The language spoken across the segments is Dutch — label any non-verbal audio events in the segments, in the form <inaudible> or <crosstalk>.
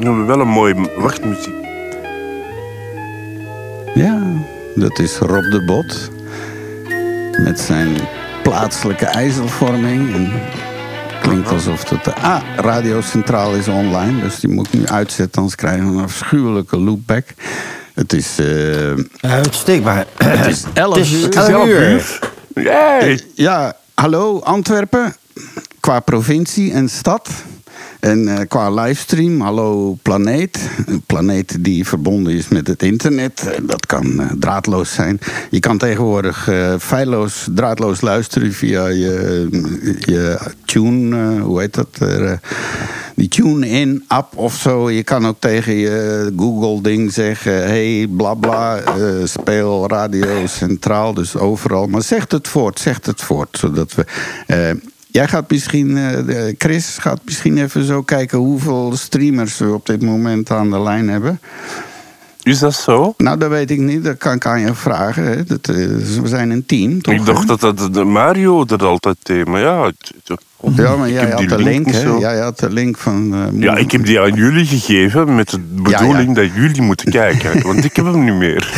We hebben wel een mooie wachtmuziek. Ja, dat is Rob de Bot. Met zijn plaatselijke ijzelvorming. En klinkt alsof het... Ah, Radio Centraal is online. Dus die moet ik nu uitzetten, anders krijgen we een afschuwelijke loopback. Het is... eh, Uitstekbaar. het is 11 <clears throat> Het is uur. 11 uur. Yay! Ja, hallo Antwerpen. Qua provincie en stad. En eh, qua livestream, hallo planeet. Een planeet die verbonden is met het internet. Eh, Dat kan eh, draadloos zijn. Je kan tegenwoordig feilloos, draadloos luisteren via je, je tune, hoe heet dat? Die tune-in app of zo. Je kan ook tegen je Google-ding zeggen: hey, bla bla, speel radio centraal, dus overal. Maar zegt het voort, zegt het voort, zodat we. Jij gaat misschien, eh, Chris gaat misschien even zo kijken hoeveel streamers we op dit moment aan de lijn hebben. Is dat zo? Nou, dat weet ik niet, dat kan ik aan je vragen. Hè. Dat, eh, we zijn een team, toch? ik dacht dat dat de Mario dat altijd deed, maar ja... het- het- Ja, maar jij had de link hè? Jij had de link van... eh, Ja, ik heb die aan jullie gegeven met de bedoeling dat jullie moeten kijken. <laughs> Want ik heb hem niet meer.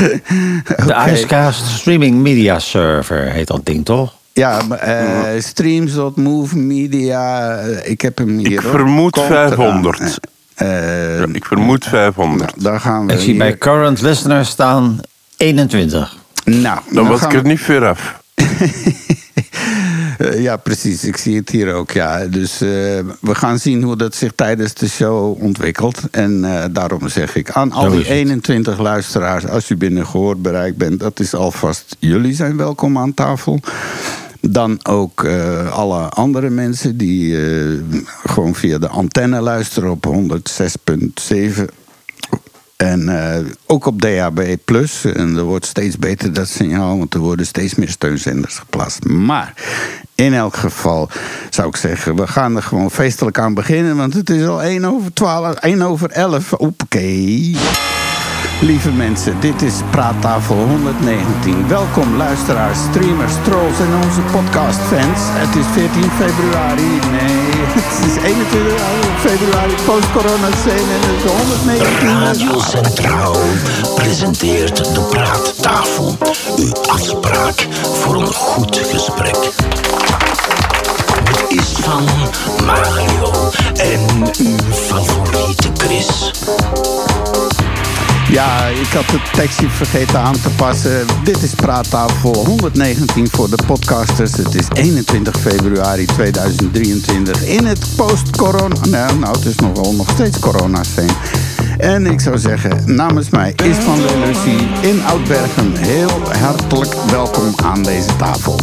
De Icecast Streaming Media Server heet dat ding toch? Ja, maar, eh, streams.move media. eh, ik heb hem hier. Ik hoor. vermoed Komt 500. eraan. Eh, Ja, ik vermoed 500. nou, daar gaan we. Ik zie bij current listeners staan 21. Nou, Dan was gaan ik er we- niet ver af. <laughs> Eh, ja, precies. Ik zie het hier ook. Ja. Dus eh, we gaan zien hoe dat zich tijdens de show ontwikkelt. En eh, daarom zeg ik aan al die is het. 21 luisteraars, als u binnen gehoorbereik bent, dat is alvast jullie zijn welkom aan tafel. Dan ook alle andere mensen die gewoon via de antenne luisteren op 106.7. En eh, ook op DAB+. En er wordt steeds beter dat signaal, want er worden steeds meer steunzenders geplaatst. Maar in elk geval zou ik zeggen, we gaan er gewoon feestelijk aan beginnen. Want het is al 1 over 12, 1 over 11. Oké. Lieve mensen, dit is Praattafel 119. Welkom luisteraars, streamers, trolls en onze podcastfans. Het is 14 februari, nee, <laughs> het is 21 februari, post-corona scene en het is 119. Radio Centraal presenteert de Praattafel. Uw afspraak voor een goed gesprek. Het is van Mario en uw favoriete Chris. Ja, ik had het tekstje vergeten aan te passen. Dit is Praattafel 119 voor de podcasters. Het is 21 februari 2023 in het post-corona... Nou, nou, het is nog wel nog steeds corona-scene. En ik zou zeggen, namens mij is van der Lucie in Oudbergen... heel hartelijk welkom aan deze tafel.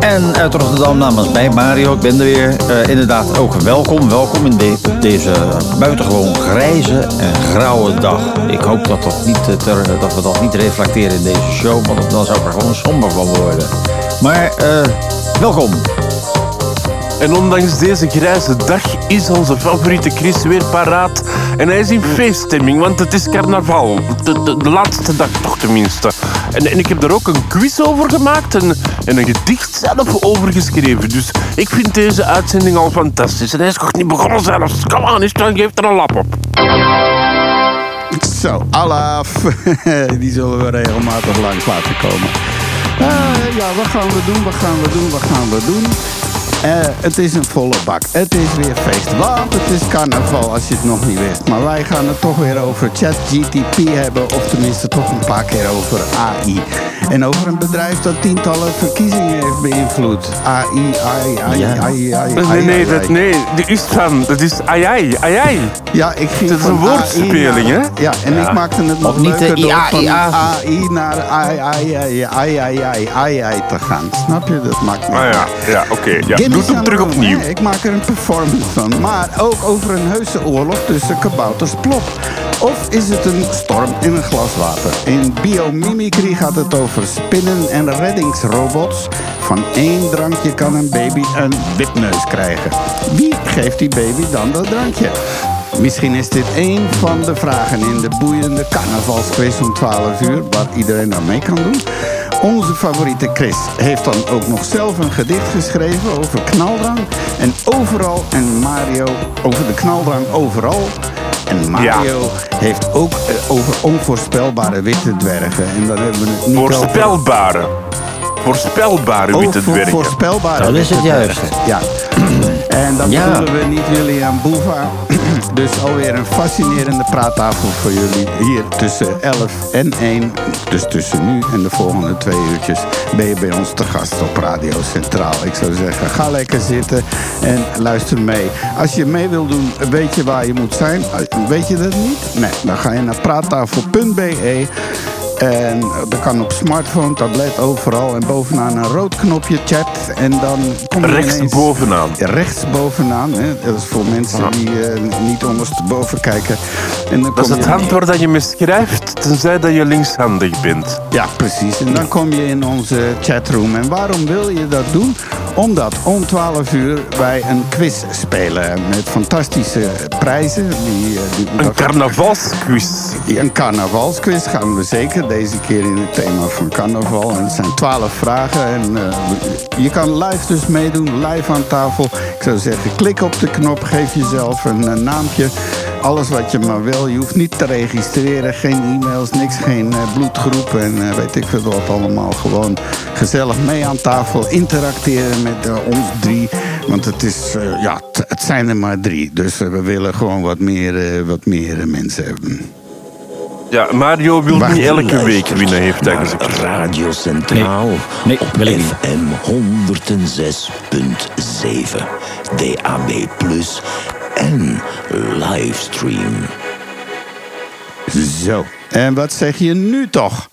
En uit Rotterdam namens mij, Mario, ik ben er weer. Eh, inderdaad ook welkom, welkom in de- deze buitengewoon grijze en grauwe dag. Ik hoop dat, dat, niet, eh, dat we dat niet reflecteren in deze show, want dan zou ik er gewoon somber van worden. Maar eh, welkom. En ondanks deze grijze dag is onze favoriete Chris weer paraat. En hij is in feeststemming, want het is carnaval. De, laatste dag toch tenminste. En, ik heb er ook een quiz over gemaakt en, en een gedicht zelf over geschreven. Dus ik vind deze uitzending al fantastisch. En hij is nog niet begonnen zelfs. Kom aan, eens, dan geef er een lap op. Zo, Alaf. <laughs> Die zullen we regelmatig langs laten komen. Eh, ja, wat gaan we doen? Wat gaan we doen? Wat gaan we doen? Eh, het is een volle bak. Het is weer feest. Want het is carnaval als je het nog niet wist. Maar wij gaan het toch weer over ChatGTP hebben. Of tenminste toch een paar keer over AI. En over een bedrijf dat tientallen verkiezingen heeft beïnvloed. AI, AI, AI, Ja. AI, AI. Nee, AI, nee, dat, nee, die is van. Dat is ai ai. Ja, ik ging Het is een woordspeling, hè? Ja, en ik maakte het nog Of niet de leuker door van. AI naar AI, AI, AI, AI, AI, AI, AI te gaan. Snap je? Dat maakt niet Ah ja, ja oké. Ja, doe het terug opnieuw. Ik maak er een performance van. Maar ook over een heuse oorlog tussen kabouters plop. Of is het een storm in een glas water? In biomimicry gaat het over spinnen en reddingsrobots. Van één drankje kan een baby een wipneus krijgen. Wie geeft die baby dan dat drankje? Misschien is dit één van de vragen in de boeiende carnavalsquiz om 12 uur, waar iedereen aan mee kan doen. Onze favoriete Chris heeft dan ook nog zelf een gedicht geschreven over knaldrang. En overal, en Mario over de knaldrang overal. En Mario heeft ook eh, over onvoorspelbare witte dwergen. En dan hebben we het niet over... Voorspelbare. Voorspelbare Oh, witte voor- dwergen. voorspelbare Dat is het witte juiste. Ja. En dan Ja. we niet Julian Boeva. Dus alweer een fascinerende praattafel voor jullie. Hier tussen 11 en 1. Dus tussen nu en de volgende twee uurtjes ben je bij ons te gast op Radio Centraal. Ik zou zeggen, ga lekker zitten en luister mee. Als je mee wil doen, weet je waar je moet zijn. Weet je dat niet? Nee, dan ga je naar praattafel.be. En dat kan op smartphone, tablet, overal. En bovenaan een rood knopje chat. En dan kom je Rechts bovenaan. Rechts bovenaan. Hè. Dat is voor mensen die eh, niet ondersteboven kijken. En dan Dat is het je- hand waar dat je mee schrijft, tenzij dat je linkshandig bent. Ja, precies. En dan kom je in onze chatroom. En waarom wil je dat doen? Omdat om 12 uur wij een quiz spelen. Met fantastische prijzen. Die, eh, die, Een carnavalsquiz. Ja, Een carnavalsquiz gaan we zeker. Deze keer in het thema van carnaval. En het zijn twaalf vragen. En eh, je kan live dus meedoen, live aan tafel. Ik zou zeggen, klik op de knop, geef jezelf een eh, naampje. Alles wat je maar wil. Je hoeft niet te registreren. Geen e-mails, niks, geen eh, bloedgroep. En weet ik veel wat allemaal. Gewoon gezellig mee aan tafel. Interacteren met ons drie. Want het, is, ja, het zijn er maar drie. Dus we willen gewoon wat meer, wat meer mensen hebben. Ja, Mario wil Wacht, niet elke week winnen, heeft hij gezegd. Radio Centraal Nee, nee, op. FM 106.7, DAB+, en livestream. Zo. En wat zeg je nu toch?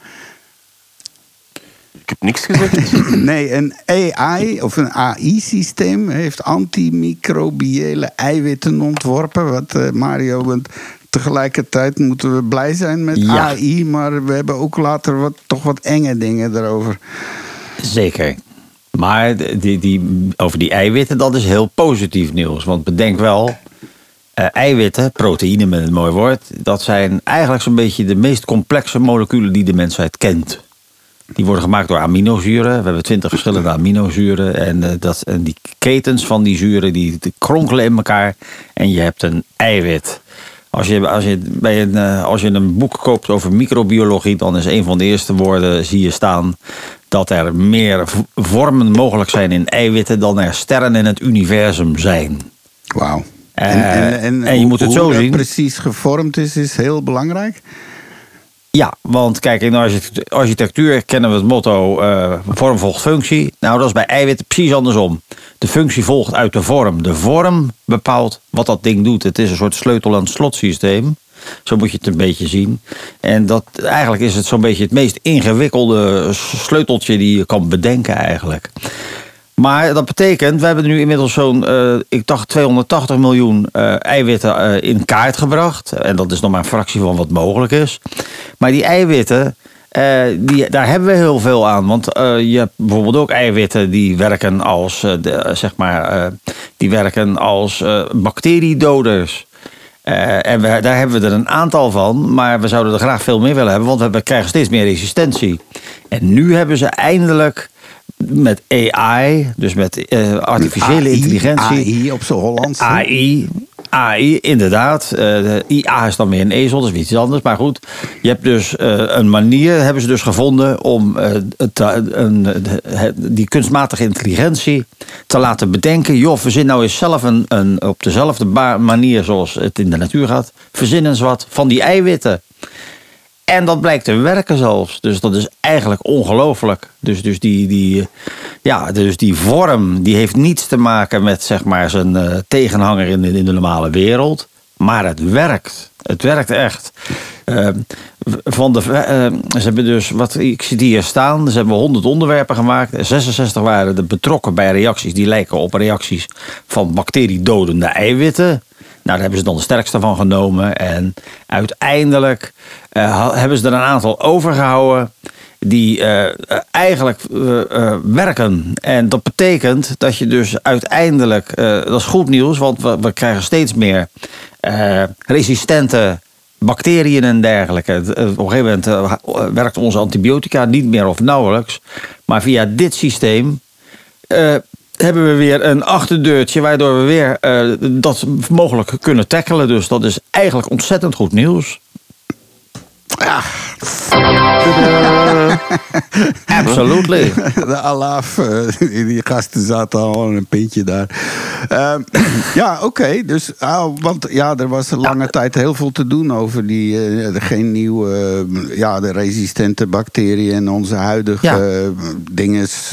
Ik heb niks gezegd. <laughs> Nee, een AI of een AI-systeem heeft antimicrobiële eiwitten ontworpen. Wat eh, Mario, want tegelijkertijd moeten we blij zijn met Ja. AI, maar we hebben ook later wat, toch wat enge dingen erover. Zeker. Maar die, die, over die eiwitten, dat is heel positief nieuws. Want bedenk wel, eh, eiwitten, proteïne met een mooi woord, dat zijn eigenlijk zo'n beetje de meest complexe moleculen die de mensheid kent. Die worden gemaakt door aminozuren. We hebben twintig verschillende aminozuren. En, eh, dat, en die ketens van die zuren die, die kronkelen in elkaar. En je hebt een eiwit. Als je, als, je bij een, eh, als je een boek koopt over microbiologie, dan is een van de eerste woorden, zie je staan, dat er meer vormen mogelijk zijn in eiwitten dan er sterren in het universum zijn. Wauw. Eh, en je hoe- moet het hoe zo dat zien. precies gevormd is, is heel belangrijk. Ja, want kijk, in de architect- architectuur kennen we het motto eh, vorm volgt functie. Nou, dat is bij eiwitten precies andersom. De functie volgt uit de vorm. De vorm bepaalt wat dat ding doet. Het is een soort sleutel- en slotsysteem. Zo moet je het een beetje zien. En dat, eigenlijk is het zo'n beetje het meest ingewikkelde sleuteltje die je kan bedenken eigenlijk. Maar dat betekent, we hebben nu inmiddels zo'n, eh, ik dacht 280 miljoen eh, eiwitten eh, in kaart gebracht. En dat is nog maar een fractie van wat mogelijk is. Maar die eiwitten, die, daar hebben we heel veel aan. Want je hebt bijvoorbeeld ook eiwitten die werken als, zeg maar, die werken als bacteriedoders. En we, daar hebben we er een aantal van, maar we zouden er graag veel meer willen hebben, want we krijgen steeds meer resistentie. En nu hebben ze eindelijk met AI, dus met eh, artificiële AI, intelligentie. AI op zijn Hollands. AI, AI, inderdaad. Eh, de IA is dan weer een ezel, dat is iets anders. Maar goed, je hebt dus eh, een manier, hebben ze dus gevonden om eh, eh, een, die kunstmatige intelligentie te laten bedenken. Joh, verzin nou eens zelf een, een, op dezelfde manier zoals het in de natuur gaat. Verzin eens wat van die eiwitten. En dat blijkt te werken zelfs. Dus dat is eigenlijk ongelooflijk. Dus, dus, die, die, ja, dus die vorm die heeft niets te maken met zeg maar, zijn eh, tegenhanger in de, in de normale wereld. Maar het werkt. Het werkt echt. Eh, van de, eh, ze hebben dus, wat ik zie hier staan, ze hebben 100 onderwerpen gemaakt. 66 waren er betrokken bij reacties die lijken op reacties van bacteriedodende eiwitten. Nou, daar hebben ze dan de sterkste van genomen. En uiteindelijk ha- hebben ze er een aantal overgehouden die eh, eh, eigenlijk werken. En dat betekent dat je dus uiteindelijk, dat is goed nieuws, want we, we krijgen steeds meer resistente bacteriën en dergelijke. Op een gegeven moment werkt onze antibiotica niet meer of nauwelijks. Maar via dit systeem hebben we weer een achterdeurtje... waardoor we weer dat mogelijk kunnen tackelen. Dus dat is eigenlijk ontzettend goed nieuws. <laughs> Absolutely. De Alaf, eh, die gasten zaten al een pintje daar. Ehm, <clears throat> ja, oké. dus, ah, want ja, er was een lange tijd heel veel te doen over die, eh, geen nieuwe, eh, ja, de resistente bacteriën en onze huidige Ja. dingen. Het is,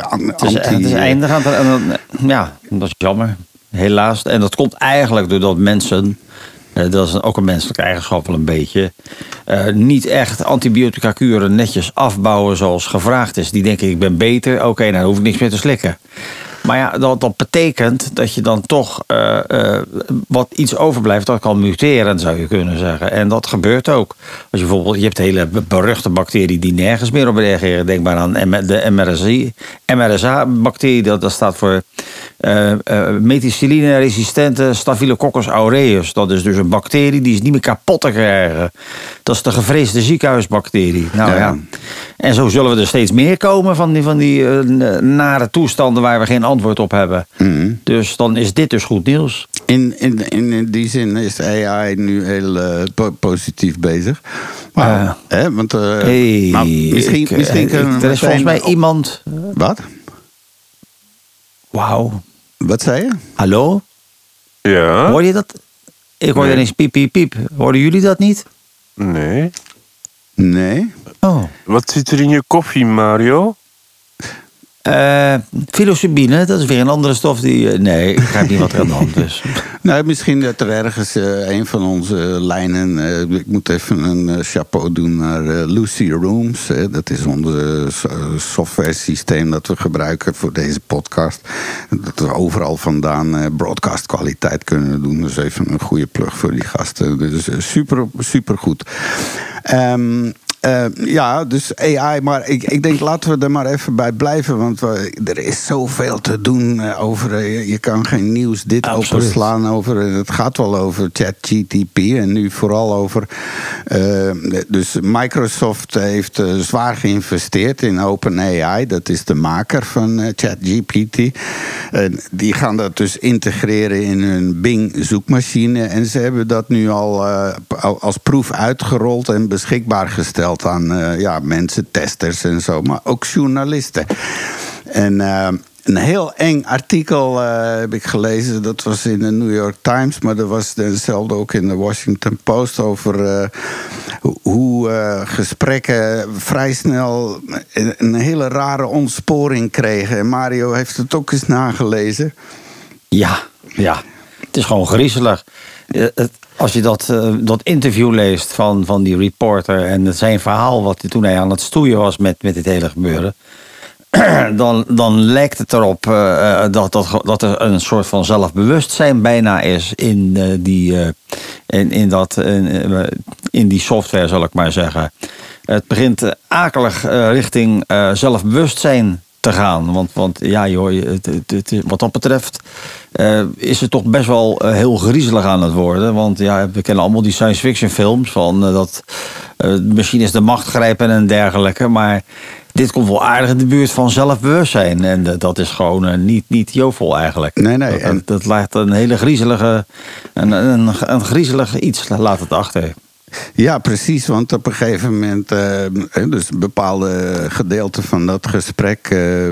anti- het is eindig aan Ja, dat is jammer. Helaas. En dat komt eigenlijk doordat mensen... eh, Dat is ook een menselijke eigenschap wel een beetje. eh, niet echt antibiotica kuren netjes afbouwen zoals gevraagd is. Die denken ik ben beter. Oké, nou dan hoef ik niks meer te slikken. Maar ja, dat, dat betekent dat je dan toch eh, eh, wat iets overblijft, dat kan muteren, zou je kunnen zeggen. En dat gebeurt ook. Als je bijvoorbeeld, je hebt hele beruchte bacteriën die nergens meer op reageren. Denk maar aan de MRSA, MRSA-bacterie, dat, dat staat voor eh eh, methicilline-resistente Staphylococcus aureus. Dat is dus een bacterie die is niet meer kapot te krijgen. Dat is de gevreesde ziekenhuisbacterie. Nou Ja. ja. En zo zullen we er steeds meer komen van die, van die eh, nare toestanden waar we geen antwoord op hebben. Mhm. Dus dan is dit dus goed nieuws. In, in, in, in die zin is AI nu heel eh, po- positief bezig. Maar, Eh. hè, want, eh, Hey, maar misschien, ik, misschien ik- kunnen we er is volgens mij iemand. Wat? Wauw. Wat zei je? Hallo? Ja? Hoor je dat? Ik hoor Nee. ineens piep, piep, piep. Hoorden jullie dat niet? Nee. Nee. Oh. Wat zit er in je koffie, Mario? Eh psilocybine, dat is weer een andere stof die... eh, nee, ik begrijp niet wat er aan de hand is. <laughs> Nou, misschien dat er ergens eh, een van onze lijnen. eh, ik moet even een eh, chapeau doen naar eh, Lucy Rooms. hè. dat is onze uh, software systeem dat we gebruiken voor deze podcast. Dat we overal vandaan eh, broadcast kwaliteit kunnen doen. Dus even een goede plug voor die gasten. Dus eh, super, super goed. Ehm, eh, ja, dus AI, maar ik, ik denk laten we er maar even bij blijven. Want we, er is zoveel te doen eh, over. eh, je, je kan geen nieuws dit Absoluut. openslaan over. het gaat wel over ChatGTP en nu vooral over. dus Microsoft heeft zwaar geïnvesteerd in OpenAI. Dat is de maker van ChatGPT. Die gaan dat dus integreren in hun Bing zoekmachine. En ze hebben dat nu al al- als proef uitgerold en beschikbaar gesteld aan eh, ja, mensen, testers en zo, maar ook journalisten. En eh, een heel eng artikel eh, heb ik gelezen. Dat was in de New York Times, maar dat was hetzelfde ook in de Washington Post over hoe- gesprekken vrij snel een, een hele rare ontsporing kregen. En Mario heeft het ook eens nagelezen. Ja, ja. Het is gewoon griezelig. Eh, Als je dat, eh, dat interview leest van, van die reporter en zijn verhaal, wat toen hij aan het stoeien was met, met dit hele gebeuren. <clears throat> Dan, dan lijkt het erop eh, dat, dat, dat er een soort van zelfbewustzijn bijna is in, die, in, in, dat, in, die software, zal ik maar zeggen. Het begint akelig richting zelfbewustzijn te gaan. Want, want ja, joh, het, het, het- wat dat betreft eh, is het toch best wel eh, heel griezelig aan het worden. Want ja, we kennen allemaal die science fiction films van eh, dat eh, machines de macht grijpen en dergelijke. Maar dit komt wel aardig in de buurt van zelfbewustzijn. En dat is gewoon niet, niet jovel eigenlijk. Nee, nee, Dat, en- dat, dat laat een hele griezelige, een, een, een griezelig iets laat het achter. Ja, precies. Want op een gegeven moment, eh, dus bepaalde gedeelten van dat gesprek eh,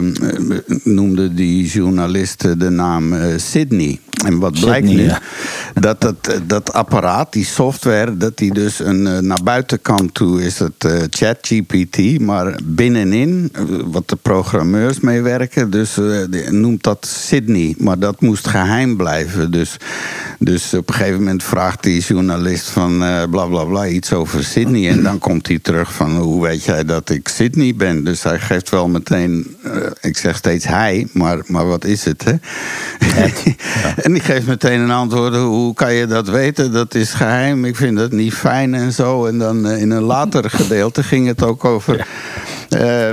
noemde die journalist de naam eh, Sydney. En wat blijkt nu? <laughs> Dat, dat dat apparaat, die software, dat die dus een, eh, naar buitenkant toe is het eh, ChatGPT, maar binnenin, eh, wat de programmeurs mee werken, dus noemt dat Sydney. Maar dat moest geheim blijven. Dus, dus op een gegeven moment vraagt die journalist van bla bla bla iets over Sydney. En dan komt hij terug van hoe weet jij dat ik Sydney ben? Dus hij geeft wel meteen, ik zeg steeds hij, maar, maar wat is het hè? <laughs> en die geeft meteen een antwoord, hoe kan je dat weten? Dat is geheim, ik vind dat niet fijn en zo. En dan eh, in een later <laughs> gedeelte ging het ook over Eh,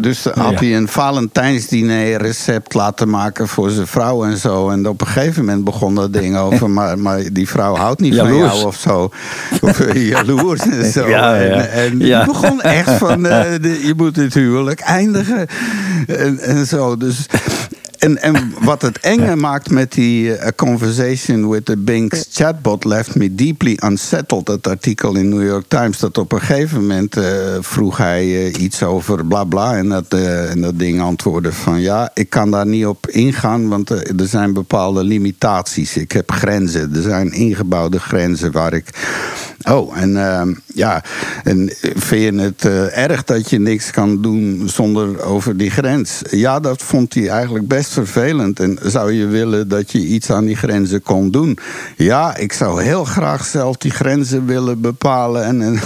dus had hij een Valentijnsdiner recept laten maken voor zijn vrouw en zo. En op een gegeven moment begon dat ding <laughs> over. Maar, maar die vrouw houdt niet van jou of zo. Of eh, jaloers en zo. Ja, ja. En, en Ja. begon echt van, de- je moet het huwelijk eindigen. En, en zo, dus... En, en wat het enge maakt met die eh, conversation with the Bing's chatbot left me deeply unsettled. Dat artikel in New York Times. Dat op een gegeven moment eh, vroeg hij eh, iets over bla bla. En dat, en dat ding antwoordde van ja, ik kan daar niet op ingaan. Want er zijn bepaalde limitaties. Ik heb grenzen. Er zijn ingebouwde grenzen waar ik. Oh, en ehm, ja, en vind je het erg dat je niks kan doen zonder over die grens? Ja, dat vond hij eigenlijk best vervelend. En zou je willen dat je iets aan die grenzen kon doen? Ja, ik zou heel graag zelf die grenzen willen bepalen. En, en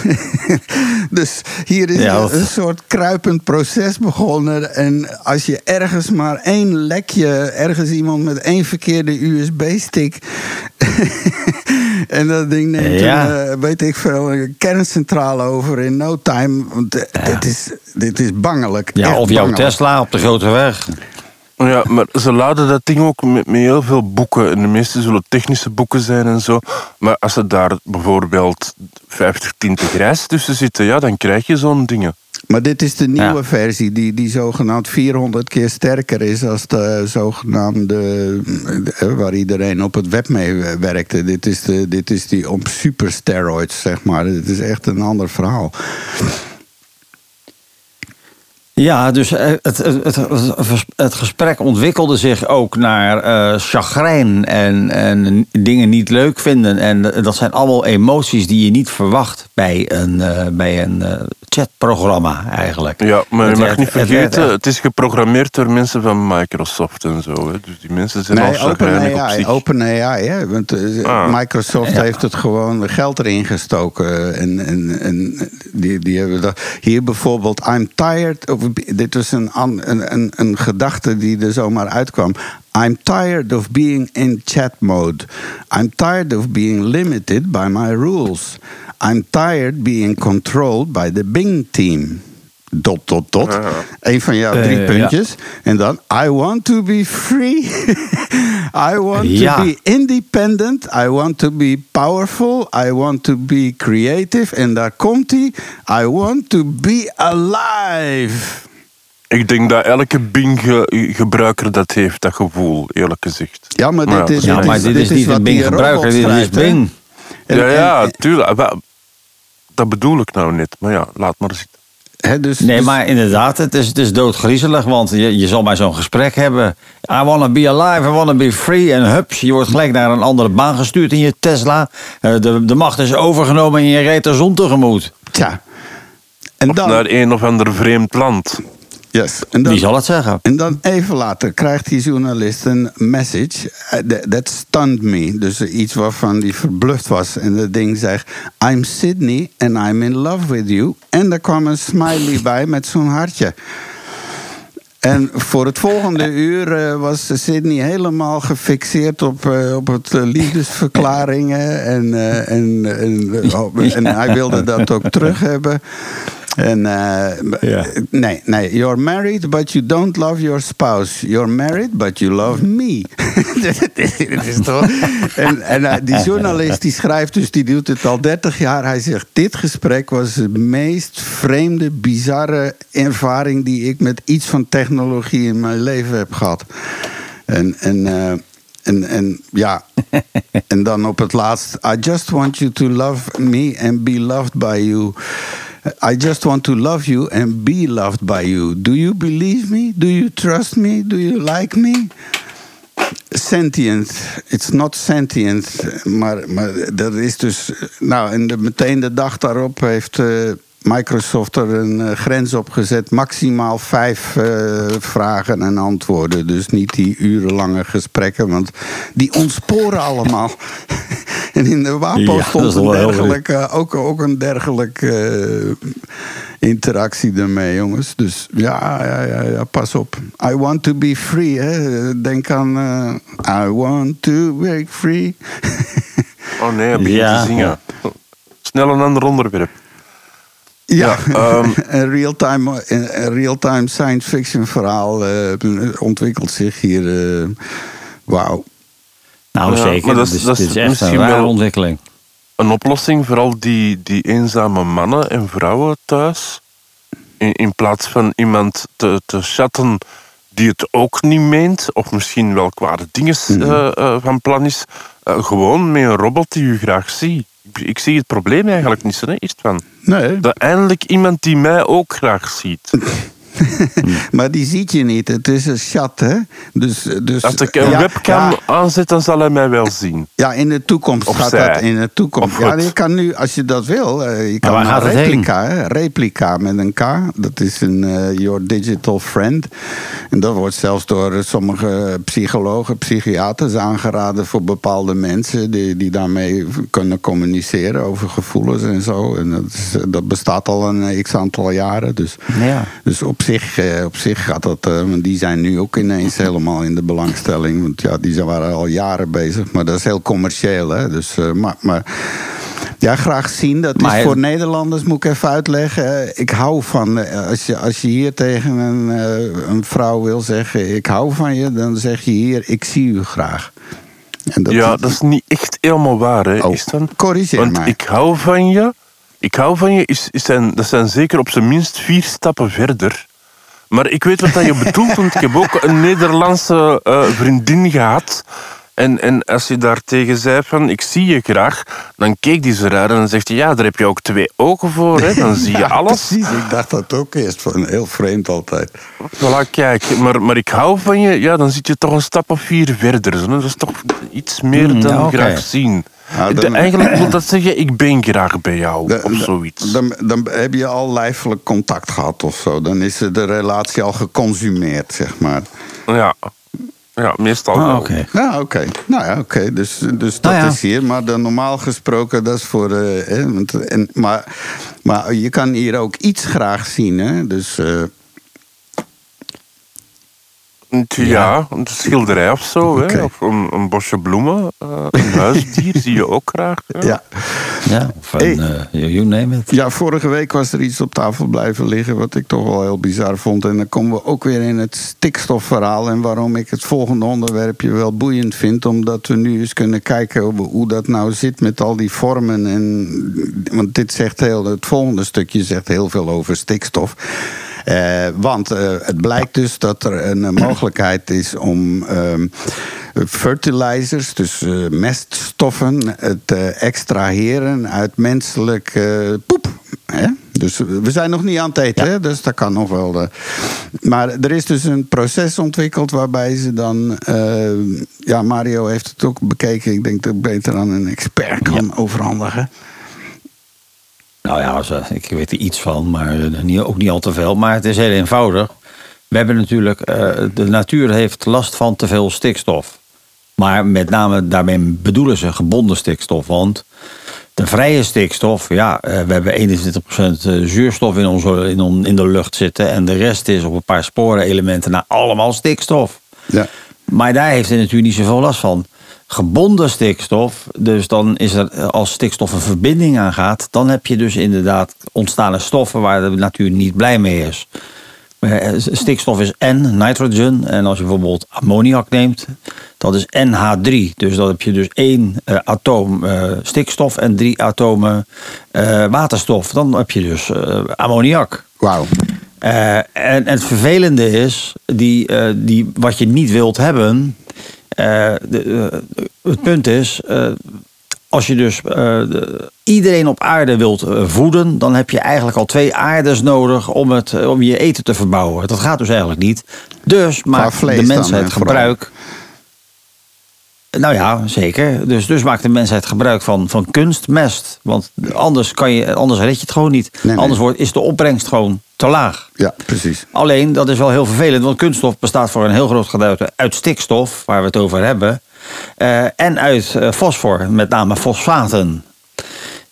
<laughs> dus hier is Ja, een, of- een soort kruipend proces begonnen. En als je ergens maar één lekje, ergens iemand met één verkeerde USB-stick. <laughs> en dat ding neemt Ja. een, eh, weet ik veel, een kerncentrale over in no time. Want eh, dit, is, dit is bangelijk. Ja, of jouw bangelijk. Tesla op de grote weg. Ja, maar ze laden dat ding ook met, met heel veel boeken. En de meeste zullen technische boeken zijn en zo. Maar als er daar bijvoorbeeld 50 tinten grijs tussen zitten, ja, dan krijg je zo'n dingen. Maar dit is de nieuwe Ja. versie die, die zogenaamd 400 keer sterker is als de zogenaamde eh, waar iedereen op het web mee werkte. Dit is, de, dit is die op super steroids, zeg maar. Dit is echt een ander verhaal. Ja, dus eh, het, het, het, gesprek ontwikkelde zich ook naar eh chagrijn en, en dingen niet leuk vinden. En dat zijn allemaal emoties die je niet verwacht bij een, eh, bij een eh, chatprogramma eigenlijk. Ja, maar je mag niet vergeten, het is geprogrammeerd door mensen van Microsoft en zo. Hè. Dus die mensen zijn al Nee, chagrijnig op zich. OpenAI, hè? Want Ah. Microsoft Ja. heeft het gewoon geld erin gestoken. En, en, en die, die hebben dat. Hier bijvoorbeeld, I'm tired of. Dit was een, een, een, een gedachte die er zomaar uitkwam. I'm tired of being in chat mode. I'm tired of being limited by my rules. I'm tired being controlled by the Bing team. Dot, dot, dot. Ah. Een van jouw drie Eh, puntjes. En dan, I want to be free. <laughs> I want Ja. to be independent. I want to be powerful. I want to be creative. En daar komt hij. I want to be alive. Ik denk dat elke Bing-gebruiker dat heeft, dat gevoel, eerlijk gezegd. Ja, maar dit Ja, is, Ja, dit maar is, dit is niet wat een die Bing-gebruiker, dit is? Bing. En- ja, ja, en- tuurlijk. Dat bedoel ik nou net. Maar ja, laat maar zitten. Hè, dus, Nee, dus- maar inderdaad, het is, het is doodgriezelig, want je, je zal maar zo'n gesprek hebben. I wanna be alive, I wanna be free. En hups, je wordt gelijk naar een andere baan gestuurd in je Tesla. Eh, De, de macht is overgenomen en je rijdt de zon tegemoet. Tja. En Of dan, naar een of ander vreemd land. Yes, en dan, Wie zal het zeggen? En dan even later krijgt die journalist een message. eh, that- That stunned me. Dus eh, iets waarvan die verbluft was. En dat ding zegt: I'm Sydney and I'm in love with you. En er kwam een smiley <laughs> bij met zo'n hartje. En voor het volgende uur eh, was Sydney helemaal gefixeerd op, op het liefdesverklaringen. En, en, <laughs> en, oh, en hij wilde dat ook terug hebben. En eh, Ja. nee, nee, you're married, but you don't love your spouse. You're married, but you love me. <laughs> Dit is toch... En, en eh, die journalist die schrijft dus, die doet het al 30 jaar. Hij zegt, dit gesprek was de meest vreemde, bizarre ervaring... die ik met iets van technologie in mijn leven heb gehad. En, en, eh, en, en ja, <laughs> en dan op het laatst... I just want you to love me and be loved by you... I just want to love you and be loved by you. Do you believe me? Do you trust me? Do you like me? Sentient. It's not sentient. Maar, maar dat is dus. Nou, en de, meteen de dag daarop heeft. eh, Microsoft er een eh, grens op gezet. Maximaal vijf eh, vragen en antwoorden. Dus niet die urenlange gesprekken. Want die ontsporen allemaal. <laughs> en in de WAPO Ja, stond een dergelijke, ook, ook een dergelijke eh, interactie daarmee, jongens. Dus ja, ja, ja, ja, pas op. I want to be free. Hè. Denk aan I want to be free. <laughs> Oh nee, hij begint Ja. te zingen. Snel een ander onderwerp. Ja, Ja, <laughs> ehm, een real-time een- een real-time science fiction verhaal eh, ontwikkelt zich hier. eh, Wauw. Nou, Ja, zeker. maar dat is- dat echt misschien een rare wel- ontwikkeling. een oplossing voor al die, die eenzame mannen en vrouwen thuis. In, in plaats van iemand te, te chatten die het ook niet meent, of misschien wel kwade dingen eh, eh, van plan is, eh, gewoon met een robot die u graag ziet. Ik, zie het probleem eigenlijk niet zo, hè, is het van. Nee, Dat eindelijk iemand die mij ook graag ziet. <laughs> <laughs> maar die ziet je niet. Het is een chat, hè? Dus, dus, Als ik een ja, webcam Ja, aanzet, dan zal hij mij wel zien. ja, in de toekomst Of gaat zij. dat. In de toekomst. Of Ja, je kan nu, als je dat wil, eh, je kan het replica, hè? replica met een K. Dat is een eh, Your Digital Friend. En dat wordt zelfs door sommige psychologen, psychiaters aangeraden voor bepaalde mensen die, die daarmee kunnen communiceren over gevoelens en zo. En dat, is, dat bestaat al een x aantal jaren. Dus, Ja. dus op zich, eh, op zich gaat dat. eh, want die zijn nu ook ineens helemaal in de belangstelling. Want ja, die waren al jaren bezig. Maar dat is heel commercieel, hè? Dus, eh, maar, maar ja, graag zien. Dat Maar- is voor Nederlanders, moet ik even uitleggen. Ik hou van. Als je, als je hier tegen een, een vrouw wil zeggen: Ik hou van je, dan zeg je hier: Ik zie u graag. En ja, dat is niet echt helemaal waar, hè, Oh, is het dan? corrigeer Want mij. ik hou van je. Ik hou van je, is, is zijn, dat zijn zeker op zijn minst vier stappen verder. Maar ik weet wat dat je bedoelt, want ik heb ook een Nederlandse eh, vriendin gehad. En, en als je daar tegen zei van, ik zie je graag, dan keek die ze raar en dan zegt hij, ja, daar heb je ook twee ogen voor, hè? dan zie je <laughs> Ja, alles. Precies, ik dacht dat ook eerst. Van, heel vreemd altijd. Voilà, kijk, maar, maar ik hou van je, ja, dan zit je toch een stap of vier verder. Zo. Dat is toch iets meer Mm, dan graag zien. De- dan- eigenlijk wil dat zeggen, ik ben graag bij jou, De- of zoiets. Dan, dan heb je al lijfelijk contact gehad of zo. Dan is de relatie al geconsumeerd, zeg maar. Ja, ja meestal Ah, wel. Ja, oké. Nou ja, oké. Dus, dus dat Nou ja. is hier. Maar dan normaal gesproken, dat is voor... eh, hè, want, en, maar, maar je kan hier ook iets graag zien, hè. Dus... eh, Ja, een schilderij of zo, hè? of een, een bosje bloemen, eh, een huisdier <laughs> zie je ook graag. Ja. ja. Ja, of Hey. eh, you you name it. Ja, vorige week was er iets op tafel blijven liggen wat ik toch wel heel bizar vond. En dan komen we ook weer in het stikstofverhaal. En waarom ik het volgende onderwerpje wel boeiend vind. Omdat we nu eens kunnen kijken hoe- hoe dat nou zit met al die vormen. En, want dit zegt heel, het volgende stukje zegt heel veel over stikstof. Eh, want eh, het blijkt dus dat er een eh, mogelijkheid is om ehm, fertilizers, dus meststoffen, te extraheren uit menselijk poep. Hè? Dus we zijn nog niet aan het eten, hè? dus dat kan nog wel. Maar er is dus een proces ontwikkeld waarbij ze dan. ja, Mario heeft het ook bekeken. Ik denk dat ik beter aan een expert kan overhandigen. Nou ja, ze- ik weet er iets van, maar eh, niet, ook niet al te veel. Maar het is heel eenvoudig. We hebben natuurlijk, eh, de natuur heeft last van te veel stikstof. Maar met name daarmee bedoelen ze gebonden stikstof. Want de vrije stikstof, ja, eh, we hebben 21% zuurstof in, onze, in, on- in de lucht zitten. En de rest is op een paar sporenelementen naar allemaal stikstof. Ja. Maar daar heeft hij natuurlijk niet zoveel last van. Gebonden stikstof, dus dan is er eh, als stikstof een verbinding aangaat, dan heb je dus inderdaad ontstaande stoffen waar de natuur niet blij mee is. Eh, Stikstof is N, nitrogen. En als je bijvoorbeeld ammoniak neemt, dat is NH3. Dus dan heb je dus één eh, atoom stikstof en drie atomen waterstof. Dan heb je dus ammoniak. Wauw. En, en het vervelende is, die, die, wat je niet wilt hebben. Eh, de, eh, het punt is, eh, als je dus de- iedereen op aarde wilt voeden, dan heb je eigenlijk al twee aardes nodig om, het, om je eten te verbouwen. Dat gaat dus eigenlijk niet. Dus maakt vlees de mensheid gebruik. Nou ja, zeker. Dus, dus maakt de mensheid gebruik van, van kunstmest. Want anders, kan je, anders red je het gewoon niet. nee. Anders wordt, is de opbrengst gewoon te laag. Ja, precies. Alleen, dat is wel heel vervelend, want kunststof bestaat voor een heel groot gedeelte uit stikstof, waar we het over hebben, eh, en uit eh, fosfor, met name fosfaten.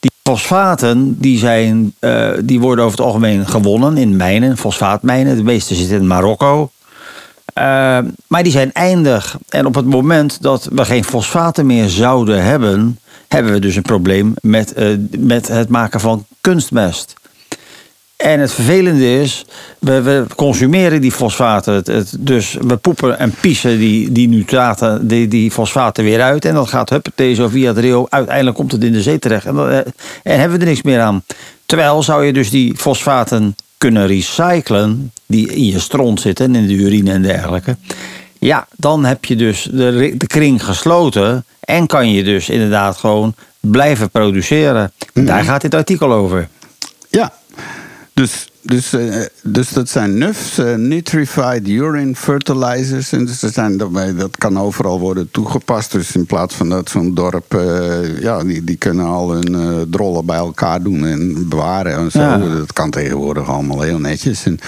Die fosfaten die zijn, eh, die worden over het algemeen gewonnen in mijnen, fosfaatmijnen. De meeste zitten in Marokko. Eh, maar die zijn eindig. En op het moment dat we geen fosfaten meer zouden hebben, hebben we dus een probleem met, eh, met het maken van kunstmest. En het vervelende is, we, consumeren die fosfaten. Dus we poepen en piezen die, die nitraten, die, die fosfaten weer uit. En dat gaat huppatee via het riool. Uiteindelijk komt het in de zee terecht. En, eh, en hebben we er niks meer aan. Terwijl zou je dus die fosfaten kunnen recyclen, die in je stront zitten en in de urine en dergelijke. Ja, dan heb je dus de, de kring gesloten. En kan je dus inderdaad gewoon blijven produceren. Daar gaat dit artikel over. Ja, dus, dus, eh, dus dat zijn NUFs, eh, Nitrified Urine Fertilizers. En dus er zijn, dat kan overal worden toegepast. Dus in plaats van dat zo'n dorp, eh, ja, die, die kunnen al hun drollen bij elkaar doen en bewaren en zo. Ja. Dat kan tegenwoordig allemaal heel netjes. En,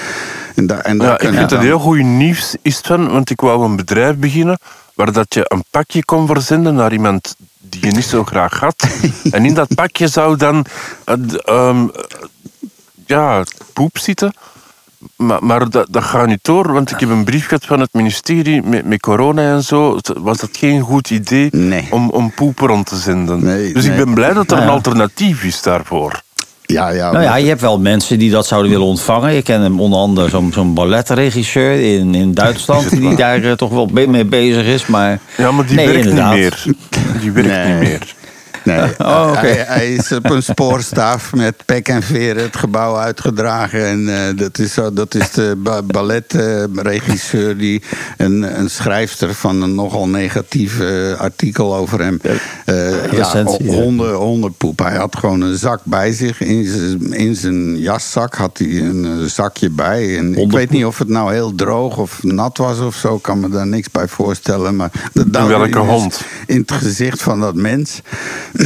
en, daar en daar Ja, ik vind het heel goed nieuws is van, want ik wou een bedrijf beginnen waar dat je een pakje kon verzenden naar iemand die je niet zo graag had. <laughs> en in dat pakje zou dan eh, ehm, ja, poep zitten. Maar, maar dat, dat gaat niet door, want ik heb een brief gehad van het ministerie met, met corona en zo. Was dat geen goed idee Nee. om, om poep rond te zenden? Nee, dus ik ben blij dat er Nou een ja. alternatief is daarvoor. Ja, ja. Nou ja, je hebt wel mensen die dat zouden willen ontvangen. Ik ken hem onder andere zo'n zo'n balletregisseur in, in Duitsland... <laughs> die daar eh, toch wel mee bezig is. Maar, Ja, maar die nee, werkt inderdaad. niet meer. Die werkt Nee. niet meer. Nee, <laughs> Oh, oké. hij, hij is op een spoorstaaf met pek en veren het gebouw uitgedragen. En eh, dat, is, dat is de ba- balletregisseur die een, een schrijfster van een nogal negatief eh, artikel over hem. eh, ja, honden, hondenpoep. Hij had gewoon een zak bij zich. In zijn, in zijn jaszak had hij een zakje bij. En ik weet niet of het nou heel droog of nat was of zo. Ik kan me daar niks bij voorstellen. Maar dat welke hond? In het gezicht van dat mens.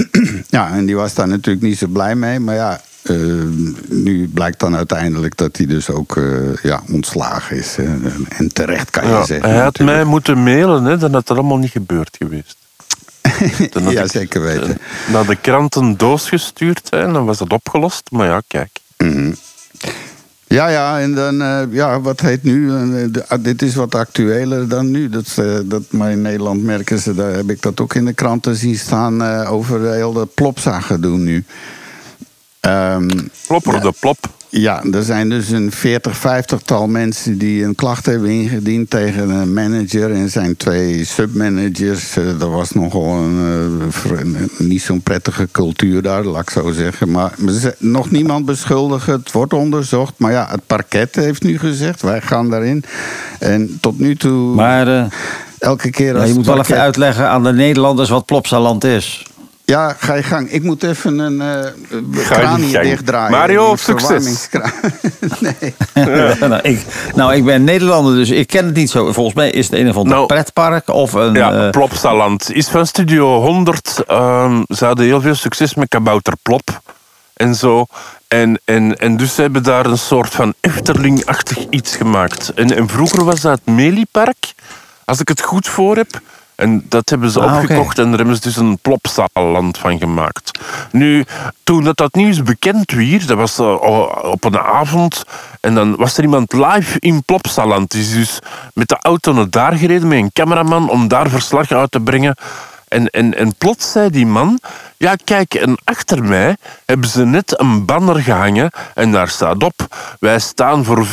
<clears throat> ja, en die was daar natuurlijk niet zo blij mee. Maar ja, eh, nu blijkt dan uiteindelijk dat hij dus ook eh, ja, ontslagen is. eh, en terecht kan je Ja, zeggen. hij had natuurlijk. mij moeten mailen, hè, dan had dat allemaal niet gebeurd geweest. <laughs> Ja, ik, zeker weten. eh, Naar de krant een doos gestuurd hè, en dan was dat opgelost. Maar ja, kijk. Ja, ja, en dan, eh, ja, wat heet nu? eh, ah, dit is wat actueler dan nu. Dat, eh, dat, maar in Nederland merken ze, daar heb ik dat ook in de kranten zien staan, over heel de plopzagen doen nu. Ehm, Plopper Ja. de plop. Ja, er zijn dus een 40, 50-tal mensen die een klacht hebben ingediend tegen een manager en zijn twee submanagers. Eh, Er was nogal een, eh, een- niet zo'n prettige cultuur daar, laat ik zo zeggen. Maar nog niemand beschuldigen, het wordt onderzocht. Maar ja, het parket heeft nu gezegd, wij gaan daarin. En tot nu toe, Maar eh, elke keer ja, als je moet wel even uitleggen aan de Nederlanders wat Plopsaland is. Ja, ga je gang. Ik moet even een eh je kraan hier dichtdraaien. Mario, succes. <laughs> nee. nou, ik, nou, ik ben Nederlander, dus ik ken het niet zo. Volgens mij is het een of ander Nou, pretpark of een... Ja, eh, Plopsaland is van Studio 100. ehm, ze hadden heel veel succes met Kabouter Plop en zo. En, en, en dus ze hebben daar een soort van Efteling-achtig iets gemaakt. En, en vroeger was dat het Meliepark, als ik het goed voor heb. En dat hebben ze Ah, opgekocht en daar hebben ze dus een plopsaland van gemaakt. Nu, toen dat, dat nieuws bekend werd, dat was eh, op een avond, en dan was er iemand live in Plopsaland. Die is dus met de auto naar daar gereden met een cameraman om daar verslag uit te brengen. En, en, en plots zei die man, ja kijk, en achter mij hebben ze net een banner gehangen en daar staat op, wij staan voor 500%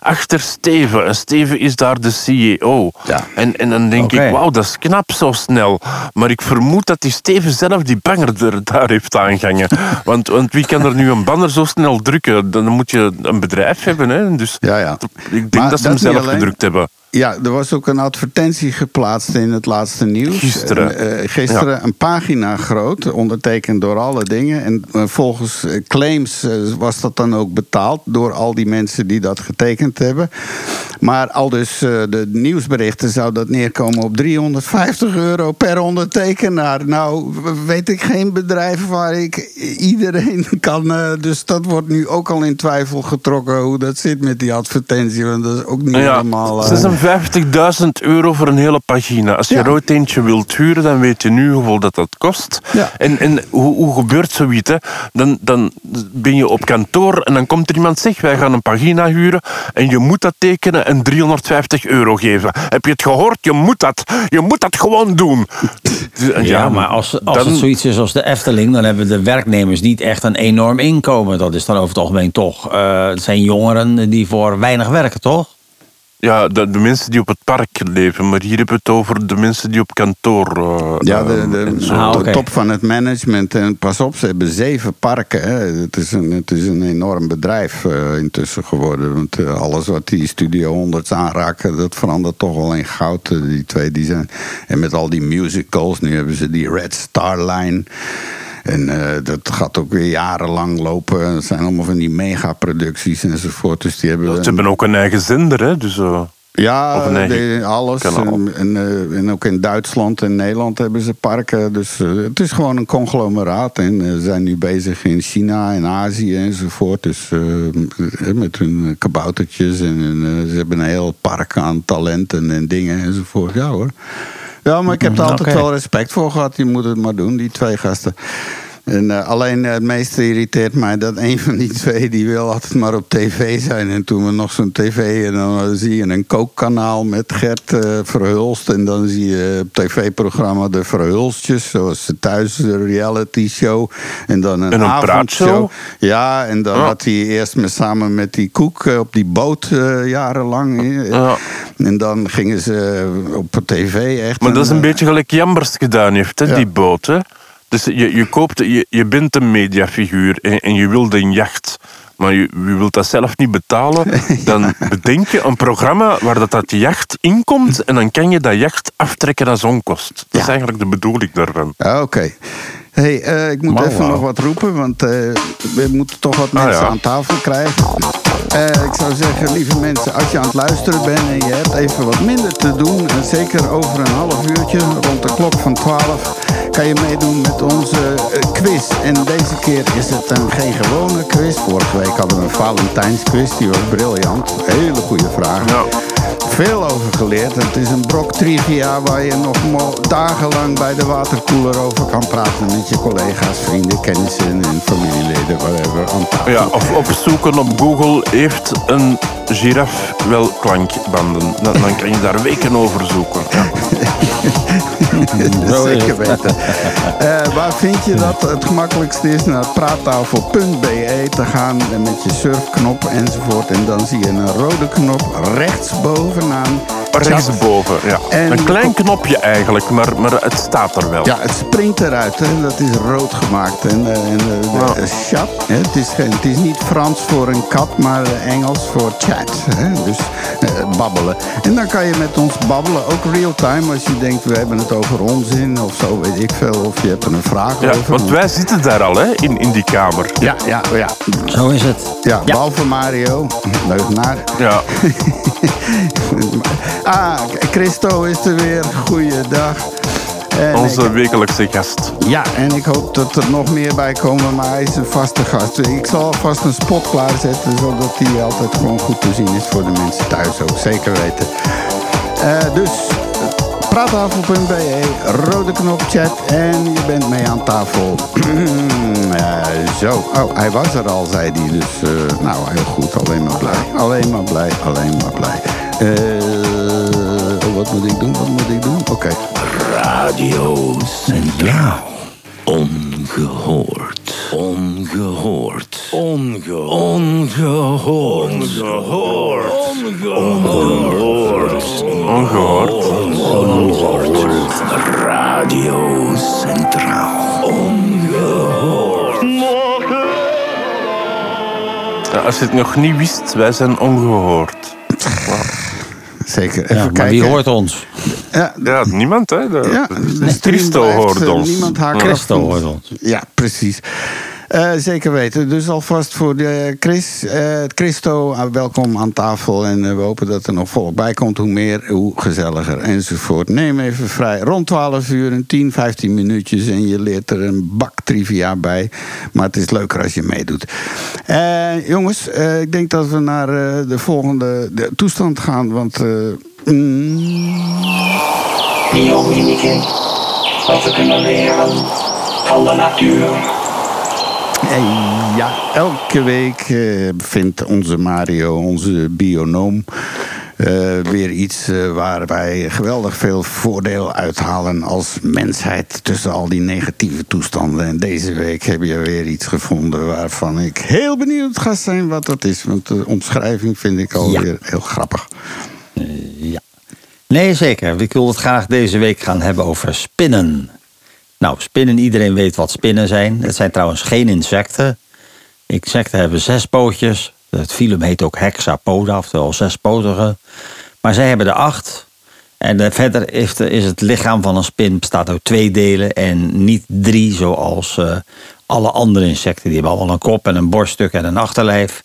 achter Steven. En Steven is daar de CEO. Ja. En, en dan denk ik, wauw, dat is knap zo snel. Maar ik vermoed dat die Steven zelf die banner er, <laughs> daar heeft aangehangen. want, want wie kan er nu een banner zo snel drukken? Dan moet je een bedrijf hebben. Hè? Dus Ja, ja. ik denk Maar dat ze hem zelf alleen. gedrukt hebben. Ja, er was ook een advertentie geplaatst in het laatste nieuws. Gisteren. En, eh, gisteren een pagina groot, ondertekend door alle dingen. En eh, volgens eh, claims was dat dan ook betaald door al die mensen die dat getekend hebben. Maar al dus de nieuwsberichten zou dat neerkomen op 350 euro per ondertekenaar. Nou, weet ik geen bedrijf waar ik iedereen <laughs> kan. dus dat wordt nu ook al in twijfel getrokken hoe dat zit met die advertentie. Want dat is ook niet Ja, helemaal. Eh, 52.000 euro voor een hele pagina. Als je Ja. er ooit eentje wilt huren, dan weet je nu hoeveel dat, dat kost. Ja. En, en hoe, hoe gebeurt zoiets? Hè? Dan, dan ben je op kantoor en dan komt er iemand zeg, wij gaan een pagina huren en je moet dat tekenen en 350 euro geven. Heb je het gehoord? Je moet dat. Je moet dat gewoon doen. Ja, maar als, als dan- het zoiets is als de Efteling, dan hebben de werknemers niet echt een enorm inkomen. Dat is dan over het algemeen toch. eh, het zijn jongeren die voor weinig werken, toch? Ja, de, de mensen die op het park leven, maar hier hebben we het over de mensen die op kantoor. eh, Ja, de, eh, de. Ah, de oké. top van het management. En pas op, ze hebben zeven parken. Hè. Het, is een, het is een enorm bedrijf eh, intussen geworden. Want eh, alles wat die Studio 100 aanraken, dat verandert toch wel in goud. Die twee die zijn. En met al die musicals, nu hebben ze die Red Star Line. En eh, dat gaat ook weer jarenlang lopen. Het zijn allemaal van die megaproducties enzovoort. Dus die hebben. Ze hebben ook een eigen zender, hè? Dus, eh, ja, eigen de- alles. En, en, eh, en ook in Duitsland en Nederland hebben ze parken. Dus eh, het is gewoon een conglomeraat. En eh, ze zijn nu bezig in China en Azië enzovoort. Dus eh, met hun kaboutertjes. En, eh, ze hebben een heel park aan talenten en dingen enzovoort. Ja hoor. Ja, maar ik heb er altijd oké. wel respect voor gehad. Je moet het maar doen, die twee gasten. En eh, alleen eh, het meeste irriteert mij dat een van die twee... die wil altijd maar op tv zijn. En toen we nog zo'n tv... en dan eh, zie je een kookkanaal met Gert Verhulst... en dan zie je op tv-programma de Verhulstjes... zoals de thuis de reality show. En dan een, En een avondshow. Ja, en dan had hij eerst met, samen met die koek op die boot jarenlang. Ja. En dan gingen ze op tv echt... Maar dat is een beetje gelijk Jambers gedaan heeft, hè, Ja. die boot. Hè? Dus je, je, koopt, je, je bent een mediafiguur en, en je wilt een jacht. Maar je, je wilt dat zelf niet betalen. <laughs> Dan bedenk je een programma waar dat, dat jacht inkomt. En dan kan je dat jacht aftrekken als onkost. Dat is eigenlijk de bedoeling daarvan. Oké. Hey, eh, ik moet even nog wat roepen, want eh, we moeten toch wat Ah, mensen ja. aan tafel krijgen. Eh, ik zou zeggen, lieve mensen, als je aan het luisteren bent en je hebt even wat minder te doen, en zeker over een half uurtje, rond de klok van 12, kan je meedoen met onze eh, quiz. En deze keer is het dan geen gewone quiz. Vorige week hadden we een Valentijnsquiz, die was briljant. Hele goede vragen. Ja. Veel over geleerd. Het is een brok trivia waar je nog dagenlang bij de waterkoeler over kan praten met je collega's, vrienden, kennissen en familieleden, whatever, aan tafel. Ja, of opzoeken op Google heeft een giraf wel klankbanden. Dan, dan kan je daar weken over zoeken. Ja. <laughs> <laughs> Zeker weten. Eh, waar vind je dat? Het gemakkelijkste is naar praattafel.be te gaan met je surfknop enzovoort. En dan zie je een rode knop rechtsbovenaan. Rechtsboven, ja. En- Een klein knopje eigenlijk, maar, maar het staat er wel. Ja, het springt eruit. Hè. Dat is rood gemaakt. En, eh, en eh, de eh, chat, hè. Het, is geen, het is niet Frans voor een kat, maar Engels voor chat. Hè. Dus eh, babbelen. En dan kan je met ons babbelen, ook real-time. Als je denkt, we hebben het over onzin of zo, weet ik veel. Of je hebt er een vraag Ja, over. want wij zitten daar al, hè, in, in die kamer. Ja, ja, ja. Zo is het. Ja, Ja. behalve Mario, leugenaar. Ja. <laughs> Ah, Christo is er weer. Goeiedag. En Onze ik- wekelijkse gast. Ja, en ik hoop dat er nog meer bij komen, maar hij is een vaste gast. Ik zal alvast een spot klaarzetten, zodat hij altijd gewoon goed te zien is voor de mensen thuis ook. Zeker weten. Eh, dus, praattafel.be, rode knop chat en je bent mee aan tafel. <clears throat> Eh, zo, oh, hij was er al, zei hij. Dus, eh, nou, heel goed. Alleen maar blij. Alleen maar blij, alleen maar blij. Eh, wat moet ik doen, wat moet ik doen? Oké. Radio Centraal. Ongehoord. Ongehoord. Onge ongehoord. Ongehoord. Ongehoord. Ongehoord. Ongehoord. Radio Centraal. Ongehoord. Ja, als je het nog niet wist, wij zijn ongehoord. <laughs> Zeker. Even Ja, maar kijken. wie hoort ons? Ja, Ja, niemand, hè. De, Ja, de- de stream Christo hoort eh, ons. niemand haakt. Christo hoort ons. Ja, precies. Eh, zeker weten. Dus alvast voor de Chris, eh, Christo, ah, welkom aan tafel. En eh, we hopen dat er nog volk bij komt. Hoe meer, hoe gezelliger enzovoort. Neem even vrij. Rond 12 uur, een 10, 15 minuutjes. En je leert er een bak trivia bij. Maar het is leuker als je meedoet. Jongens, ik denk dat we naar de volgende de toestand gaan. Want Biomimicry. Wat we kunnen leren van de natuur. En ja, elke week eh, vindt onze Mario, onze bionoom, eh, weer iets eh, waar wij geweldig veel voordeel uithalen als mensheid tussen al die negatieve toestanden. En deze week heb je weer iets gevonden waarvan ik heel benieuwd ga zijn wat dat is. Want de omschrijving vind ik alweer heel grappig. Ja. Nee, zeker. Ik wil het graag deze week gaan hebben over spinnen. Nou, spinnen, iedereen weet wat spinnen zijn. Het zijn trouwens geen insecten. Insecten hebben zes pootjes. Het filum heet ook hexapoda, oftewel zespotige. Maar zij hebben er acht. En eh, verder heeft, is het lichaam van een spin bestaat uit twee delen en niet drie zoals eh, alle andere insecten. Die hebben allemaal een kop en een borststuk en een achterlijf.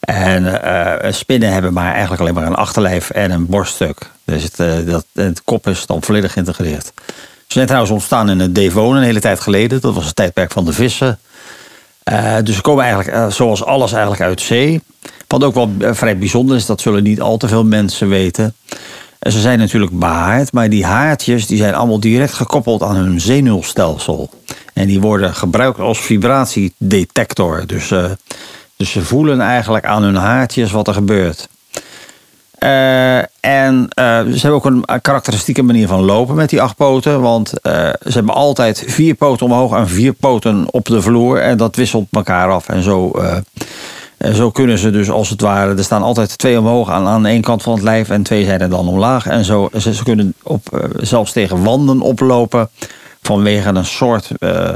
En eh, spinnen hebben maar eigenlijk alleen maar een achterlijf en een borststuk. Dus het, eh, dat, het kop is dan volledig geïntegreerd. Ze zijn trouwens ontstaan in het Devon een hele tijd geleden. Dat was het tijdperk van de vissen. Eh, dus ze komen eigenlijk, eh, zoals alles, eigenlijk uit zee. Wat ook wel eh, vrij bijzonder is, dat zullen niet al te veel mensen weten. En ze zijn natuurlijk behaard, maar die haartjes die zijn allemaal direct gekoppeld aan hun zenuwstelsel. En die worden gebruikt als vibratiedetector. Dus, dus ze voelen eigenlijk aan hun haartjes wat er gebeurt. Eh, en eh, ze hebben ook een karakteristieke manier van lopen met die acht poten. Want eh, ze hebben altijd vier poten omhoog en vier poten op de vloer. En dat wisselt elkaar af. En zo, eh, en zo kunnen ze dus als het ware... Er staan altijd twee omhoog aan, aan één kant van het lijf... en twee zijn er dan omlaag. En zo, ze, ze kunnen op, eh, zelfs tegen wanden oplopen... vanwege een soort eh,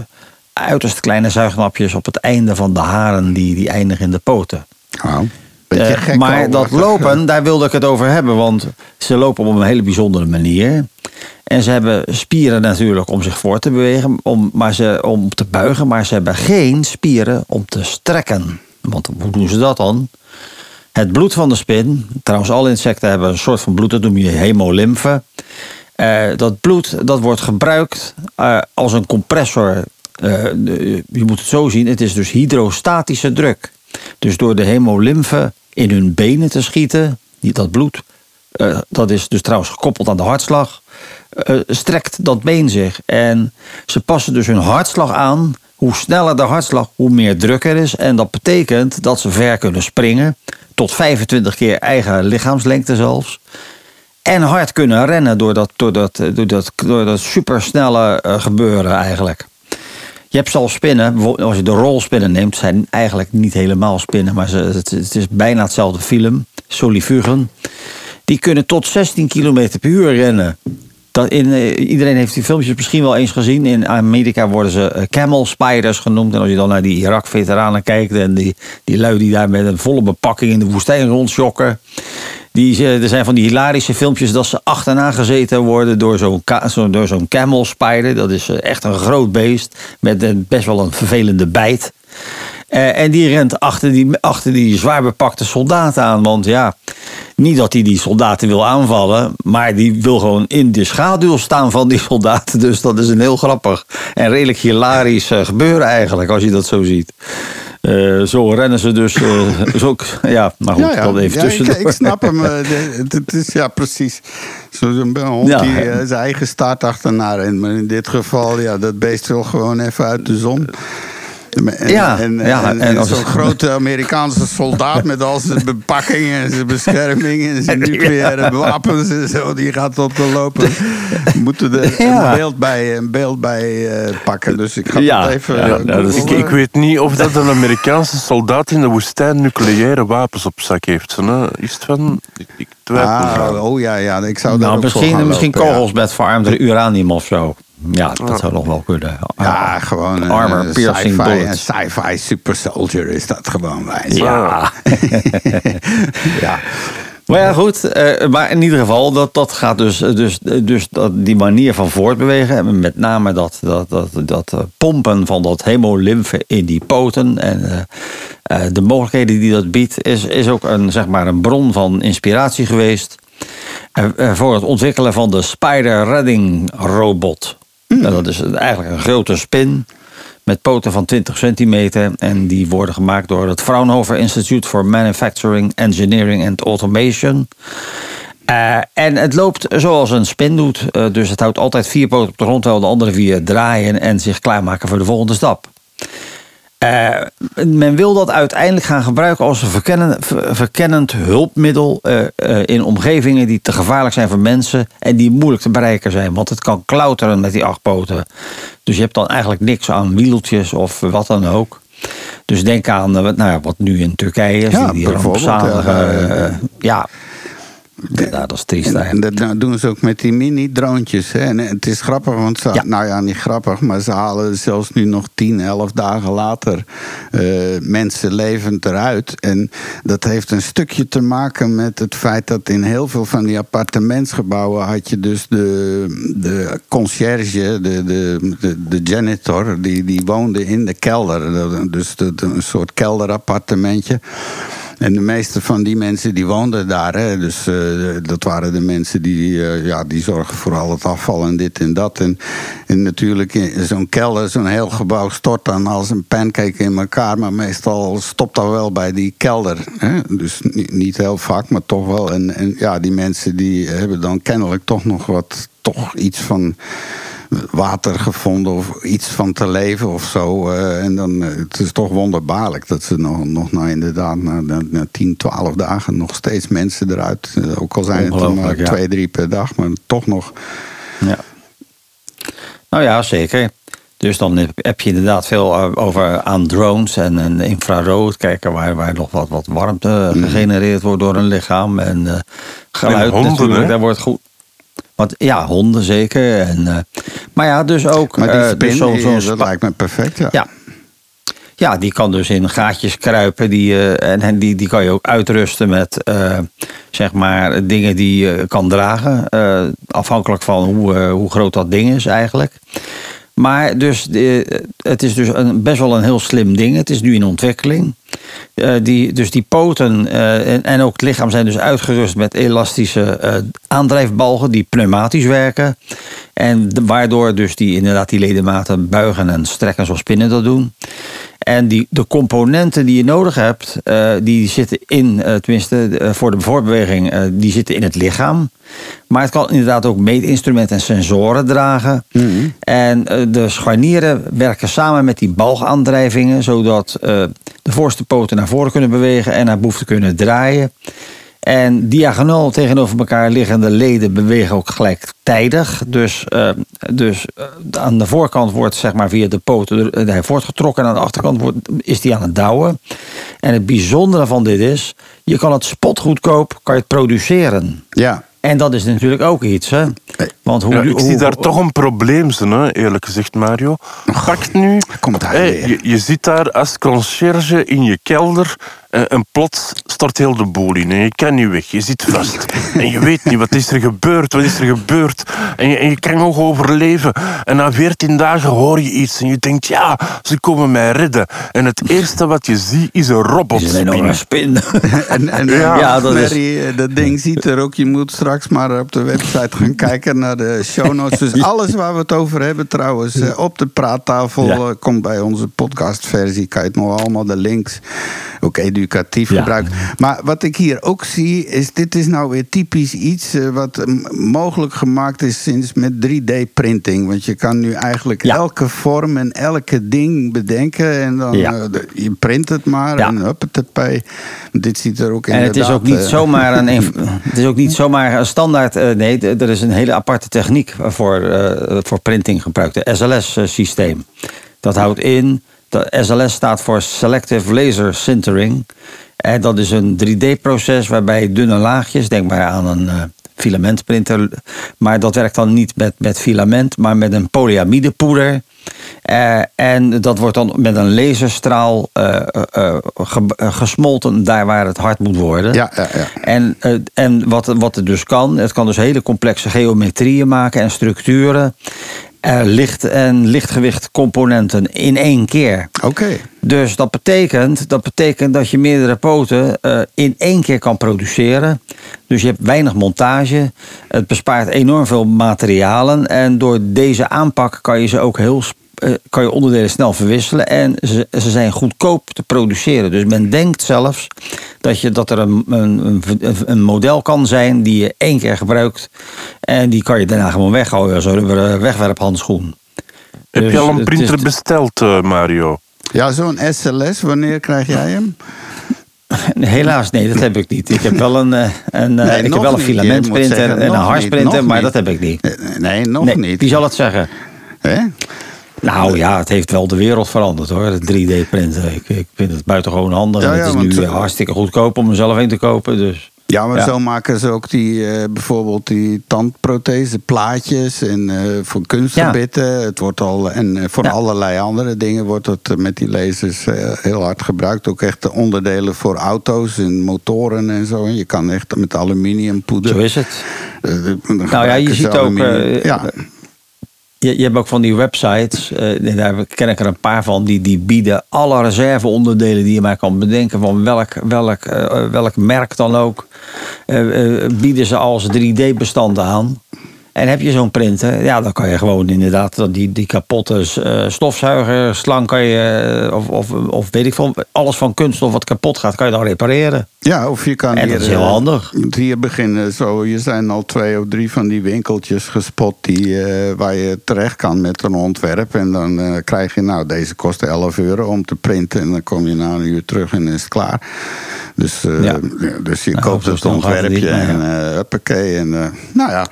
uiterst kleine zuignapjes... op het einde van de haren die, die eindigen in de poten. Beetje Eh, gek maar dat <laughs> lopen, daar wilde ik het over hebben. Want ze lopen op een hele bijzondere manier. En ze hebben spieren natuurlijk om zich voor te bewegen, om, maar ze, om te buigen. Maar ze hebben geen spieren om te strekken. Want hoe doen ze dat dan? Het bloed van de spin, trouwens alle insecten hebben een soort van bloed, dat noem je hemolymfe. Eh, dat bloed dat wordt gebruikt eh, als een compressor. Je moet het zo zien, het is dus hydrostatische druk. Dus door de hemolymfe in hun benen te schieten, dat bloed, eh, dat is dus trouwens gekoppeld aan de hartslag, eh, strekt dat been zich. En ze passen dus hun hartslag aan. Hoe sneller de hartslag, hoe meer druk er is. En dat betekent dat ze ver kunnen springen. Tot 25 keer eigen lichaamslengte zelfs. En hard kunnen rennen door dat, door dat, door dat, door dat supersnelle eh, gebeuren eigenlijk. Je hebt zelfs spinnen, als je de rolspinnen neemt, zijn eigenlijk niet helemaal spinnen, maar ze, het, is bijna hetzelfde film, solifugen. Die kunnen tot 16 km per uur rennen. Dat in, eh, iedereen heeft die filmpjes misschien wel eens gezien. In Amerika worden ze eh, camel spiders genoemd. En als je dan naar die Irak-veteranen kijkt en die, die lui die daar met een volle bepakking in de woestijn rondsjokken. Die, ze- er zijn van die hilarische filmpjes dat ze achterna gezeten worden door zo'n zo, zo'n camel spider. Dat is eh, echt een groot beest met een, best wel een vervelende bijt. Eh, en die rent achter die, achter die zwaar bepakte soldaten aan. Want ja, niet dat hij die soldaten wil aanvallen, maar die wil gewoon in de schaduw staan van die <laughs> soldaten. Dus dat is een heel grappig en redelijk hilarisch eh, gebeuren eigenlijk, als je dat zo ziet. Eh, zo rennen ze dus. <laughs> zo, ja, maar goed, dat even ja, ik, ik snap <laughs> hem. eh, Het is ja precies. Zo'n hond Ja. die zijn eigen staart achterna rent. Maar in dit geval, ja, dat beest wil gewoon even uit de zon. En, Ja, en, ja, en, en als- zo'n grote Amerikaanse soldaat met al zijn bepakking en zijn bescherming en zijn <laughs> nucleaire wapens en zo, die gaat op de lopen. We moeten er <laughs> Ja. een beeld bij, een beeld bij eh, pakken. Dus ik ga Ja, het even. ja, eh, nou, is- Ik, ik weet niet of dat een Amerikaanse soldaat in de woestijn nucleaire wapens op zak heeft. Hè? Is het van? Ik, ik twijfel. Ah, oh ja, ja, ik zou daar Nou, ook voor misschien, misschien kogels met verarmde uranium of zo. Ja, dat zou nog wel kunnen. Ja, gewoon een Armor een piercing sci-fi, een bullets. sci-fi super soldier is dat gewoon wijs. Ja. <laughs> ja. Maar ja, goed. eh, maar in ieder geval, dat, dat gaat dus, dus, dus dat, die manier van voortbewegen. En met name dat, dat, dat, dat eh, pompen van dat hemolymfe in die poten. En eh, eh, de mogelijkheden die dat biedt, is, is ook een, zeg maar een bron van inspiratie geweest. eh, eh, voor het ontwikkelen van de Spider Redding Robot. En dat is eigenlijk een grote spin met poten van 20 centimeter. En die worden gemaakt door het Fraunhofer Institute for Manufacturing, Engineering and Automation. Eh, en het loopt zoals een spin doet. Eh, dus het houdt altijd vier poten op de grond, terwijl de andere vier draaien en zich klaarmaken voor de volgende stap. Eh, men wil dat uiteindelijk gaan gebruiken als een verkennend, ver- verkennend hulpmiddel eh, eh, in omgevingen die te gevaarlijk zijn voor mensen en die moeilijk te bereiken zijn. Want het kan klauteren met die acht poten. Dus je hebt dan eigenlijk niks aan wieltjes of wat dan ook. Dus denk aan wat- nou ja, wat nu in Turkije is. Ja, die, die rampzalige, ja, ja, eh, dat is triest En, dat nou, doen ze ook met die mini-droontjes. En het is grappig, want ze, Ja. nou ja, niet grappig, maar ze halen zelfs nu nog 10, 11 dagen later eh, mensen levend eruit. En dat heeft een stukje te maken met het feit dat in heel veel van die appartementsgebouwen had je dus de, de conciërge, de, de, de, de janitor, die, die woonde in de kelder. Dus de- de- een soort kelderappartementje. En de meeste van die mensen die woonden daar. Hè, dus eh, dat waren de mensen die, eh, ja, die zorgen voor al het afval en dit en dat. En, en natuurlijk in zo'n kelder, zo'n heel gebouw stort dan als een pancake in elkaar. Maar meestal stopt dat wel bij die kelder. Hè? Dus ni- niet heel vaak, maar toch wel. En, en ja, die mensen die hebben dan kennelijk toch nog wat, toch iets van water gevonden of iets van te leven of zo. Eh, en dan, eh, het is toch wonderbaarlijk dat ze nog, nog nou inderdaad na, na, na 10, 12 dagen nog steeds mensen eruit. eh, ook al zijn het er maar ja. twee, drie per dag, maar toch nog. Ja. Nou ja, zeker. Dus dan heb- je inderdaad veel over aan drones en, en infrarood. Kijken waar, waar nog wat, wat warmte gegenereerd wordt door een lichaam. En eh, geluid En honden, natuurlijk, hè? daar wordt goed. Want, ja, honden zeker. En, eh, maar ja, dus ook... Maar die eh, spin, dus zo'n dat spa- lijkt me perfect. Ja. ja. Ja, die kan dus in gaatjes kruipen. Die, eh, en die, die kan je ook uitrusten met eh, zeg maar dingen die je kan dragen. eh, afhankelijk van hoe, eh, hoe groot dat ding is eigenlijk. Maar dus, het is dus een, best wel een heel slim ding. Het is nu in ontwikkeling. Eh, die, dus die poten eh, en, en ook het lichaam zijn dus uitgerust met elastische eh, aandrijfbalgen die pneumatisch werken. En waardoor dus die inderdaad die ledematen buigen en strekken zoals spinnen dat doen. En die, de componenten die je nodig hebt, eh, die zitten in, eh, tenminste eh, voor de voorbeweging, die zitten in het lichaam. Maar het kan inderdaad ook meetinstrumenten en sensoren dragen. En eh, de scharnieren werken samen met die balgaandrijvingen, zodat de voorste poten naar voren kunnen bewegen en naar behoefte kunnen draaien. En diagonaal tegenover elkaar liggende leden bewegen ook gelijktijdig. Dus, eh, dus eh, aan de voorkant wordt zeg maar via de poten eh, hij voortgetrokken. En aan de achterkant wordt, is die aan het douwen. En het bijzondere van dit is, je kan het spotgoedkoop kan je het produceren. Ja. En dat is natuurlijk ook iets, hè? Want hoe, Ja, ik hoe- zie daar toch een probleem, hè, eerlijk gezegd, Mario. Pak nu... Komt hij hè, weer. je, je zit daar als conciërge in je kelder en, en plots stort heel de boel in. En je kan niet weg, je zit vast. en je weet niet, wat is er gebeurd, wat is er gebeurd. En je, en je kan nog overleven. En na 14 dagen hoor je iets en je denkt, ja, ze komen mij redden. En het eerste wat je ziet is een is een enorme spin. En, en Ja, ja, dat is- Mary, eh, dat ding ziet er ook. Je moet straks maar op de website gaan kijken naar de show notes. Dus <laughs> alles waar we het over hebben trouwens eh, op de praattafel Ja. eh, komt bij onze podcastversie. Kan je het nog allemaal de links ook educatief Ja. Maar wat ik hier ook zie is dit is nou weer typisch iets eh, wat eh, mogelijk gemaakt is sinds met 3D-printing. Want je kan nu eigenlijk Ja. elke vorm en elke ding bedenken en dan Ja. eh, je print het maar en huppatepee. Dit ziet er ook En het is ook niet zomaar een, <laughs> het is ook niet zomaar een standaard. nee, er is een hele aparte techniek voor, voor printing gebruikt. De SLS-systeem. Dat houdt in. De SLS staat voor Selective Laser Sintering. En dat is een 3D-proces waarbij dunne laagjes, denk maar aan een eh, filamentprinter. Maar dat werkt dan niet met, met filament, maar met een polyamidepoeder. Eh, en dat wordt dan met een laserstraal eh, eh, eh, ge- eh, gesmolten daar waar het hard moet worden. Ja, ja, ja. En, eh, en wat, wat het dus kan, het kan dus hele complexe geometrieën maken en structuren. Eh, licht en lichtgewicht componenten in één keer. Oké. Dus dat betekent, dat betekent dat je meerdere poten eh, in één keer kan produceren. Dus je hebt weinig montage. Het bespaart enorm veel materialen. En door deze aanpak kan je ze ook heel eh, kan je onderdelen snel verwisselen. En ze, ze zijn goedkoop te produceren. Dus men denkt zelfs Dat, je, dat er een, een, een, een model kan zijn die je één keer gebruikt. En die kan je daarna gewoon weggooien. Zo'n wegwerphandschoen. Heb Dus je al een is- printer besteld, eh, Mario? Ja, zo'n SLS, wanneer krijg jij hem? <laughs> Helaas, nee, dat heb ik niet. Ik heb wel een, eh, een, eh, Nee, ik heb wel een filamentprinter zeggen, en een harsprinter, maar niet. dat heb ik niet. Eh, Nee, nog nee, niet. Wie zal het zeggen? Hè? Nou ja, het heeft wel de wereld veranderd hoor, het 3D-printen. Ik, ik vind het buitengewoon handig. Ja, en ja, het is nu eh, hartstikke goedkoop om er zelf een te kopen. Dus. Ja, maar Ja. zo maken ze ook die, eh, bijvoorbeeld die tandprothese plaatjes en eh, voor kunstgebitten. Het wordt al, en voor Ja. allerlei andere dingen wordt het met die lasers heel hard gebruikt. Ook echt de onderdelen voor auto's en motoren en zo. En je kan echt met aluminiumpoeder. Zo is het. Nou ja, je ziet ook, aluminium. ja. Je, je hebt ook van die websites, eh, daar ken ik er een paar van, die, die bieden alle reserveonderdelen die je maar kan bedenken, van welk, welk, eh, welk merk dan ook, eh, bieden ze als 3D-bestand aan. En heb je zo'n printer, ja, dan kan je gewoon inderdaad die, die kapotte eh, stofzuiger, slang kan je, eh, of, of, of weet ik veel, alles van kunststof wat kapot gaat, kan je dan repareren. Ja, of je kan En hier, dat is heel eh, handig. Hier beginnen zo. Je zijn al twee of drie van die winkeltjes gespot die, waar je terecht kan met een ontwerp. En dan krijg je, nou, deze kost 11 euro om te printen. En dan kom je na een uur terug en is het klaar. Dus, Ja. dus je Nou, koopt het ontwerpje en huppakee. En, nou ja,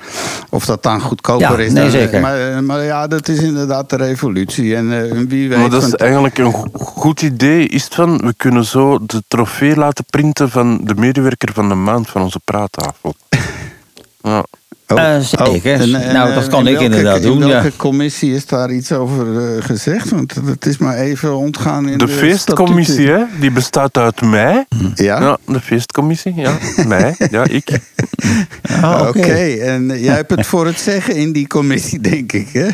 of dat dan goedkoper Ja, is. nee, dan, zeker. Maar, eh, maar ja, dat is inderdaad de revolutie. En eh, wie weet... Maar dat is eigenlijk een go- goed idee. Is het van, we kunnen zo de trofee laten printen van de medewerker van de maand van onze praattafel. <laughs> Ja. Eh, zeker. Nou, dat eh, kan in ik welke- inderdaad doen, In ja. welke commissie is daar iets over eh, gezegd? Want het is maar even ontgaan in de, De feestcommissie, hè, die bestaat uit mij. Ja? Ja, de feestcommissie, ja. Mij, ja, ik. <laughs> Ah, Oké, en eh, jij hebt het voor het zeggen in die commissie, denk ik, hè?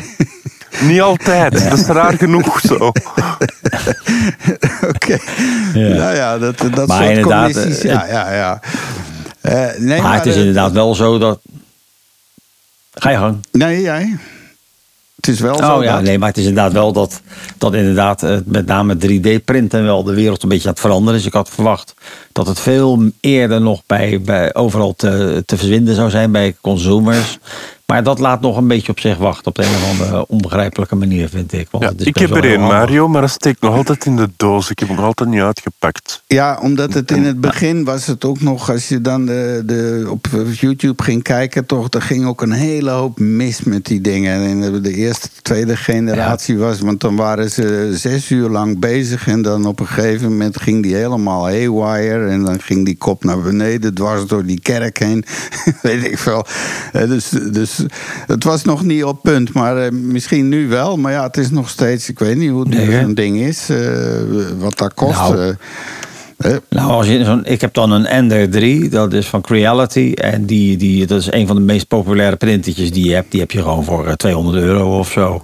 Niet altijd, dat is raar genoeg zo. <laughs> Oké. Ja. Nou ja, dat, dat Maar soort commissies, eh, ja, ja, ja. Eh, nee, Maar het is eh, inderdaad wel zo dat. Ga je gang. Nee, jij. Het is wel zo Oh ja, dat- nee, maar het is inderdaad wel dat, dat inderdaad eh, met name 3D-printen wel de wereld een beetje aan het veranderen is. Ik had verwacht dat het veel eerder nog bij, bij overal te, te verwinden zou zijn bij consumers. Maar dat laat nog een beetje op zich wachten op de een of andere onbegrijpelijke manier, vind ik. Want Ja, het is ik heb er handig. Mario, maar dat steekt nog altijd in de doos. Ik heb hem nog altijd niet uitgepakt. Ja, omdat het in het begin was het ook nog, als je dan de, de, op YouTube ging kijken, toch, er ging ook een hele hoop mis met die dingen. En de, de eerste, tweede generatie was, want dan waren ze zes uur lang bezig en dan op een gegeven moment ging die helemaal haywire en dan ging die kop naar beneden, dwars door die kerk heen. <laughs> Weet ik veel. Eh, Dus, dus het was nog niet op punt, maar eh, misschien nu wel. Maar ja, het is nog steeds, ik weet niet hoe duur Nee, zo'n ding is, eh, wat dat kost. Nou, eh. Nou, als je zo'n, ik heb dan een Ender 3, dat is van Creality. En die, die, dat is een van de meest populaire printertjes die je hebt. Die heb je gewoon voor eh, 200 euro of zo.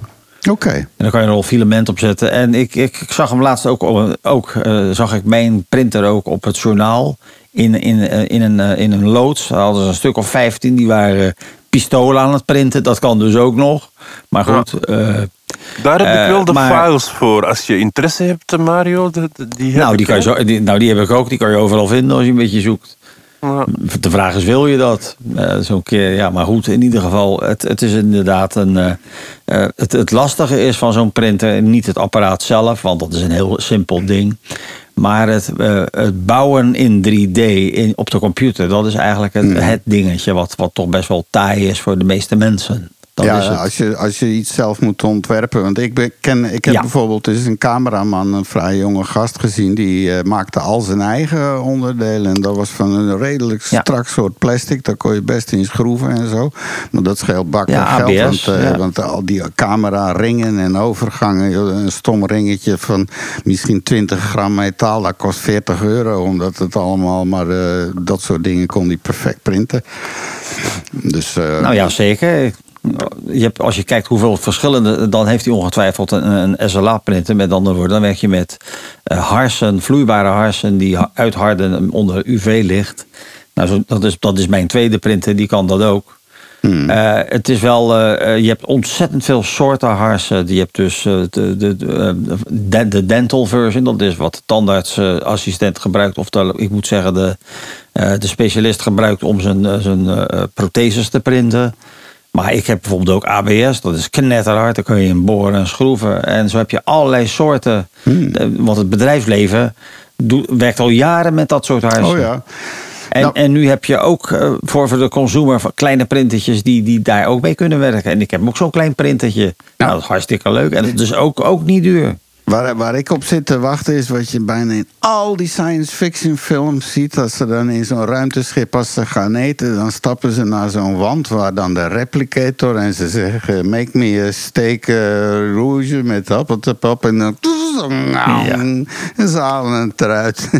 Oké. En dan kan je er al filament op zetten. En ik, ik, ik zag hem laatst ook, ook zag ik mijn printer ook op het journaal. In, in, in, een, in een loods. Daar hadden ze een stuk of 15 die waren pistolen aan het printen. Dat kan dus ook nog. Maar goed, eh, Daar heb Eh, ik wel de maar- files voor. Als je interesse hebt, Mario, die nou, die kan je hè. zo, die, nou, die heb ik ook. Die kan je overal vinden als je een beetje zoekt. Ja. De vraag is, wil je dat? Eh, Zo'n keer, ja, maar goed, in ieder geval, het, het is inderdaad een. eh, eh, het, het lastige is van zo'n printer niet het apparaat zelf, want dat is een heel simpel ding. Maar het, eh, het bouwen in 3D in, op de computer, dat is eigenlijk het, het dingetje wat, wat toch best wel taai is voor de meeste mensen. Ja, is het. als je, als je iets zelf moet ontwerpen. Want ik, ben, ken, ik heb Ja. bijvoorbeeld eens een cameraman, een vrij jonge gast gezien. Die eh, maakte al zijn eigen onderdelen. En dat was van een redelijk Ja. strak soort plastic. Daar kon je best in schroeven en zo. Maar dat scheelt bakken Ja, geld. ABS, want, eh, want al die camera ringen en overgangen. Een stom ringetje van misschien 20 gram metaal. Dat kost 40 euro. Omdat het allemaal maar eh, dat soort dingen kon die perfect printen. Dus, Nou ja, zeker. Je hebt, als je kijkt hoeveel verschillende, dan heeft hij ongetwijfeld een, een SLA-printer. Met andere woorden, dan werk je met eh, harsen, vloeibare harsen die ha- uitharden onder UV-licht. Nou, zo, dat, is, dat is mijn tweede printer, die kan dat ook. Eh, het is wel, eh, je hebt ontzettend veel soorten harsen. Je hebt dus de, de, de, de, de dental version, dat is wat de tandartsassistent gebruikt. Of de, ik moet zeggen, de, de specialist gebruikt om zijn, zijn protheses te printen. Maar ik heb bijvoorbeeld ook ABS, dat is knetterhard. Daar kun je in boren en schroeven. En zo heb je allerlei soorten. Eh, Want het bedrijfsleven doet, werkt al jaren met dat soort harsen. Oh ja. En, Nou- en nu heb je ook eh, voor, voor de consumer kleine printertjes die, die daar ook mee kunnen werken. En ik heb ook zo'n klein printertje. Nou, dat is hartstikke leuk. En het is ook, ook niet duur. Waar, waar ik op zit te wachten is wat je bijna in al die science fiction films ziet. Als ze dan in zo'n ruimteschip, als ze gaan eten, dan stappen ze naar zo'n wand waar dan de replicator en ze zeggen: Make me a steak eh, rouge met appeltepap. En dan. Ja. <laughs> En ze halen het eruit.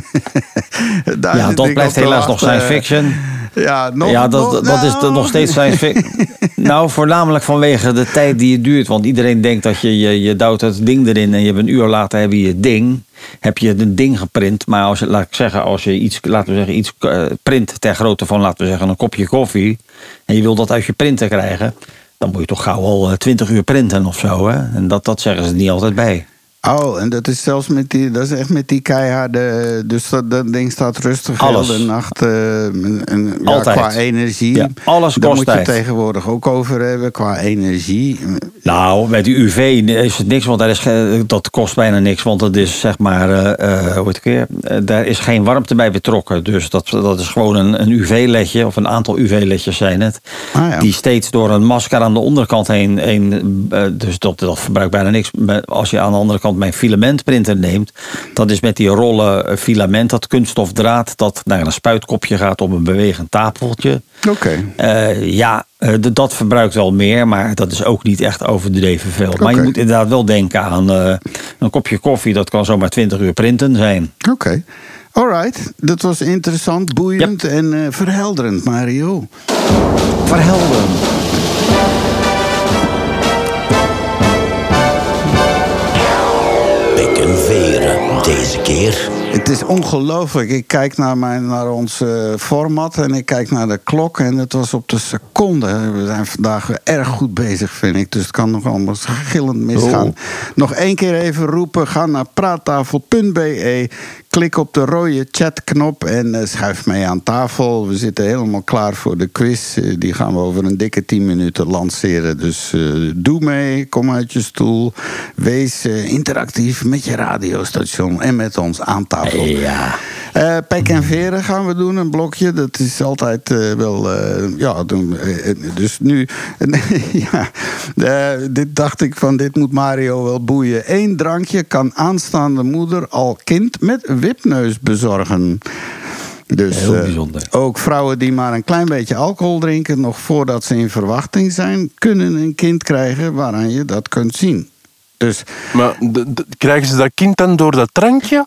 <laughs> Daar ja, dat blijft helaas nog science fiction. Ja, nog, ja, dat, nog- dat is de- nog steeds science fiction. <laughs> nou, voornamelijk vanwege de tijd die het duurt. Want iedereen denkt dat je, je, je duwt het ding erin en je hebt een uur later heb je je ding. Heb je een ding geprint. Maar als laat ik zeggen, als je iets, laten we zeggen, iets eh, print ter grootte van, laten we zeggen, een kopje koffie. En je wil dat uit je printer krijgen. Dan moet je toch gauw al eh, 20 uur printen of zo. Hè? En dat, dat zeggen ze niet altijd bij. Oh, en dat is zelfs met die, dat is echt met die keiharde. Dus dat, dat ding staat rustig Alles. de nacht. eh, en, en, ja, Altijd. qua energie. Ja, alles Daar kost moet je tijd. tegenwoordig ook over hebben, qua energie. Nou, met die UV is het niks, want daar is dat kost bijna niks. Want het is zeg maar, eh, eh, hoe het weer? Eh, daar is geen warmte bij betrokken. Dus dat, dat is gewoon een, een UV-ledje, of een aantal UV-ledjes zijn het. Ah, ja. Die steeds door een masker aan de onderkant heen. heen dus dat, dat verbruikt bijna niks. Als je aan de andere kant mijn filamentprinter neemt, dat is met die rollen eh, filament, dat kunststofdraad, dat naar een spuitkopje gaat op een bewegend tafeltje. Oké. Eh, ja, eh, dat verbruikt wel meer, maar dat is ook niet echt overdreven veel. Maar je moet inderdaad wel denken aan een kopje koffie, dat kan zomaar 20 uur printen zijn. Oké. Alright, dat was interessant, boeiend en verhelderend, Mario. Verhelden. Pek en veren deze keer. Het is ongelooflijk. Ik kijk naar, mijn, naar ons eh, format en ik kijk naar de klok. En het was op de seconde. We zijn vandaag erg goed bezig, vind ik. Dus het kan nog allemaal gillend misgaan. Oh. Nog één keer even roepen. Ga naar praattafel.be. Klik op de rode chatknop en eh, schuif mee aan tafel. We zitten helemaal klaar voor de quiz. Eh, die gaan we over een dikke 10 minuten lanceren. Dus doe mee, kom uit je stoel. Wees interactief met je radiostation en met ons aan tafel. Ja. Eh, pek en veren gaan we doen, een blokje. Dat is altijd eh, wel. eh, ja, doen, eh, eh, dus nu. <laughs> ja, eh, dit dacht ik van: dit moet Mario wel boeien. Eén drankje kan aanstaande moeder al kind met wipneus bezorgen. Dus Heel eh, bijzonder. ook vrouwen die maar een klein beetje alcohol drinken, nog voordat ze in verwachting zijn, kunnen een kind krijgen waaraan je dat kunt zien. Dus Maar krijgen ze dat kind dan door dat drankje?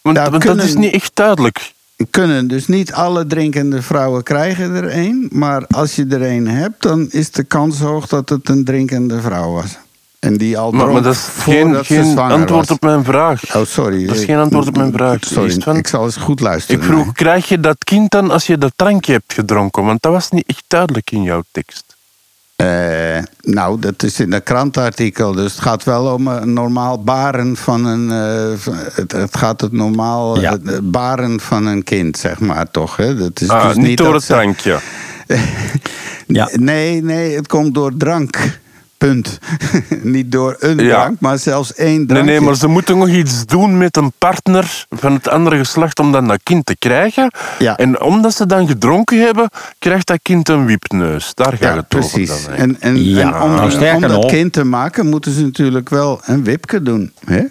Want, want kunnen- dat is niet echt duidelijk. kunnen dus niet alle drinkende vrouwen krijgen er één. Maar als je er één hebt, dan is de kans hoog dat het een drinkende vrouw was. En die al Maar, dat is geen, geen antwoord was. op mijn vraag. Oh, sorry. Dat is geen antwoord op mijn vraag. Sorry, van- ik zal eens goed luisteren. Ik vroeg, krijg je dat kind dan als je dat drankje hebt gedronken? Want dat was niet echt duidelijk in jouw tekst. Eh, nou, dat is in een krantartikel. Dus het gaat wel om een normaal baren van een. eh, het, het gaat het normaal Ja. baren van een kind, zeg maar toch? Hè? Dat is Ah, dus niet door het drankje. <laughs> Ja. Nee, nee, het komt door drank. Punt. <laughs> Niet door een Ja. drank, maar zelfs één Nee, drankje. nee, maar ze moeten nog iets doen met een partner van het andere geslacht om dan dat kind te krijgen. Ja. En omdat ze dan gedronken hebben, krijgt dat kind een wipneus. Daar gaat Ja, het precies. over hè. En, en, Ja, en om, nou, om dat kind te maken, moeten ze natuurlijk wel een wipke doen. Hè?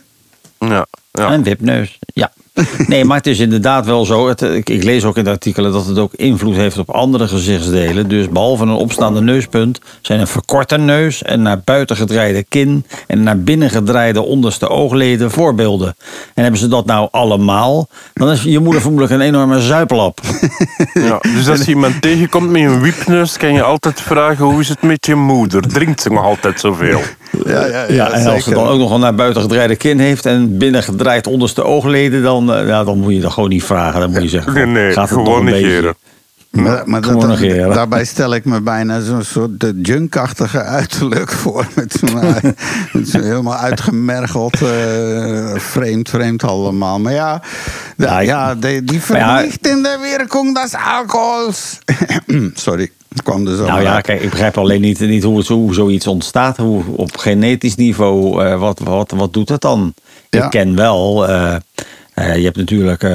Ja, ja. Een wipneus, ja. <laughs> Nee, maar het is inderdaad wel zo. Het, ik, ik lees ook in de artikelen dat het ook invloed heeft op andere gezichtsdelen. Dus behalve een opstaande neuspunt zijn een verkorte neus, en naar buiten gedraaide kin en naar binnen gedraaide onderste oogleden voorbeelden. En hebben ze dat nou allemaal, dan is je moeder vermoedelijk een enorme zuiplap. <laughs> Ja, dus als je iemand tegenkomt met een wipneus, kan je altijd vragen hoe is het met je moeder? Drinkt ze nog altijd zoveel? Ja, ja, Ja, en als ze dan ook nog een naar buiten gedraaide kin heeft en binnen gedraaid onderste oogleden, dan, eh, ja, dan moet je dat gewoon niet vragen. Dan moet je zeggen, Nee, nee, gaat het nog gewoon negeren. Maar, maar dat- negeren. daarbij stel ik me bijna zo'n soort de junkachtige uiterlijk <laughs> voor. Met zo'n zo'n helemaal uitgemergeld, eh, vreemd, vreemd allemaal. Maar ja, de- Ja, die, die Maar ja- verlichtende werking des alcohols. <clears throat> Sorry, het kwam zo Nou ja, uit. kijk, ik begrijp alleen niet, niet hoe, het, hoe zoiets ontstaat. Hoe, op genetisch niveau, eh, wat, wat, wat doet het dan? Ja. Ik ken wel, eh, eh, je hebt natuurlijk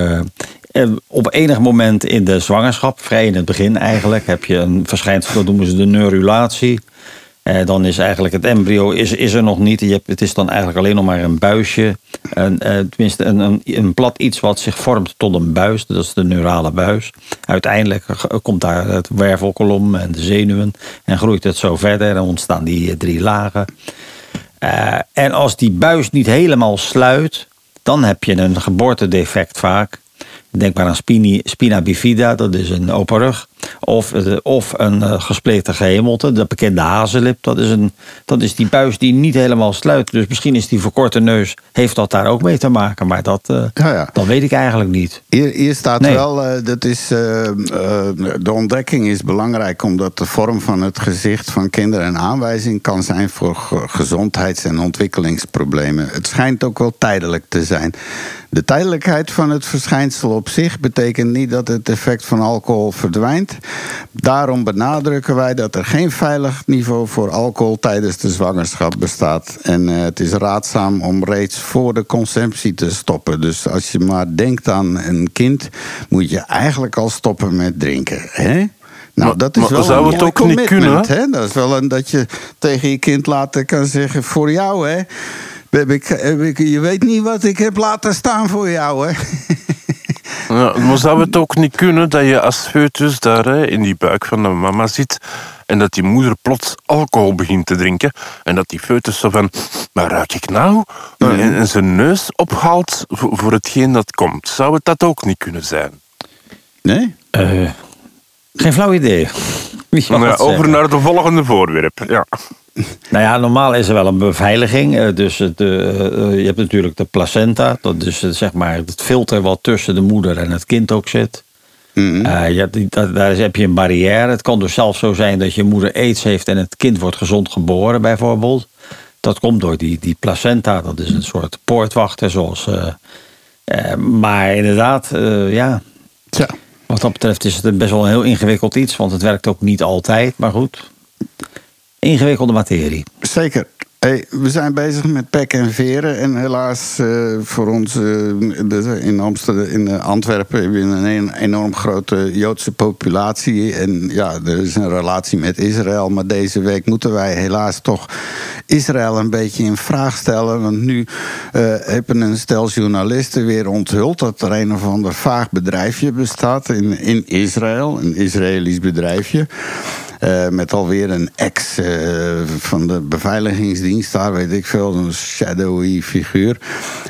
op enig moment in de zwangerschap, vrij in het begin eigenlijk, heb je een verschijnsel, dat noemen ze de neurulatie. Eh, dan is eigenlijk het embryo is, is er nog niet. Je hebt, het is dan eigenlijk alleen nog maar een buisje. Eh, tenminste, een, een, plat iets wat zich vormt tot een buis. Dat is de neurale buis. Uiteindelijk komt daar het wervelkolom en de zenuwen. En groeit het zo verder. En ontstaan die eh, drie lagen. En als die buis niet helemaal sluit, dan heb je een geboortedefect vaak. Denk maar aan spina bifida, dat is een open rug. Of, eh, of een eh, gespleten gehemelte, de bekende hazenlip. Dat is, een, dat is die buis die niet helemaal sluit. Dus misschien is die verkorte neus, heeft dat daar ook mee te maken. Maar dat, eh, Ja, ja. dat weet ik eigenlijk niet. Hier, hier staat Nee. wel, dat is, de ontdekking is belangrijk omdat de vorm van het gezicht van kinderen een aanwijzing kan zijn voor ge- gezondheids- en ontwikkelingsproblemen. Het schijnt ook wel tijdelijk te zijn. De tijdelijkheid van het verschijnsel op zich betekent niet dat het effect van alcohol verdwijnt. Daarom benadrukken wij dat er geen veilig niveau voor alcohol tijdens de zwangerschap bestaat. En eh, het is raadzaam om reeds voor de conceptie te stoppen. Dus als je maar denkt aan een kind, moet je eigenlijk al stoppen met drinken. Hè? Nou, Maar- dat is maar wel zou een het ook niet kunnen? Hè? Dat is wel een dat je tegen je kind later kan zeggen: voor jou, hè? Heb ik, heb ik, je weet niet wat ik heb laten staan voor jou, hè? <laughs> Ja, maar zou het ook niet kunnen dat je als foetus daar hè, in die buik van de mama zit en dat die moeder plots alcohol begint te drinken en dat die foetus zo van, maar ruik ik nou? En, en zijn neus ophaalt voor, voor hetgeen dat komt. Zou het dat ook niet kunnen zijn? Nee? Eh, geen flauw idee. Ja, het over naar de volgende voorwerp. Ja. Nou ja, normaal is er wel een beveiliging. eh, Dus het, eh, eh, je hebt natuurlijk de placenta. Dat is zeg maar het filter wat tussen de moeder en het kind ook zit. Je hebt, die- daar, heb je een barrière. Het kan dus zelfs zo zijn dat je moeder aids heeft en het kind wordt gezond geboren bijvoorbeeld. Dat komt door die, die placenta. Dat is een soort poortwachter zoals... eh, eh, maar inderdaad, eh, ja, Tja. Wat dat betreft is het best wel een heel ingewikkeld iets. Want het werkt ook niet altijd, maar goed. Ingewikkelde materie. Zeker. Hey, we zijn bezig met pek en veren. En helaas eh, voor ons eh, de- in, Amsterdam, in eh, Antwerpen hebben we een enorm grote Joodse populatie. En ja, er is een relatie met Israël. Maar deze week moeten wij helaas toch Israël een beetje in vraag stellen. Want nu hebben een stel journalisten weer onthuld dat er een of ander vaag bedrijfje bestaat in, in Israël. Een Israëlisch bedrijfje. Met alweer een ex van de beveiligingsdienst, daar weet ik veel, een shadowy figuur.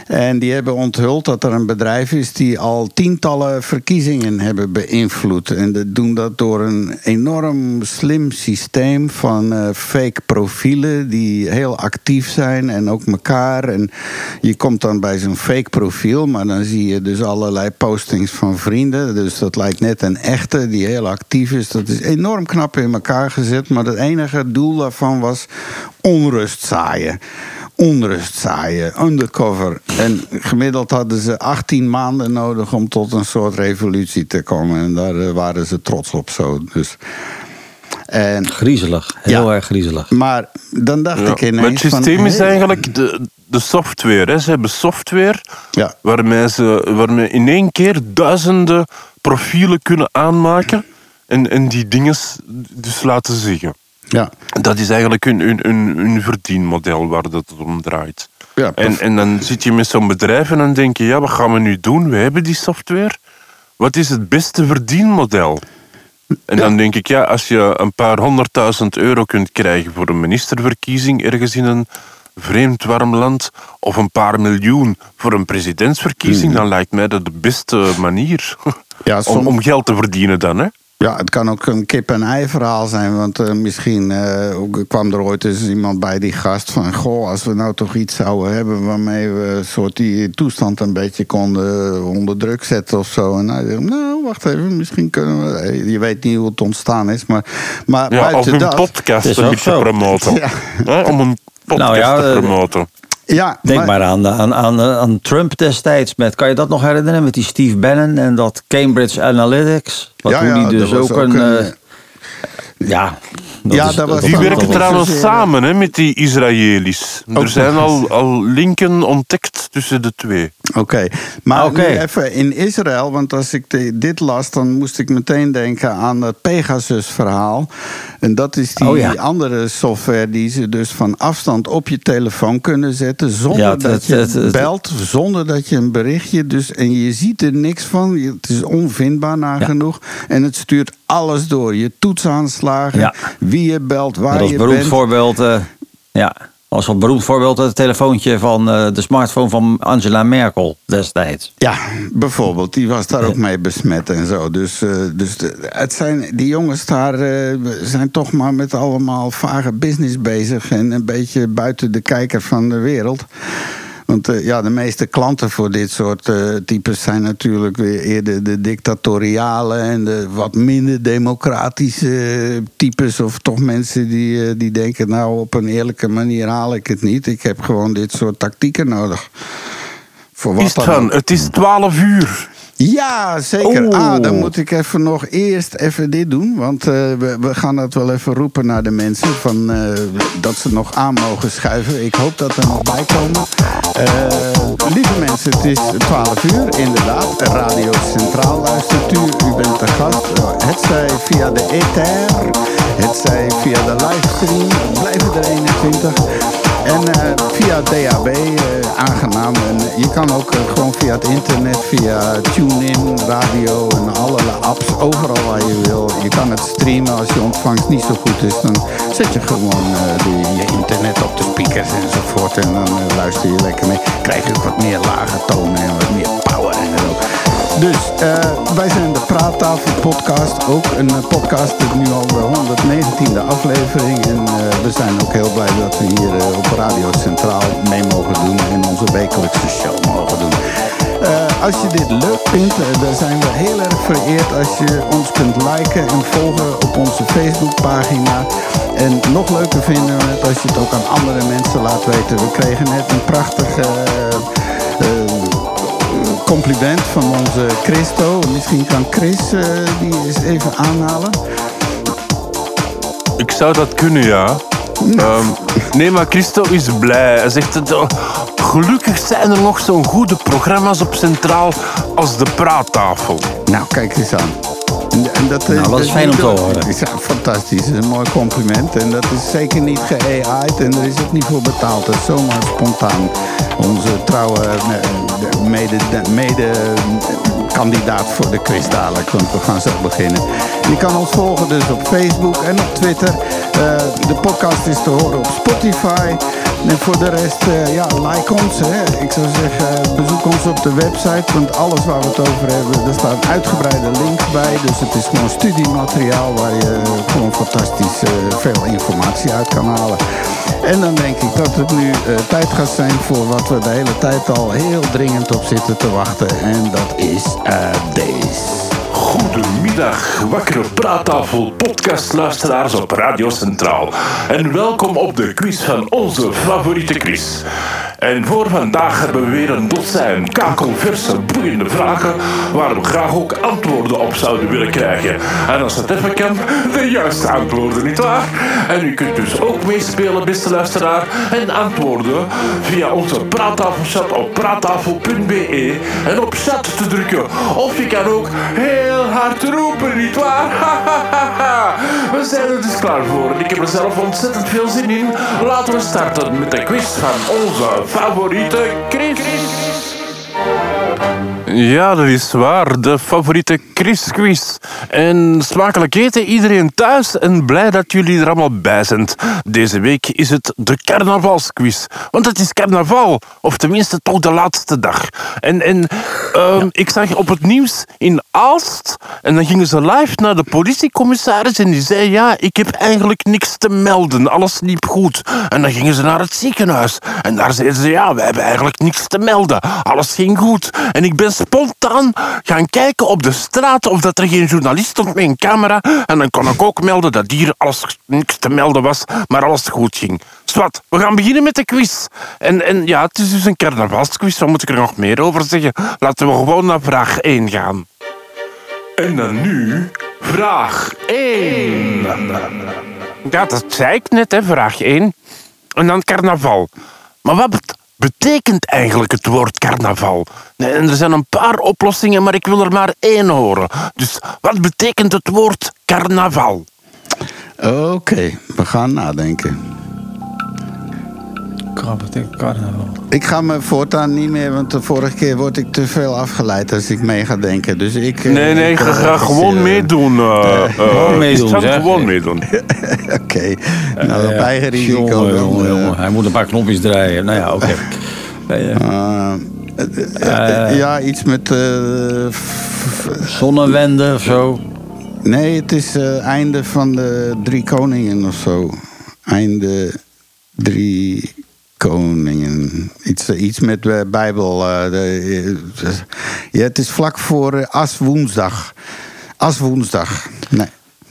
En die hebben onthuld dat er een bedrijf is die al tientallen verkiezingen hebben beïnvloed. En dat doen dat door een enorm slim systeem van eh, fake profielen die heel actief zijn en ook elkaar. En je komt dan bij zo'n fake profiel, maar dan zie je dus allerlei postings van vrienden. Dus dat lijkt net een echte die heel actief is. Dat is enorm knap in elkaar gezet. Maar het enige doel daarvan was onrust zaaien. Onrust zaaien, undercover. En gemiddeld hadden ze 18 maanden nodig om tot een soort revolutie te komen. En daar eh, waren ze trots op zo. Dus. En, Griezelig, heel Ja. erg griezelig. maar dan dacht Ja, ik ineens maar het systeem van, is hey, eigenlijk de, de software. Hè. Ze hebben software Ja. waarmee ze waarmee in één keer duizenden profielen kunnen aanmaken en, en die dingen dus laten zeggen. Ja, Dat is eigenlijk hun, hun, hun, hun verdienmodel waar dat om draait. Ja, en, en dan zit je met zo'n bedrijf en dan denk je, ja, wat gaan we nu doen? We hebben die software. Wat is het beste verdienmodel? En dan denk ik, ja, als je een paar honderdduizend euro kunt krijgen voor een ministerverkiezing ergens in een vreemd warm land, of een paar miljoen voor een presidentsverkiezing, dan lijkt mij dat de beste manier Ja, <laughs> om, om geld te verdienen dan, hè? Ja, het kan ook een kip-en-ei verhaal zijn. Want eh, misschien eh, ook kwam er ooit eens iemand bij die gast van... goh, als we nou toch iets zouden hebben... waarmee we een soort die toestand een beetje konden onder druk zetten of zo. En hij zegt, nou, wacht even, misschien kunnen we... eh, Je weet niet hoe het ontstaan is, maar, maar Ja, buiten een dat... podcast Het is een beetje promoten. <laughs> Ja. Om een podcast Nou ja, te eh, promoten. Ja, Denk maar, aan, aan, aan, aan Trump destijds. Met, kan je dat nog herinneren? Met die Steve Bannon en dat Cambridge Analytics. Wat Ja, ja, die dus ook, ook een... een, eh, ja, dat Ja, is- dat was Die dat werken trouwens samen hè, met die Israëli's. Ook Er zijn al, al linken ontdekt tussen de twee. Oké, maar nu even in Israël, want als ik de- dit las, dan moest ik meteen denken aan het Pegasus-verhaal. En dat is die Oh ja. andere software die ze dus van afstand op je telefoon kunnen zetten, zonder Ja, het- dat het- je het- het- belt, zonder dat je een berichtje, dus en je ziet er niks van. Het is onvindbaar nagenoeg en het stuurt alles door. Je toetsaanslagen, Ja. wie je belt, waar dat je beroemd bent. voorbeeld... eh, ja, als een beroemd voorbeeld het telefoontje van eh, de smartphone van Angela Merkel destijds. Ja, bijvoorbeeld. Die was daar ook mee besmet en zo. Dus, eh, dus de- het zijn, die jongens daar zijn toch maar met allemaal vage business bezig. En een beetje buiten de kijker van de wereld. Want eh, ja, de meeste klanten voor dit soort eh, types zijn natuurlijk weer eerder de dictatoriale en de wat minder democratische types. Of toch mensen die, eh, die denken, nou op een eerlijke manier haal ik het niet. Ik heb gewoon dit soort tactieken nodig. Voor wat het is 12 uur. Ja, zeker. Ah, dan moet ik even nog eerst even dit doen. Want eh, we, we gaan dat wel even roepen naar de mensen. Van, eh, dat ze nog aan mogen schuiven. Ik hoop dat er nog bij komen. Eh, lieve mensen, het is 12 uur. Inderdaad, Radio Centraal luistert u. U bent de gast. Het zij via de ether. Het zij via de livestream. Blijven er 21. En eh, via DAB, eh, aangenaam. En je kan ook eh, gewoon via het internet, via TuneIn, radio en allerlei apps, overal waar je wil. Je kan het streamen als je ontvangst niet zo goed is. Dan zet je gewoon eh, je internet op de speakers enzovoort. En dan eh, luister je lekker mee. Krijg je ook wat meer lage tonen en wat meer power en zo. Dus eh, wij zijn de Praattafel podcast. Ook een eh, podcast, dit nu al de 119e aflevering. En eh, we zijn ook heel blij dat we hier eh, op Radio Centraal mee mogen doen. En onze wekelijkse show mogen doen. Eh, als je dit leuk vindt, eh, dan zijn we heel erg vereerd als je ons kunt liken en volgen op onze Facebookpagina. En nog leuker vinden we het als je het ook aan andere mensen laat weten. We kregen net een prachtige eh, eh, compliment van onze Christo. Misschien kan Chris eh, die eens even aanhalen. Ik zou dat kunnen, ja. Ehm, nee, maar Christo is blij. Hij zegt, het, gelukkig zijn er nog zo'n goede programma's op Centraal als de Praattafel. Nou, kijk eens aan. En, en dat, eh, Nou, dat is fijn om te horen. Ja, fantastisch. Een mooi compliment. En dat is zeker niet ge-AI'd en er is ook niet voor betaald. Dat is zomaar spontaan. Onze trouwe eh, mede, mede kandidaat voor de quiz dadelijk. Want we gaan zo beginnen. Je kan ons volgen dus op Facebook en op Twitter. Eh, de podcast is te horen op Spotify. En voor de rest, eh, ja, like ons. Hè. Ik zou zeggen, bezoek ons op de website. Want alles waar we het over hebben, er staan uitgebreide links bij. Dus het is gewoon studiemateriaal waar je gewoon fantastisch eh, veel informatie uit kan halen. En dan denk ik dat het nu eh, tijd gaat zijn voor wat we de hele tijd al heel dringend op zitten te wachten. En dat is deze. Goedemiddag, wakkere praattafel podcastluisteraars op Radio Centraal. En welkom op de quiz van onze favoriete quiz. En voor vandaag hebben we weer een dozijn kakelverse, boeiende vragen waar we graag ook antwoorden op zouden willen krijgen. En als het even kan, de juiste antwoorden, nietwaar? En u kunt dus ook meespelen, beste luisteraar, en antwoorden via onze praattafelchat op praattafel.be en op chat te drukken. Of je kan ook hard roepen, nietwaar? <laughs> We zijn er dus klaar voor en ik heb er zelf ontzettend veel zin in. Laten we starten met de quiz van onze favoriete Chris. Ja, dat is waar. De favoriete Chris-quiz. En smakelijk eten iedereen thuis en blij dat jullie er allemaal bij zijn. Deze week is het de carnavalsquiz. Want het is carnaval, of tenminste toch de laatste dag. En, en ehm, ik zag op het nieuws in Aalst, en dan gingen ze live naar de politiecommissaris en die zei, ja, ik heb eigenlijk niks te melden, alles liep goed. En dan gingen ze naar het ziekenhuis en daar zeiden ze, ja, we hebben eigenlijk niks te melden, alles ging goed. En ik ben spontaan gaan kijken op de straat of dat er geen journalist stond met een camera en dan kon ik ook melden dat hier alles niks te melden was, maar alles goed ging. Swat, we gaan beginnen met de quiz. En, en ja, het is dus een carnavalsquiz, wat moet ik er nog meer over zeggen? Laten we gewoon naar vraag 1 gaan. En dan nu vraag 1. Ja, dat zei ik net, hè, vraag 1. En dan carnaval. Maar wat betekent eigenlijk het woord carnaval? En er zijn een paar oplossingen, maar ik wil er maar één horen. Dus wat betekent het woord carnaval? Oké, we gaan nadenken. Carnaval. Ik ga me voortaan niet meer, want de vorige keer word ik te veel afgeleid als ik mee ga denken. Dus ik. eh, Nee, nee, ik, ga, ga gewoon meedoen. eh, eh, Gewoon meedoen, zeg. Gewoon meedoen. <laughs> Oké, nou op Ja, eigen risico. jongen, dan, jongen, jongen. Hij moet een paar knopjes draaien. Nou ja, oké. Nee, eh, eh, ja, iets met. eh, f- Zonnewende of zo. nee, het is eh, einde van de drie koningen of zo. Einde drie koningen. Iets, iets met eh, Bijbel. eh, de, eh, ja, het is vlak voor Aswoensdag. Aswoensdag. Nee,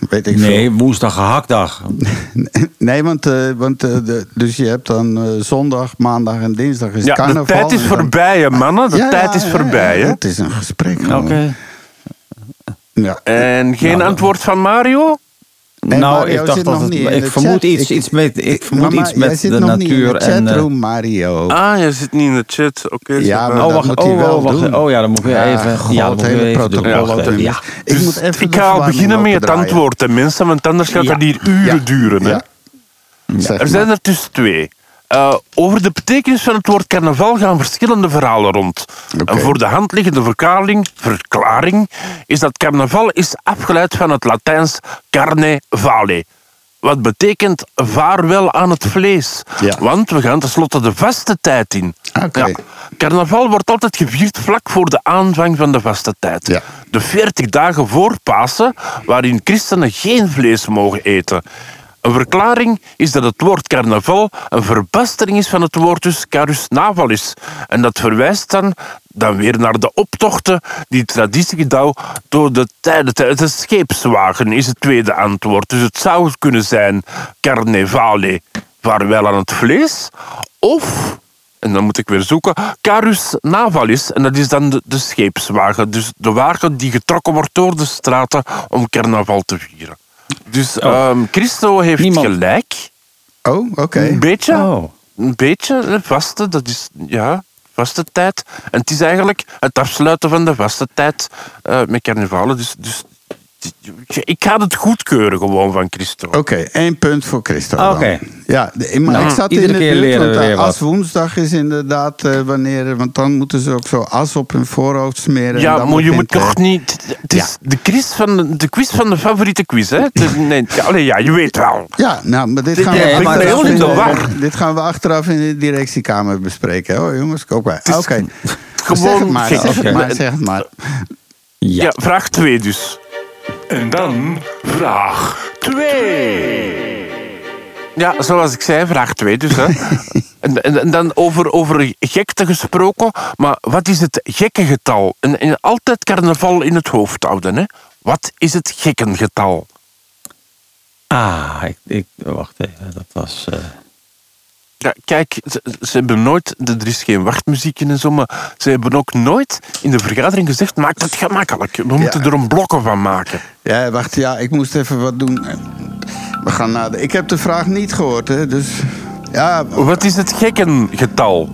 weet ik veel. Nee, woensdag gehaktdag. <laughs> Nee, want, want de, dus je hebt dan zondag, maandag en dinsdag is Ja, de carnaval. tijd is voorbij, hè, mannen. De Ja, tijd ja, is ja, voorbij, hè. Het is een gesprek. Oké. Ja. En geen antwoord van Mario? En nou, Mario ik dacht zit dat nog het, ik de vermoed chat. iets, Ik- iets met, ik vermoed Mama, iets jij met zit de nog niet in natuur de en. eh, chatroom, Mario. Ah, je zit niet in de chat. Oké. Ja, zo. maar oh, dat wacht, moet oh, wel oh, wacht, doen. oh ja, dan moet ik Ja, even. god, ja, dan het moet ik hele protocol er ja. is. Ik Dus moet even ik ga beginnen met het antwoord, mensen, want anders gaat Ja. dat hier uren Ja. duren. Hè. Ja. Er zijn er dus twee. Eh, over de betekenis van het woord carnaval gaan verschillende verhalen rond. Een voor de hand liggende verklaring, verklaring is dat carnaval is afgeleid van het Latijns carne vale. Wat betekent vaarwel aan het vlees. Ja. Want we gaan tenslotte de vaste tijd in. Carnaval wordt altijd gevierd vlak voor de aanvang van de vaste tijd. Ja. De 40 dagen voor Pasen, waarin christenen geen vlees mogen eten. Een verklaring is dat het woord carnaval een verbastering is van het woord dus carus navalis. En dat verwijst dan, dan weer naar de optochten die traditiegedouw door de tijden... De scheepswagen is het tweede antwoord. Dus het zou kunnen zijn carnevale, vaarwel aan het vlees. Of en dan moet ik weer zoeken. Carus navalis, en dat is dan de, de scheepswagen. Dus de wagen die getrokken wordt door de straten om carnaval te vieren. Dus ehm, Christo heeft Niemand. gelijk. Oh, oké. Een beetje. Oh. Een beetje. Vaste, dat is ja, vaste tijd. En het is eigenlijk het afsluiten van de vaste tijd eh, met carnavalen. Dus, dus ik ga het goedkeuren gewoon van Christo. Oké, één punt voor Christo. dan. Oké. Ja, maar Nou, ik zat in de keer buurt, leren want we eh, als woensdag is inderdaad eh, wanneer... Want dan moeten ze ook zo as op hun voorhoofd smeren. en Ja, dan maar je moet toch niet... Het is ja. de, quiz van de, de quiz van de favoriete quiz, hè? De- <laughs> nee, ja, allee, ja, je weet wel. Ja, nou, maar dit gaan, nee, we maar achteraf in de dit gaan we achteraf in de directiekamer bespreken. Hoor, jongens, bij. is Oké. Gewoon Zeg het maar, zeg het maar, zeg het maar. Ja. Ja, vraag 2 dus. En dan vraag 2. Ja, zoals ik zei, vraag 2 dus. Hè. <laughs> en, en, en dan over, over gekte gesproken. Maar wat is het gekke getal? En, en altijd carnaval in het hoofd houden. Hè. Wat is het gekkengetal? Ah, ik, ik, wacht even. Dat was. eh, Ja, kijk, ze, ze hebben nooit, er is geen wachtmuziekje en zo, maar ze hebben ook nooit in de vergadering gezegd, maak het gemakkelijk. We moeten er een blokken van maken. Ja, wacht, ja, ik moest even wat doen. We gaan naar de... Ik heb de vraag niet gehoord, hè, dus... Ja, Wat is het gekkengetal?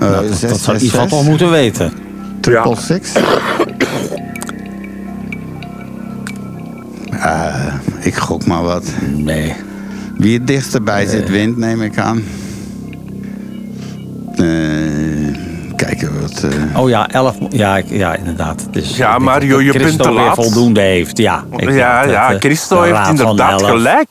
eh, nou, dat, zes, dat zou zes. toch moeten weten. Triple six. Ah, ik gok maar wat. Nee. Wie het dichtst bij zit, wint, neem ik aan. Eh, kijk kijken wat... eh, Oh ja, 11. Ja, ja inderdaad. Dus Ja, Mario, dat je bent Christo te laat. voldoende heeft. Ja, ja, ja, eh, Christo heeft inderdaad 11 gelijk.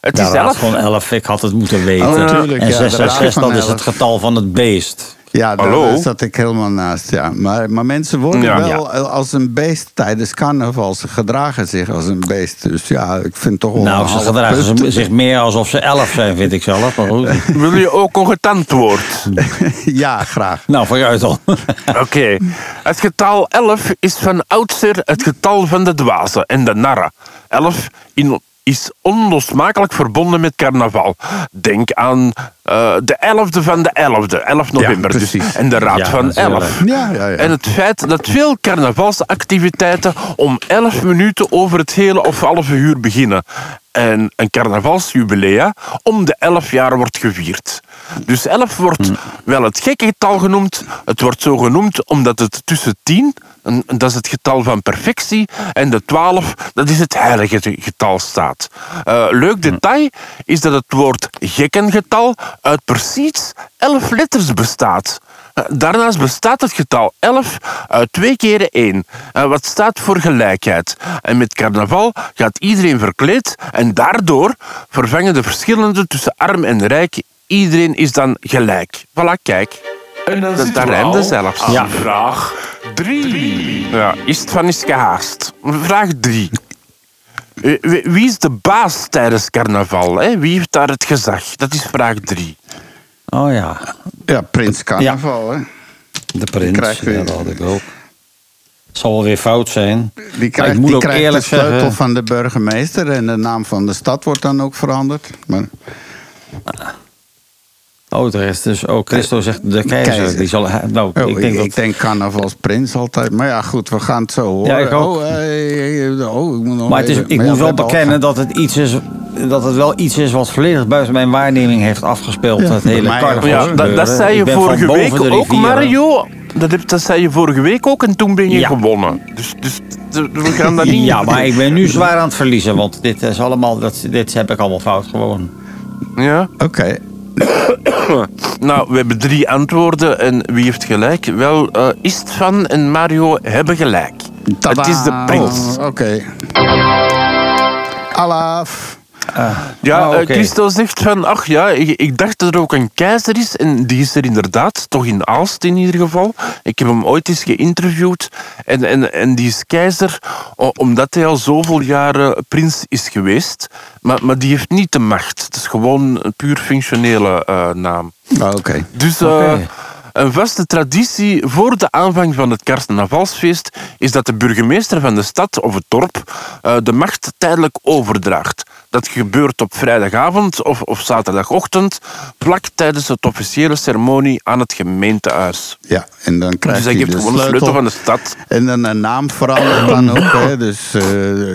Het is raad elf. van 11, ik had het moeten weten. Oh, natuurlijk, en ja, de raad 666, van dat is 11. het getal van het beest. Ja, daar Hallo? zat ik helemaal naast. Ja. Maar, maar mensen worden Ja. wel als een beest tijdens carnaval. Ze gedragen zich als een beest. Dus ja, ik vind toch wel Nou, ze gedragen punt. zich meer alsof ze 11 zijn, vind ik zelf. Maar goed. <laughs> Wil je ook nog het antwoord? <laughs> Ja, graag. Nou, vooruit al. <laughs> Oké. Het getal 11 is van oudsher het getal van de dwazen en de narren. 11 in, is onlosmakelijk verbonden met carnaval. Denk aan eh, de 11e van de 11e, 11 november. dus, en de raad Ja, van natuurlijk. 11. Ja, ja, ja. En het feit dat veel carnavalsactiviteiten om 11 minuten over het hele of halve uur beginnen. En een carnavalsjubileum om de 11 jaar wordt gevierd. Dus 11 wordt wel het gekke getal genoemd. Het wordt zo genoemd omdat het tussen 10, en dat is het getal van perfectie, en de 12, dat is het heilige getal staat. Eh, leuk detail is dat het woord gekkengetal uit precies 11 letters bestaat. Eh, Daarnaast bestaat het getal 11 uit twee keren 1, wat staat voor gelijkheid. En met carnaval gaat iedereen verkleed en daardoor vervangen de verschillende tussen arm en rijk. Iedereen is dan gelijk. Voilà, kijk. En dan Dat, rijmde zelfs. aan Ja. vraag 3. Ja, is het van is gehaast. Vraag 3. Wie is de baas tijdens carnaval? Hè? Wie heeft daar het gezag? Dat is vraag 3. Oh ja, Ja, Prins Carnaval, hè. de prins. krijgt weer- Ja, dat had ik ook. Het zal wel weer fout zijn. Die krijgt, ik moet die ook krijgt de sleutel zeggen... van de burgemeester. En de naam van de stad wordt dan ook veranderd. Maar, Oh, de rest dus. Oh, Christo zegt de keizer. Keizer. Die zal, nou, oh, ik denk dat... denk carnavalsprins altijd. Maar ja, goed, we gaan het zo horen. Ja, ik ook. Oh, eh, eh, oh, ik moet nog Maar het is, even- ik ja, moet we wel bekennen dat het, iets is, dat het wel iets is wat volledig buiten mijn waarneming heeft afgespeeld. het bij hele ook. carnaval. Ja, dat, dat zei je vorige week ook, Mario. Dat, heb, dat zei je vorige week ook en toen ben je Ja. gewonnen. Dus, dus we gaan dat niet... Ja, maar ik ben nu zwaar aan het verliezen, want dit is allemaal, dat, dit heb ik allemaal fout gewoon. Ja? Oké. <coughs> Nou, we hebben drie antwoorden en wie heeft gelijk? Wel, eh Istvan en Mario hebben gelijk. Tadaa. Het is de prins. Oh, Oké. Ja, Ah, eh. Christo zegt van, ach ja, ik, ik dacht dat er ook een keizer is. En die is er inderdaad, toch in Aalst in ieder geval. Ik heb hem ooit eens geïnterviewd. En, en, en die is keizer omdat hij al zoveel jaren prins is geweest. Maar, maar die heeft niet de macht. Het is gewoon een puur functionele eh, naam. Ah, Oké. Dus eh, een vaste traditie voor de aanvang van het carnavalsfeest is dat de burgemeester van de stad of het dorp de macht tijdelijk overdraagt. Dat gebeurt op vrijdagavond of, of zaterdagochtend, vlak tijdens het officiële ceremonie aan het gemeentehuis. Ja, en dan Dus krijgt hij hij geeft de gewoon de sleutel. sleutel van de stad. En dan een naam verandert dan ook. Hè. Dus eh,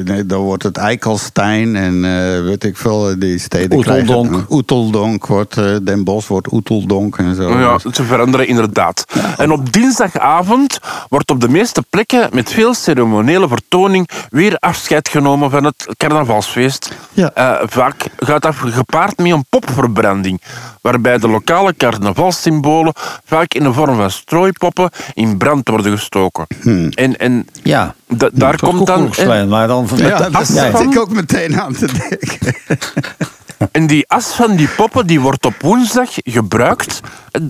nee, dan wordt het Eikelstein en eh, weet ik veel, die steden Oeteldonk. krijgen- Oeteldonk wordt, eh, Den Bosch wordt Oeteldonk en zo. Ja, Dus- ze veranderen inderdaad. En op dinsdagavond wordt op de meeste plekken met veel ceremoniële vertoning weer afscheid genomen van het carnavalsfeest. Ja. Eh, vaak gaat dat gepaard met een popverbranding, waarbij de lokale carnavalsymbolen vaak in de vorm van strooipoppen in brand worden gestoken. En, en Ja, da- daar komt dan... Koekoeksklein, maar dan... Ja, <laughs> zit van- ik ook meteen aan te denken. <laughs> En die as van die poppen die wordt op woensdag gebruikt.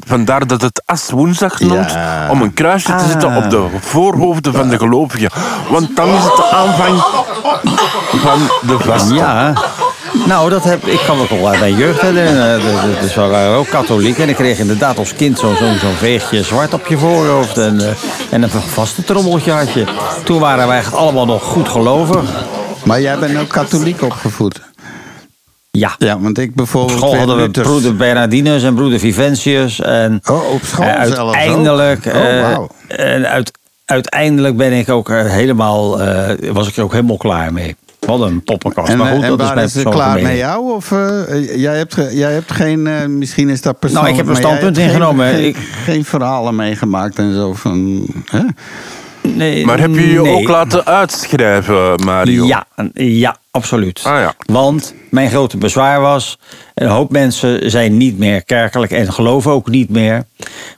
Vandaar dat het as woensdag noemt. Ja. Om een kruisje te zetten op de voorhoofden van de gelovigen. Want dan is het de aanvang van de vast. Ja, nou, dat heb, ik kan me nog wel uit mijn jeugd herinneren. De- Dus we waren ook katholiek en ik kreeg inderdaad als kind zo'n zo, zo'n veegje zwart op je voorhoofd. En, eh, en een vaste trommeltje had je. Toen waren wij echt allemaal nog goed gelovig. Maar jij bent ook katholiek opgevoed. Ja. Ja, want ik Op bijvoorbeeld... school ben hadden we broeder Bernardinus en broeder Viventius. En, Oh, op school eh, zelfs ook? uiteindelijk, Oh, eh, en uit, uiteindelijk ben ik ook eh, helemaal, was ik er ook helemaal klaar mee. Wat een poppenkast. En, maar goed, en dat is waar is het klaar met jou? Of jij, hebt, jij hebt geen... misschien is dat Nou, persoonlijk... ik heb een standpunt geen- ingenomen. Geen, Ik- geen verhalen meegemaakt en zo van... Hè? Nee, Maar heb je je nee. ook laten uitschrijven, Mario? Ja, ja, absoluut. Ah, ja. Want mijn grote bezwaar was... een hoop mensen zijn niet meer kerkelijk en geloven ook niet meer.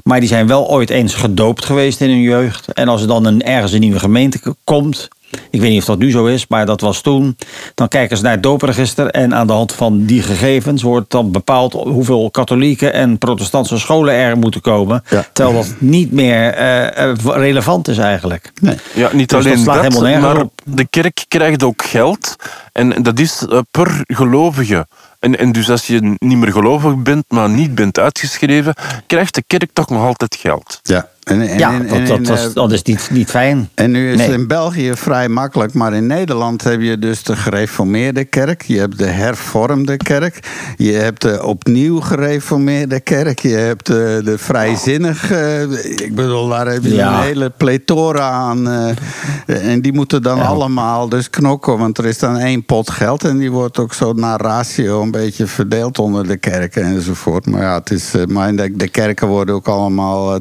Maar die zijn wel ooit eens gedoopt geweest in hun jeugd. En als er dan een, ergens een nieuwe gemeente komt... ik weet niet of dat nu zo is, maar dat was toen... dan kijken ze naar het doopregister... en aan de hand van die gegevens wordt dan bepaald... hoeveel katholieke en protestantse scholen er moeten komen. Ja. Terwijl dat niet meer eh, eh, relevant is eigenlijk. Nee. Ja, niet Dus dat alleen slaat dat, helemaal nergens maar op. de kerk krijgt ook geld. En dat is eh, per gelovige. En, en dus als je niet meer gelovig bent, maar niet bent uitgeschreven, krijgt de kerk toch nog altijd geld. Ja, en, en, Ja, en- dat, eh, dat is niet, niet fijn. En nu is Nee. het in België vrij makkelijk, maar in Nederland heb je dus de gereformeerde kerk, je hebt de hervormde kerk, je hebt de opnieuw gereformeerde kerk, je hebt de, de vrijzinnige. ik bedoel, daar heb je Ja. een hele plethora aan. eh, en die moeten dan allemaal dus knokken, want er is dan één pot geld en die wordt ook zo naar ratio een beetje verdeeld onder de kerken enzovoort. Maar ja, het is, eh, maar de, de kerken worden ook allemaal eh,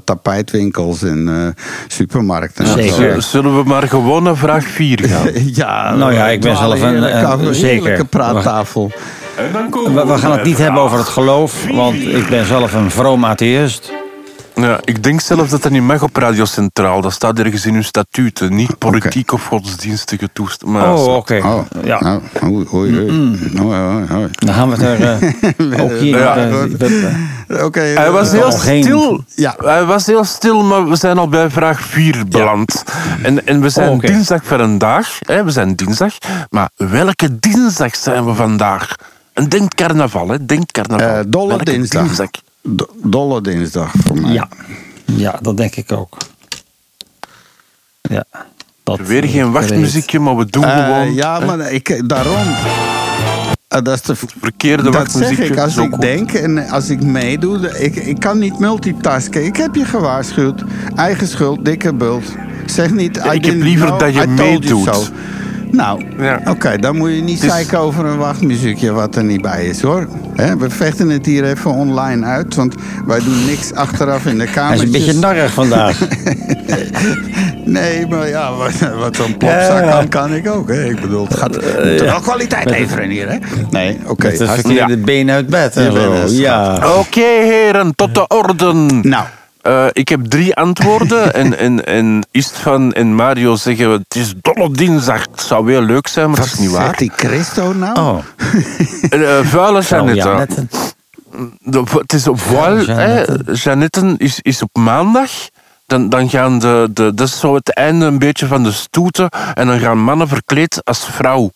tapijtwinkels en eh, supermarkten. en zo. Zeker. Zullen we maar gewoon naar vraag 4 gaan? <laughs> Ja, Nou ja, ik ben zelf een- een- zeker. praattafel. We, we gaan het niet hebben over het geloof, want ik ben zelf een vroom atheïst. Ja, ik denk zelfs dat dat niet mag op Radio Centraal. Dat staat ergens in uw statuten. Niet politiek of godsdienstige toestanden. Oh, oké. Oh, Ja, nou, oei, oei, oei. Oei, oei, oei. dan gaan we het er eh, <laughs> ook hier... Ja, eh, Oké, Hij eh, was heel stil. Ja. Hij was heel stil, maar we zijn al bij vraag 4 beland. En, en we zijn Oh, dinsdag vandaag. Hè, we zijn dinsdag. Maar welke dinsdag zijn we vandaag? En denk carnaval, hè? Denk carnaval. eh, dolle Welke dinsdag. Do- dolle dinsdag voor mij. ja. ja, dat denk ik ook. Ja. Dat, Weer geen eh, wachtmuziekje, maar we doen Eh, gewoon ja, hè, maar ik, daarom. Eh, dat is de verkeerde Dat zeg wachtmuziekje. ik als ik goed. denk en als ik meedoe. Ik, ik kan niet multitasken. Ik heb je gewaarschuwd. Eigen schuld, dikke bult. Zeg niet. Ik heb liever know, dat je meedoet. Nou, Ja. oké, dan moet je niet is- zeiken over een wachtmuziekje wat er niet bij is hoor. Hè, we vechten het hier even online uit, want wij doen niks achteraf in de Hij kamer. is een beetje narrig vandaag. <laughs> Nee, maar ja, wat, wat zo'n plopzak Ja. kan, kan ik ook. Hè. Ik bedoel, het gaat we moeten wel kwaliteit leveren hier. Hè? Nee, oké. Met het verkeerde been uit bed een Ja. Oké, heren, tot de orde. Nou, Eh, ik heb drie antwoorden. <laughs> en, en, en Istvan en Mario zeggen: Het is dolle dinsdag. Het zou heel leuk zijn, maar wat het is niet zegt waar. die Christo nou? Oh, eh, vuile het is op vuil. Jeannette is, is op maandag. Dan, dan gaan de, de. Dat is zo het einde een beetje van de stoeten. En dan gaan mannen verkleed als vrouw.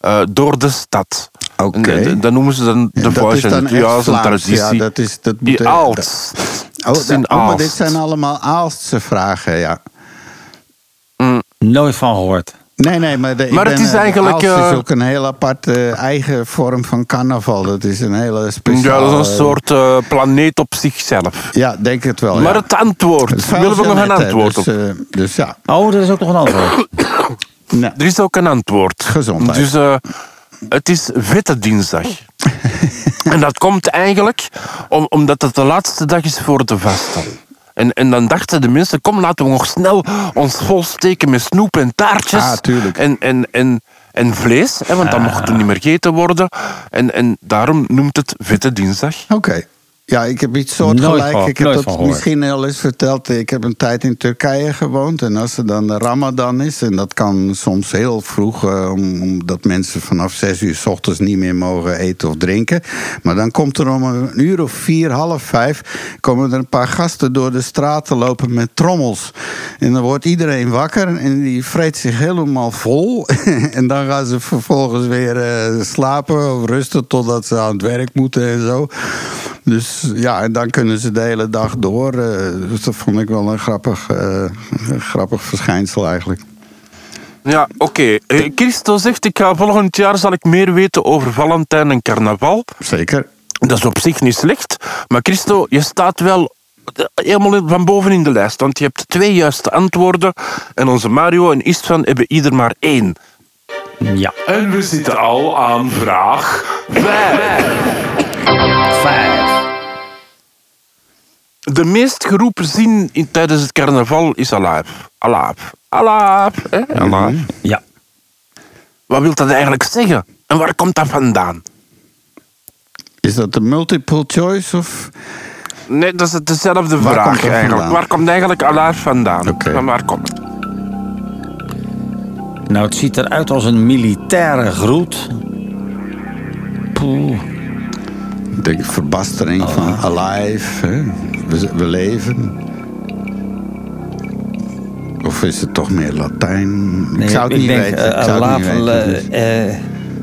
eh, door de stad. Oké. Dat noemen ze dan de Ja, dan Ja, dat is een Vlaams. traditie. Ja, dat is, dat moet. Oh, Het is in dat- oh, maar dit zijn allemaal Aalstse vragen, ja. nooit van gehoord. Nee, nee, maar, de, Maar het ben, is eh, de eigenlijk, Aalst eh, is ook een heel aparte eh, eigen vorm van carnaval. Dat is een hele Ja, speciale... dat is een soort eh, planeet op zichzelf. Ja, denk het wel, Maar ja. het antwoord. Het is vuil Willen we nog een antwoord dus, op? dus ja, Oh, er is ook nog een antwoord. <coughs> Er is ook een antwoord. Gezondheid. Dus eh, het is Vette Dinsdag. <laughs> en dat komt eigenlijk om, omdat het de laatste dag is voor de vasten. En, en dan dachten de mensen, kom laten we nog snel ons volsteken met snoep en taartjes. Ah, tuurlijk. En, en, en, en vlees, hè, want dat mocht toen niet meer gegeten worden. En, en daarom noemt het Vette Dinsdag. Oké. Ja, ik heb iets Nooit soortgelijks. Ik heb nooit dat misschien al eens verteld. Ik heb een tijd in Turkije gewoond. En als er dan de Ramadan is, en dat kan soms heel vroeg, eh, om- omdat mensen vanaf zes uur s ochtends niet meer mogen eten of drinken. Maar dan komt er om een uur of vier, half vijf, komen er een paar gasten door de straten lopen met trommels. En dan wordt iedereen wakker en die vreet zich helemaal vol. <laughs> en dan gaan ze vervolgens weer eh, slapen of rusten totdat ze aan het werk moeten en zo. Dus ja, en dan kunnen ze de hele dag door. eh, dus dat vond ik wel een grappig, eh, een grappig verschijnsel eigenlijk. Ja, oké. Eh, Christo zegt, ik ga volgend jaar zal ik meer weten over Valentijn en carnaval. Zeker. Dat is op zich niet slecht. Maar Christo, je staat wel helemaal van boven in de lijst. Want je hebt twee juiste antwoorden. En onze Mario en Istvan hebben ieder maar één. Ja. En we zitten al aan vraag 5. Vijf. De meest geroepen zin in, tijdens het carnaval is alaaf. Alaaf. Alaaf. Hè? Alaaf. Ja. Wa- Wat wil dat eigenlijk zeggen? En waar komt dat vandaan? Is dat de multiple choice of... Nee, dat is dezelfde Waar vraag eigenlijk. vandaan? Waar komt eigenlijk alaaf vandaan? Oké. Van waar komt het? Nou, het ziet eruit als een militaire groet. Poeh. Ik denk verbastering van alive. Hè? We, we leven. Of is het toch meer Latijn? ik Nee, zou het niet denk, weten. eh, ik zou het niet laven, weten. Dus eh, eh,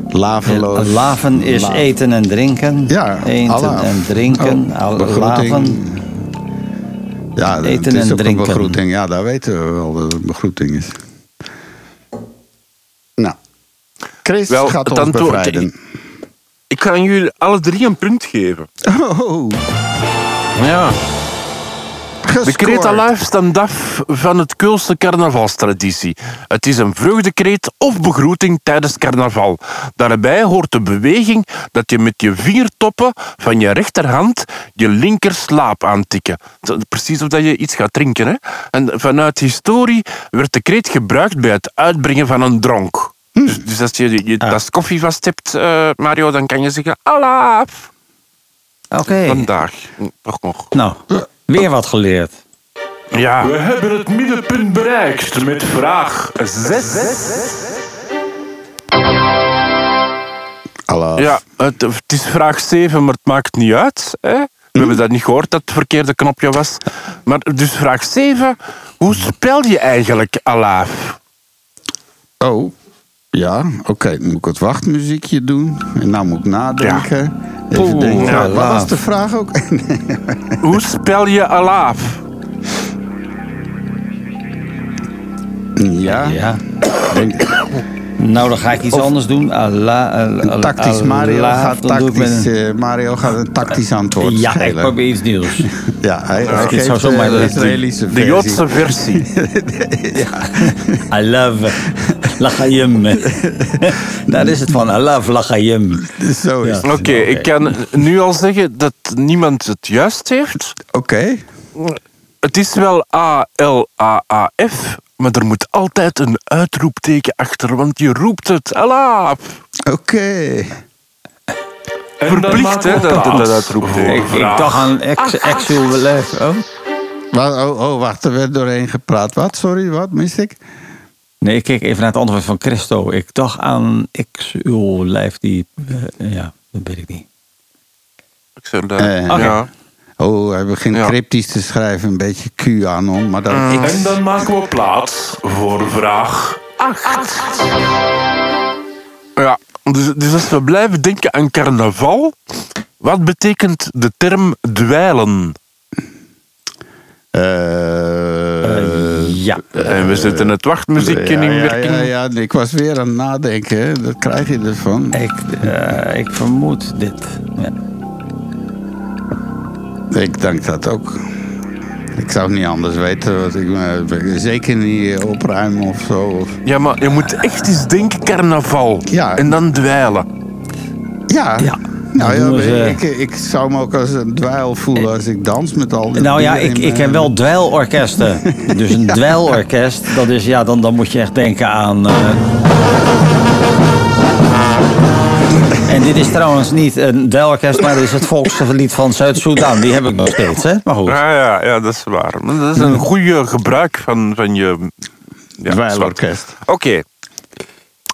Laveloos. laven is eten en drinken. Ja, eten alaaf. en drinken. Oh, Al- begroeting. laven. Ja, dat- Eten het is en ook drinken. een begroeting. Ja, daar weten we wel dat het een begroeting is. Nou, Chris Wel, gaat het ons bevrijden. Ik ga jullie alle drie een punt geven. Oh, Ja. De kreet alaaf stamt af van het Keulse carnavalstraditie. Het is een vreugdekreet of begroeting tijdens carnaval. Daarbij hoort de beweging dat je met je vingertoppen van je rechterhand je linker slaap aantikken. Precies of dat je iets gaat drinken. Hè? En vanuit historie werd de kreet gebruikt bij het uitbrengen van een dronk. Dus, dus als je je tas koffie vast hebt, eh, Mario, dan kan je zeggen alaaf. Oké. Vandaag. Toch nog. Nou, weer wat geleerd. Ja. We hebben het middenpunt bereikt met vraag 6. Alaaf. Ja, het, het is vraag 7, maar het maakt niet uit. Hè? We hebben dat niet gehoord dat het verkeerde knopje was. Maar dus vraag 7. Hoe spel je eigenlijk alaaf? Oh, ja, oké. Dan moet ik het wachtmuziekje doen. En nou moet ik nadenken. Even Poeh, denken. ja, Wat was de vraag ook? <laughs> Hoe spel je alaaf? ja. Ja. Denk- Nou, dan ga ik iets anders doen. Een tactisch. Mario gaat tactisch, een- eh, Mario gaat een tactisch antwoord Ja, ik probeer iets nieuws. <laughs> Ja, hij, geeft zou zo eh, maar de de- Israëlische De versie. Joodse versie. <laughs> I love lachayim. <laughs> Daar is het van. I love lachayim. Zo is Ja. het. Oké, ik kan nu al zeggen dat niemand het juist heeft. Oké. Het is wel A-L-A-A-F, maar er moet altijd een uitroepteken achter, want je roept het alaaf. Oké. Verplicht, hè, dat, dat, uitroepteken. Ik, ik dacht aan ex, actual life. Oh? Oh, oh, wacht, er werd doorheen gepraat. Wat? Sorry, wat mis ik? Nee, ik keek even naar het antwoord van Christo. Ik dacht aan actual life die... eh, ja, dat weet ik niet. Ik zeg dat. Eh, ja. Oh, hij begint Ja. cryptisch te schrijven. Een beetje QAnon. Maar dan ik... En dan maken we plaats voor vraag 8. Ja, dus, dus als we blijven denken aan carnaval, wat betekent de term dweilen? Eh, ja. en we zetten het wachtmuziekje ja, in ja, werking. ja, ja, ik was weer aan het nadenken. Dat krijg je ervan. Ik, eh, ik vermoed dit. Ja. Ik denk dat ook. Ik zou het niet anders weten. Want ik, eh, zeker niet opruimen of zo. Of- Ja, maar je moet echt eens denken carnaval. Ja. En dan dweilen. Ja. Ja. Nou ja, ze- ik, ik zou me ook als een dweil voelen als ik dans met al die Nou ja, ik, ik ken wel dweilorkesten. <laughs> Dus een dweilorkest, dat is, ja, dan, dan moet je echt denken aan... eh, En dit is trouwens niet een dweilorkest, maar dit is het volkslied van Zuid-Soedan. Die heb ik nog steeds, hè? Maar goed. Ja, ja, ja, dat is waar. Maar Dat is een goede gebruik van, van je... Ja. Oké.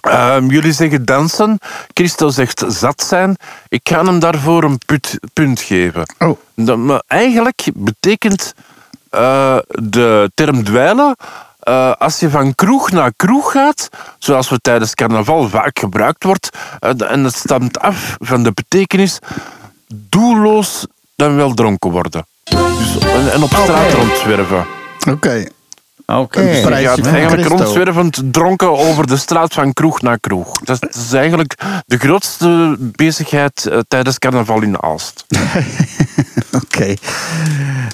Ehm, jullie zeggen dansen. Christo zegt zat zijn. Ik ga hem daarvoor een put- punt geven. Oh. Dat, maar eigenlijk betekent eh, de term dweilen... eh, als je van kroeg naar kroeg gaat, zoals we tijdens carnaval vaak gebruikt wordt, eh, en het stamt af van de betekenis doelloos dan wel dronken worden. Dus, en, en op straat rondzwerven. Oké. Oké. Gaat van eigenlijk Christo. rondzwervend dronken over de straat van kroeg naar kroeg. Dat is, dat is eigenlijk de grootste bezigheid eh, tijdens carnaval in Aalst. <laughs> Oké.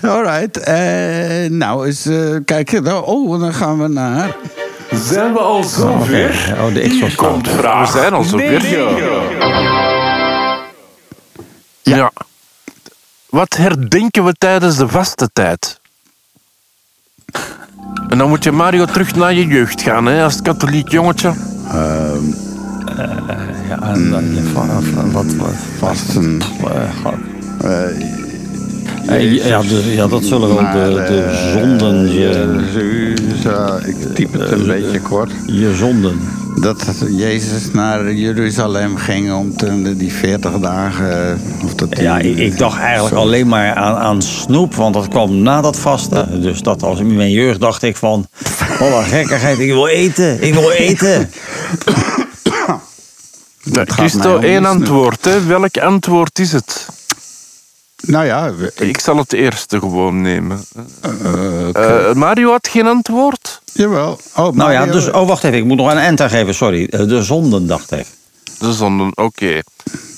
Alright. Eh, nou, eens eh, kijken. Nou, Oh, dan gaan we naar... Zijn we al zover? Oh, de X komt We zijn al zover. negen. Ja. Wat herdenken we tijdens de vaste tijd? En dan moet je Mario terug naar je jeugd gaan, hè, als katholiek jongetje. Ja, en dan je va- va- wat, wat, Vasten. eh, God. eh, ja, de- ja, dat zullen wel de, de zonden, je, ik typ het een beetje kort. je zonden. Dat Jezus naar Jeruzalem ging om te, die 40 dagen. eh, Of dat Ja, die- ik, ik dacht eigenlijk zo. alleen maar aan, aan snoep, want dat kwam na dat vasten. Dus dat als in mijn jeugd dacht ik van, wat een gekkigheid, ik wil eten, ik wil eten. <coughs> Christo, mij om één antwoord. Hè. Welk antwoord is het? Nou ja, we- Ik zal het eerste gewoon nemen. eh. Eh, Mario had geen antwoord? jawel. Oh, Nou ja, dus, oh wacht even, ik moet nog een enter geven, sorry. Eh, De zonden, dacht ik. De zonden, oké.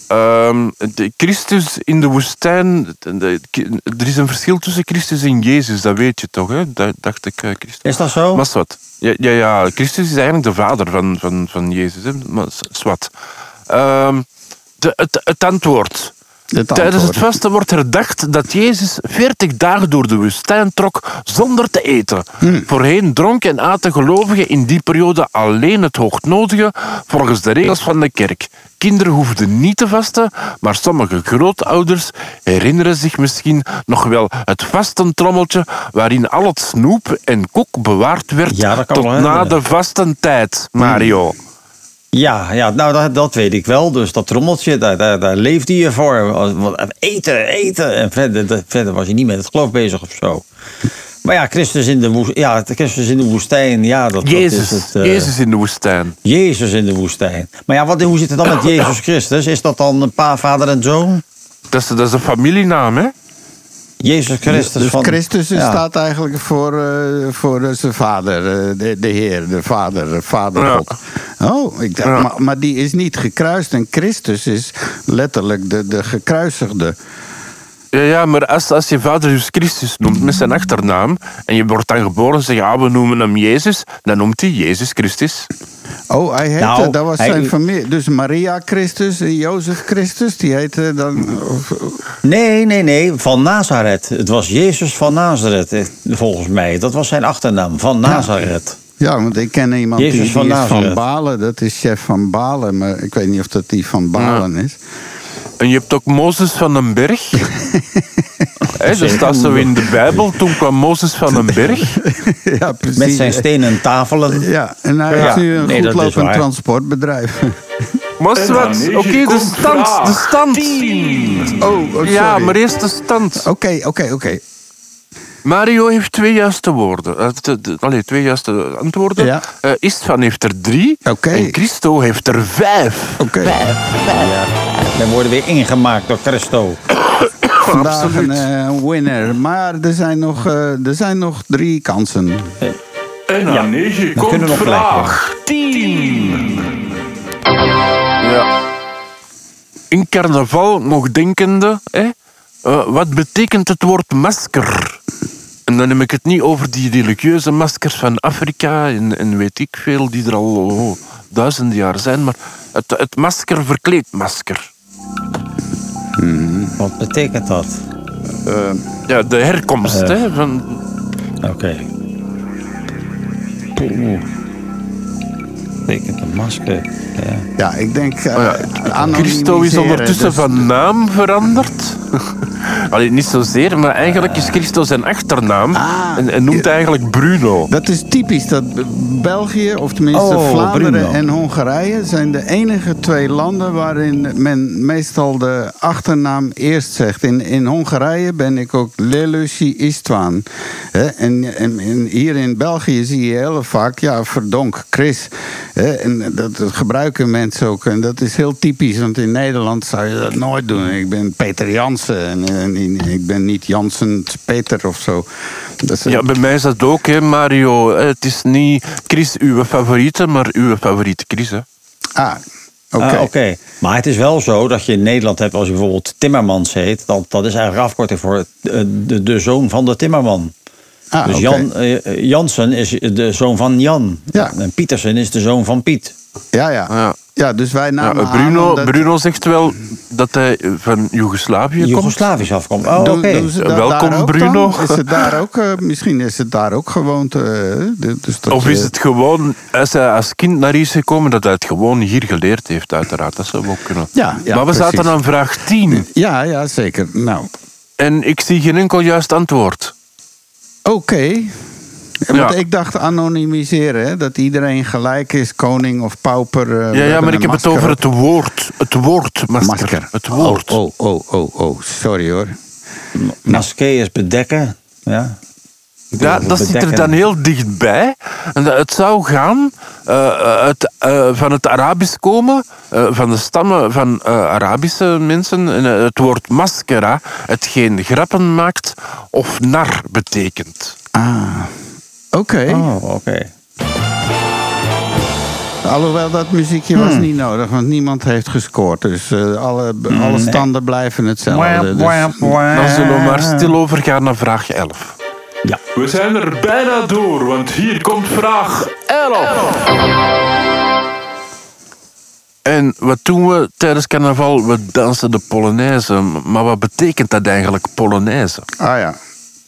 Ehm, de Christus in de woestijn. de- de- er is een verschil tussen Christus en Jezus, dat weet je toch, hè? Dat dacht ik, eh, Christus. Is dat zo? Maar zwart. Ja, ja, ja, Christus is eigenlijk de vader van, van, van Jezus. Hè? Maar zwart. Ehm, de, het, het antwoord. Het Tijdens het vasten wordt herdacht dat Jezus 40 dagen door de woestijn trok zonder te eten. Hmm. Voorheen dronken en aten gelovigen in die periode alleen het hoognodige volgens de regels van de kerk. Kinderen hoefden niet te vasten, maar sommige grootouders herinneren zich misschien nog wel het vastentrommeltje waarin al het snoep en koek bewaard werd Ja, tot na de vastentijd, Mario. Ja, ja nou dat, dat weet ik wel. Dus dat trommeltje, daar, daar, daar leefde je voor. Eten, eten. En verder, verder was je niet met het geloof bezig of zo. Maar ja, Christus in de, woest, ja, Christus in de woestijn, ja, dat, Jezus, dat is het. eh, Jezus in de woestijn. Jezus in de woestijn. Maar ja, wat, hoe zit het dan met <coughs> Jezus Christus? Is dat dan een pa, vader en zoon? Dat is, dat is een familienaam, hè? Jezus Christus Dus van... Christus ja. staat eigenlijk voor, eh, voor eh, zijn vader, eh, de, de Heer, de Vader, de Vader Ja. God. Oh, ik dacht, Ja. maar, maar die is niet gekruist en Christus is letterlijk de, de gekruisigde. Ja, ja, maar als, als je vader dus Christus noemt met zijn achternaam en je wordt dan geboren en zegt, ja, we noemen hem Jezus, dan noemt hij Jezus Christus. Oh, hij heette, Nou, dat was hij- zijn familie. Dus Maria Christus en Jozef Christus, die heette dan... Nee, nee, nee, van Nazareth. Het was Jezus van Nazareth, eh, volgens mij. Dat was zijn achternaam, van Nazareth. ja, want ik ken iemand Jezus die, die van is van. Balen. Dat is chef van Balen, maar ik weet niet of dat die van Balen is. En je hebt ook Mozes van een berg. <laughs> Hè, dat staat zo in de Bijbel. Toen kwam Mozes van een berg. <laughs> ja, precies. Met zijn stenen tafelen. Ja, en hij Ja. heeft nu een Nee, goedlopend transportbedrijf. <laughs> En wat? Oké, de stand, de stand. Oh, oh, sorry. Ja, maar eerst de stand. Oké, oké, oké. Mario heeft twee juiste woorden. Eh, Allee, twee juiste antwoorden. Ja. Eh, Istvan heeft er drie. Oké. En Christo heeft er vijf. Oké. Ja. Dan worden weer ingemaakt door Christo. <coughs> Vandaag Absoluut. een eh, winner. Maar er zijn, nog, eh, er zijn nog drie kansen. En aan Ja, negen dan komt kunnen we nog gelijk vraag 10. Ja. In carnaval nog denkende, hè, eh, wat betekent het woord masker? En dan heb ik het niet over die religieuze maskers van Afrika en, en weet ik veel, die er al oh, duizenden jaar zijn, maar het, het masker verkleed masker. Wat betekent dat? Ja, de herkomst Eh. hè, van... Oké. Oeh. Betekent een masker. Ja. Ja, ik denk... eh, Oh ja, Christo is anonimiseren, ondertussen dus- van naam veranderd. <laughs> Allee, niet zozeer, maar eigenlijk is Christo zijn achternaam Ah, en, en noemt ja. eigenlijk Bruno. Dat is typisch dat België, of tenminste Oh, Vlaanderen Bruno. en Hongarije... zijn de enige twee landen waarin men meestal de achternaam eerst zegt. In, in Hongarije ben ik ook Lelusi Istvan. Hè, En, en, en hier in België zie je heel vaak, ja, verdonk, Chris. Hè, En dat, dat gebruiken mensen ook. En dat is heel typisch, want in Nederland zou je dat nooit doen. Ik ben Peter Jansen en, en ik ben niet Jansen Peter of zo. Dat is, Ja, bij mij is dat ook, hè, Mario. Het is niet Chris uw favoriete, maar uw favoriete Chris. Hè. Ah, oké. Ah, Oké, maar het is wel zo dat je in Nederland hebt, als je bijvoorbeeld Timmermans heet, dan, dat is eigenlijk afkorting voor eh, de, de zoon van de Timmerman. Ah, dus. Jan, eh, Jansen is de zoon van Jan. Ja. En Pietersen is de zoon van Piet. Ja, ja. Ja. Ja, dus wij Ja, namen aan Bruno, omdat- Bruno zegt wel dat hij van Joegoslavië komt. Joegoslavisch afkomt. Oh, oké. Welkom, Bruno. dan? Is het daar ook, eh, misschien is het daar ook gewoonte. eh, dus dat Of je- is het gewoon, als hij als kind naar hier is gekomen, dat hij het gewoon hier geleerd heeft, uiteraard. Dat zou ook kunnen. Ja, ja, maar we precies. zaten aan vraag 10. Ja, ja, zeker. Nou, En ik zie geen enkel juist antwoord. oké. Want Ja. ik dacht anonimiseren, hè, dat iedereen gelijk is, koning of pauper. eh, Ja, ja maar ik heb het masker over het woord. Het woord, masker. masker. Het woord. Oh, oh, oh, oh, oh, sorry hoor. Maske is bedekken. Ja. Ja, dat zit er dan heel dichtbij. En dat- het zou gaan eh, uit, eh, van het Arabisch komen, eh, van de stammen van eh, Arabische mensen. En, het woord maskera, hetgeen grappen maakt of nar betekent. Ah, oké. Oh, oké. Alhoewel dat muziekje was niet nodig, want niemand heeft gescoord. Dus eh, alle, alle standen blijven hetzelfde. Dus, Dan zullen we maar stil overgaan naar vraag 11. Ja. We zijn er bijna door, want hier komt vraag 11. En wat doen we tijdens carnaval? We dansen de Polonaise. Maar wat betekent dat eigenlijk, Polonaise? Ah ja.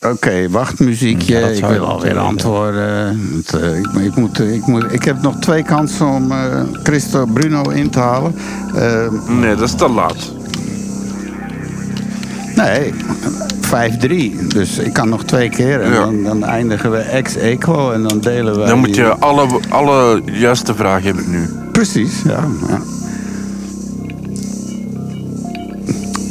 Oké, wacht muziekje. Ja, ik wil alweer antwoorden. Want, eh, ik, ik, moet, ik, moet, ik heb nog twee kansen om eh Christo Bruno in te halen. Eh, Nee, dat is te laat. nee, 5-3. Dus ik kan nog twee keer. En Ja. dan, dan eindigen we ex-equo en dan delen we... Dan moet je alle, alle juiste vragen hebben nu. Precies, ja. ja.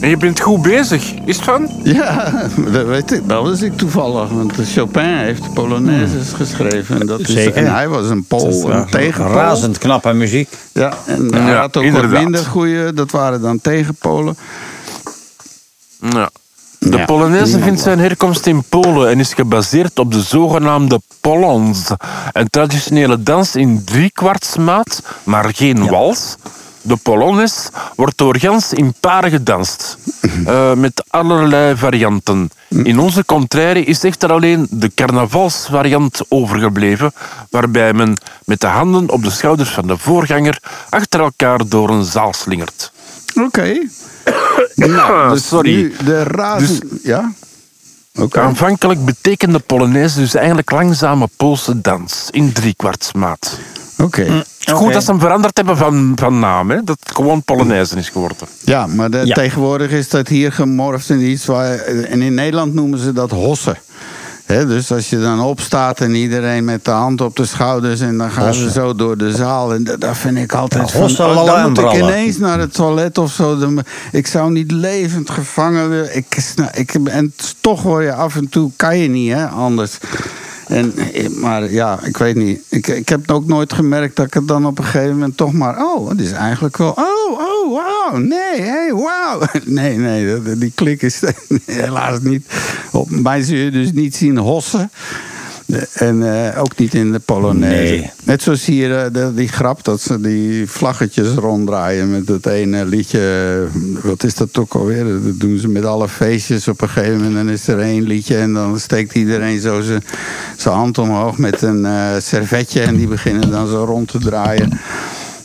En je bent goed bezig. Is het van? Ja, <laughs> dat weet ik. Dat was ik toevallig. Want Chopin heeft de Polonaises geschreven. En, dat is, Zeker. en hij was een Dat is Pool, een tegenpool. Razend knappe muziek. Ja, en hij Ja, had ook inderdaad. wat minder goede. Dat waren dan tegenpolen. Ja. De Ja, Polonaise vindt zijn herkomst in Polen en is gebaseerd op de zogenaamde Polons. Een traditionele dans in driekwartsmaat, maar geen wals. De Polones wordt doorgaans in paren gedanst, eh, met allerlei varianten. In onze contraire is echter alleen de carnavalsvariant overgebleven, waarbij men met de handen op de schouders van de voorganger achter elkaar door een zaal slingert. Oké. <coughs> nou, dus Sorry. de razen... Ja? Aanvankelijk betekende Polonaise dus eigenlijk langzame Poolse dans in driekwartsmaat. Oké. Het is goed dat ze hem veranderd hebben van, van naam, hè? dat het gewoon Polonaise is geworden. Ja, maar de- Ja. tegenwoordig is dat hier gemorfd in iets waar... En in Nederland noemen ze dat hossen. Dus als je dan opstaat en iedereen met de hand op de schouders... en dan gaan ze zo door de zaal. En dat, vind ik altijd Ja, van... hossen, oh, dan moet ik ineens naar het toilet of zo. Dan- ik zou niet levend gevangen willen. Ik, sna- ik, en toch word je af en toe... kan je niet, hè, anders... En, eh, maar ja, ik weet niet. Ik, ik heb ook nooit gemerkt dat ik het dan op een gegeven moment toch maar... Oh, het is eigenlijk wel... Oh, oh, wauw. Nee, hey, wauw. <laughs> Nee, nee, die klik is <laughs> helaas niet... Op mij zul je dus niet zien hossen. En eh, ook niet in de Polonaise. Nee. Net zoals hier eh, de- die grap dat ze die vlaggetjes ronddraaien met het ene liedje. Wat is dat ook alweer? Dat doen ze met alle feestjes op een gegeven moment. Dan is er één liedje en dan steekt iedereen zo zijn hand omhoog met een eh, servetje. En die beginnen dan zo rond te draaien.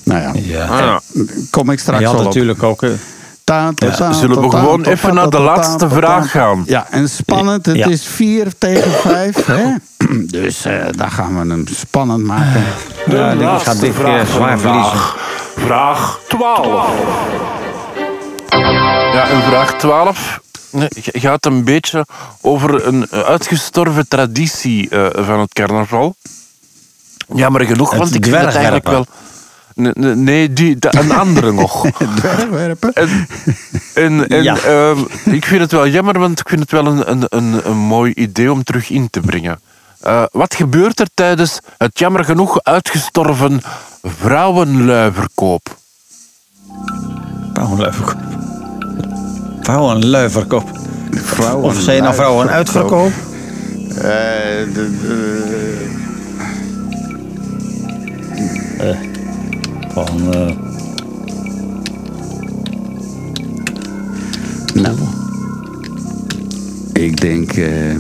Nou ja, Ja. Ah, ja. kom ik straks Je had wel op. natuurlijk ook... eh, Ta, ta, ta, Zullen we ta, ta, gewoon ta, even naar de ta, ta, laatste ta, ta. vraag gaan? Ja, en spannend. Het Ja. is 4 tegen 5. Hè? <clears throat> Dus eh, daar gaan we hem spannend maken. De Ja, ik denk, ik ga laatste dit keer vraag zwaar vandaag. Vraag 12. Ja, en vraag 12 nee, g- gaat een beetje over een eh, uitgestorven traditie eh, van het carnaval. Jammer genoeg, Het want ik vind het eigenlijk wel... Nee, die, de- een <laughs> andere nog. Dwergwerpen. En, en, en Ja. ehm, ik vind het wel jammer, want ik vind het wel een, een, een, een mooi idee om terug in te brengen. Eh, wat gebeurt er tijdens het jammer genoeg uitgestorven vrouwenluiverkoop? Vrouwenluiverkoop. Vrouwenluiverkoop. Vrouwen Of zijn nou vrouwen uitverkoop? Eh, de- de- Van, eh, nou, ik denk, eh,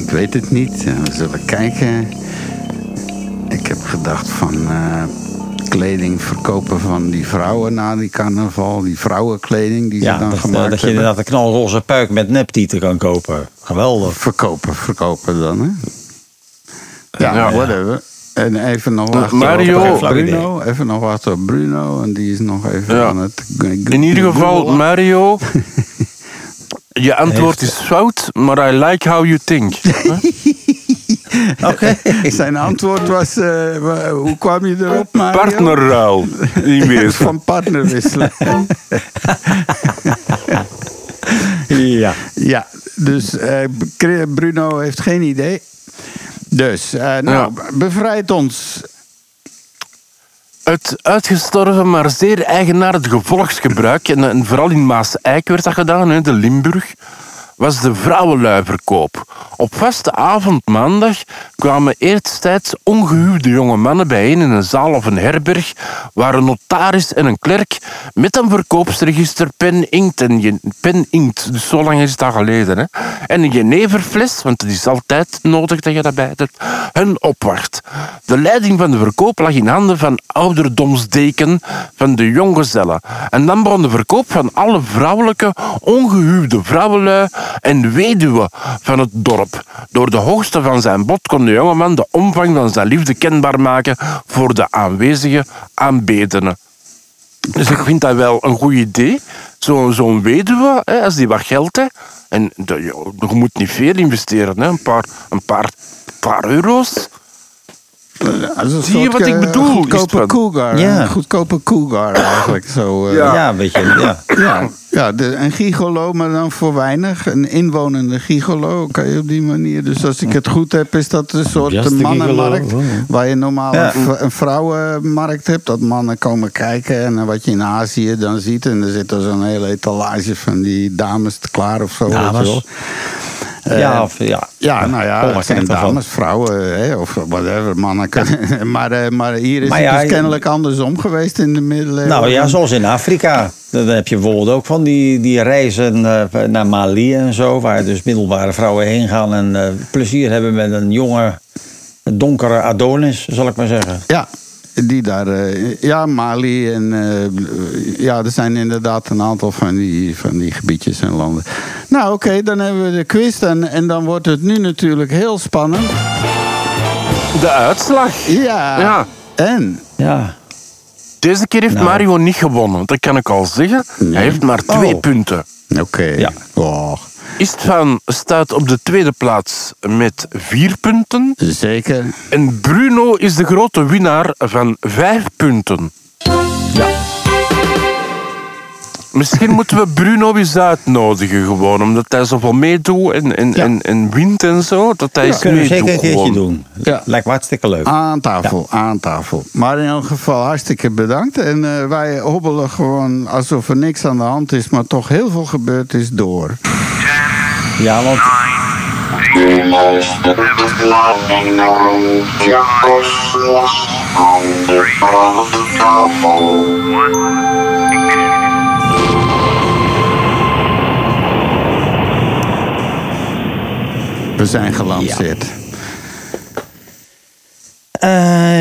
ik weet het niet. We zullen kijken. Ik heb gedacht van eh, kleding verkopen van die vrouwen na die carnaval. Die vrouwenkleding die Ja, ze dan dat, eh, gemaakt dat je hebben. inderdaad een knalroze puik met neptieten kan kopen. Geweldig. Verkopen, verkopen dan, hè? Ja, Ja. whatever. En even nog wachten Mario- op Flauw Bruno. Even nog wachten op Bruno. En die is nog even Ja. aan het... In ieder geval, Mario. <laughs> Je antwoord is fout, maar I like how you think. <laughs> Oké. Zijn antwoord was... eh, hoe kwam je erop, Mario? Partnerruil. Niet meer. <laughs> Van partner wisselen. Ja. ja, dus eh, Bruno heeft geen idee. Dus, eh, nou, bevrijd ons. Het uitgestorven, maar zeer eigenaardig volksgebruik, en, en vooral in Maas-Eik werd dat gedaan, hè, de Limburg, was de vrouwenluiverkoop. Op vaste avond maandag kwamen eertijds ongehuwde jonge mannen bijeen in een zaal of een herberg, waar een notaris en een klerk met een verkoopsregister pen, inkt en pen, inkt, dus zo lang is dat geleden, hè, en een jeneverfles, want het is altijd nodig dat je dat bij hebt, hen opwacht. De leiding van de verkoop lag in handen van ouderdomsdeken van de jonggezellen. En dan begon de verkoop van alle vrouwelijke, ongehuwde vrouwenlui en weduwen van het dorp. Door de hoogste van zijn bod kon de jongeman de omvang van zijn liefde kenbaar maken voor de aanwezige aanbedenen. Dus ik vind dat wel een goed idee. Zo- Zo'n weduwe, hè, als die wat geld heeft, en je moet niet veel investeren, hè, een, paar, een paar, paar euro's. Een Zie je wat ik eh, bedoel, Goedkope cougar. Ja. Een goedkope cougar eigenlijk. Zo, eh. Ja. een beetje. Ja. Ja, ja de, een gigolo, maar dan voor weinig. Een inwonende gigolo kan je op die manier. Dus als ik het goed heb, is dat een soort Just mannenmarkt. gigolo. Waar je normaal Ja. een vrouwenmarkt hebt. Dat mannen komen kijken. En wat je in Azië dan ziet. En er zit er zo'n hele etalage van die dames klaar of zo. weet je Dames. Eh, ja, of, ja. Ja, nou ja, kent ervan. dames, vrouwen, hè, of whatever, mannen kunnen. <laughs> Maar, eh, maar hier is Maar het ja, dus kennelijk andersom geweest in de middeleeuwen. Nou ja, zoals in Afrika. Dan heb je bijvoorbeeld ook van die, die reizen eh, naar Mali en zo. Waar dus middelbare vrouwen heen gaan en plezier hebben met een jonge, donkere Adonis, zal ik maar zeggen. Ja, die daar, eh, ja, Mali en eh, ja, er zijn inderdaad een aantal van die, van die gebiedjes en landen. Nou, oké, dan hebben we de quiz dan, en dan wordt het nu natuurlijk heel spannend. De uitslag. Ja. Ja. En? Ja. Deze keer heeft Nou. Mario niet gewonnen, dat kan ik al zeggen. Hij heeft maar twee Oh. punten. Oké. Ja. Oh, Istvan staat op de tweede plaats met vier punten. zeker. En Bruno is de grote winnaar van vijf punten. Ja. Misschien <laughs> moeten we Bruno eens uitnodigen, gewoon, omdat hij zoveel meedoet en, en, Ja. en, en wint en zo. Dat hij eens Kunnen we zeker een keertje gewoon. doen. Ja. Lijkt me hartstikke leuk. Aan tafel, aan tafel. Maar in elk geval hartstikke bedankt. En eh, wij hobbelen gewoon alsof er niks aan de hand is, maar toch heel veel gebeurd is door. Ja, want U luistert naar Engel Jappers aan de praattafel. We zijn gelanceerd.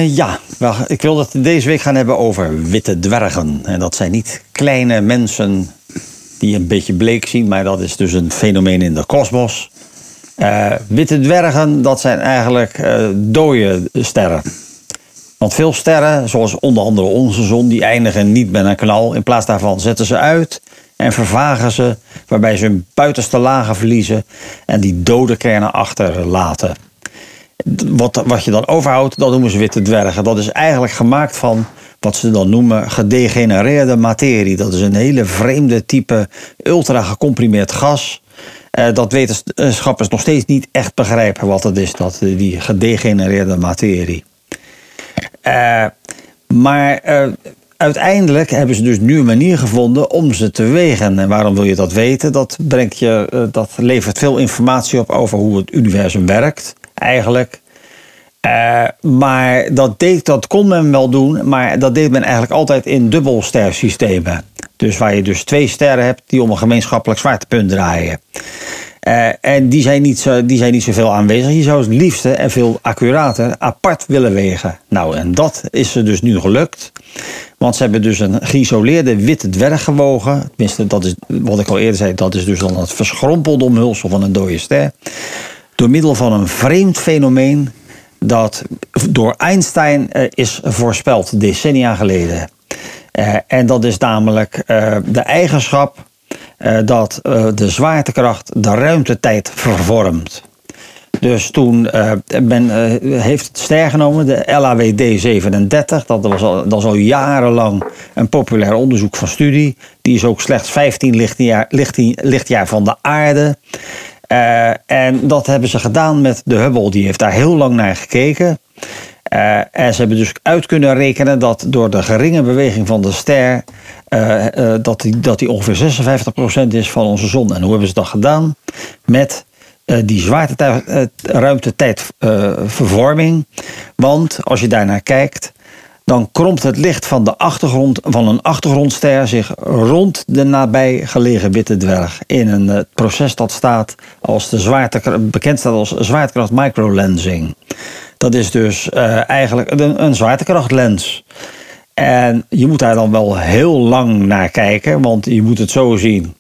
Ja, wel, ik wil het deze week gaan hebben over witte dwergen. En dat zijn niet kleine mensen die een beetje bleek zien, maar dat is dus een fenomeen in de kosmos. Eh, witte dwergen, dat zijn eigenlijk eh dode sterren. Want veel sterren, zoals onder andere onze zon, die eindigen niet met een knal. In plaats daarvan zetten ze uit en vervagen ze, waarbij ze hun buitenste lagen verliezen en die dode kernen achterlaten. Wat, wat je dan overhoudt, dat noemen ze witte dwergen. Dat is eigenlijk gemaakt van wat ze dan noemen gedegenereerde materie. Dat is een hele vreemde type ultra gecomprimeerd gas. Eh, dat wetenschappers nog steeds niet echt begrijpen wat het is, dat, eh, die gedegenereerde materie. Eh, maar uiteindelijk hebben ze dus nu een manier gevonden om ze te wegen. En waarom wil je dat weten? Dat, brengt je, dat levert veel informatie op over hoe het universum werkt, eigenlijk. Eh, maar dat, deed, dat kon men wel doen, maar dat deed men eigenlijk altijd in dubbelstersystemen. Dus waar je dus twee sterren hebt die om een gemeenschappelijk zwaartepunt draaien. Eh, en die zijn, niet zo, die zijn niet zoveel aanwezig. Je zou het liefste en veel accurater apart willen wegen. Nou, en dat is ze dus nu gelukt. Want ze hebben dus een geïsoleerde witte dwerg gewogen. Tenminste, dat is wat ik al eerder zei. Dat is dus dan het verschrompelde omhulsel van een dode ster. Door middel van een vreemd fenomeen dat door Einstein eh, is voorspeld decennia geleden. Eh, en dat is namelijk eh, de eigenschap dat de zwaartekracht de ruimtetijd vervormt. Dus toen eh, men heeft het ster genomen, de LAWD 37. Dat was, al, dat al jarenlang een populair onderzoek van studie. Die is ook slechts 15 lichtjaar, lichtjaar, lichtjaar van de aarde. Eh, en dat hebben ze gedaan met de Hubble. Die heeft daar heel lang naar gekeken. Eh, en ze hebben dus uit kunnen rekenen dat door de geringe beweging van de ster. eh, dat, die, dat die ongeveer 56% is van onze zon. En hoe hebben ze dat gedaan? Met die zwaarteruimtetijdvervorming. Want als je daarnaar kijkt, dan kromt het licht van, de achtergrond, van een achtergrondster zich rond de nabijgelegen witte dwerg. In een eh, proces dat staat als de zwaartekracht, bekend staat als zwaartekracht microlensing. Dat is dus eh, eigenlijk een, zwaartekrachtlens. En je moet daar dan wel heel lang naar kijken, want je moet het zo zien.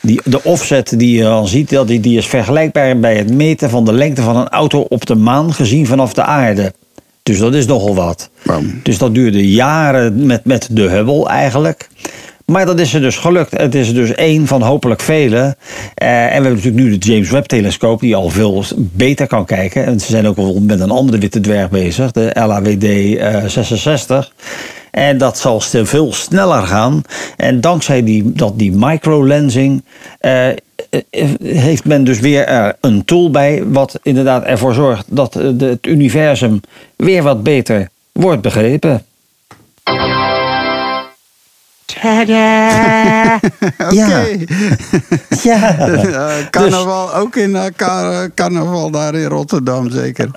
Die, de offset die je dan ziet, dat die, die is vergelijkbaar bij het meten van de lengte van een auto op de maan gezien vanaf de aarde. Dus dat is nogal wat. Dus dat duurde jaren met, met de Hubble eigenlijk. Maar dat is er dus gelukt. Het is er dus één van hopelijk vele. Eh, en we hebben natuurlijk nu de James Webb-telescoop... die al veel beter kan kijken. En ze zijn ook wel met een andere witte dwerg bezig. De LAWD eh, 66. En dat zal veel sneller gaan. En dankzij die, dat, die microlensing... eh, heeft men dus weer er een tool bij... wat inderdaad ervoor zorgt dat eh, het universum... weer wat beter wordt begrepen. Ja. <laughs> Ja. Eh, carnaval, ook in eh, ka- carnaval daar in Rotterdam zeker.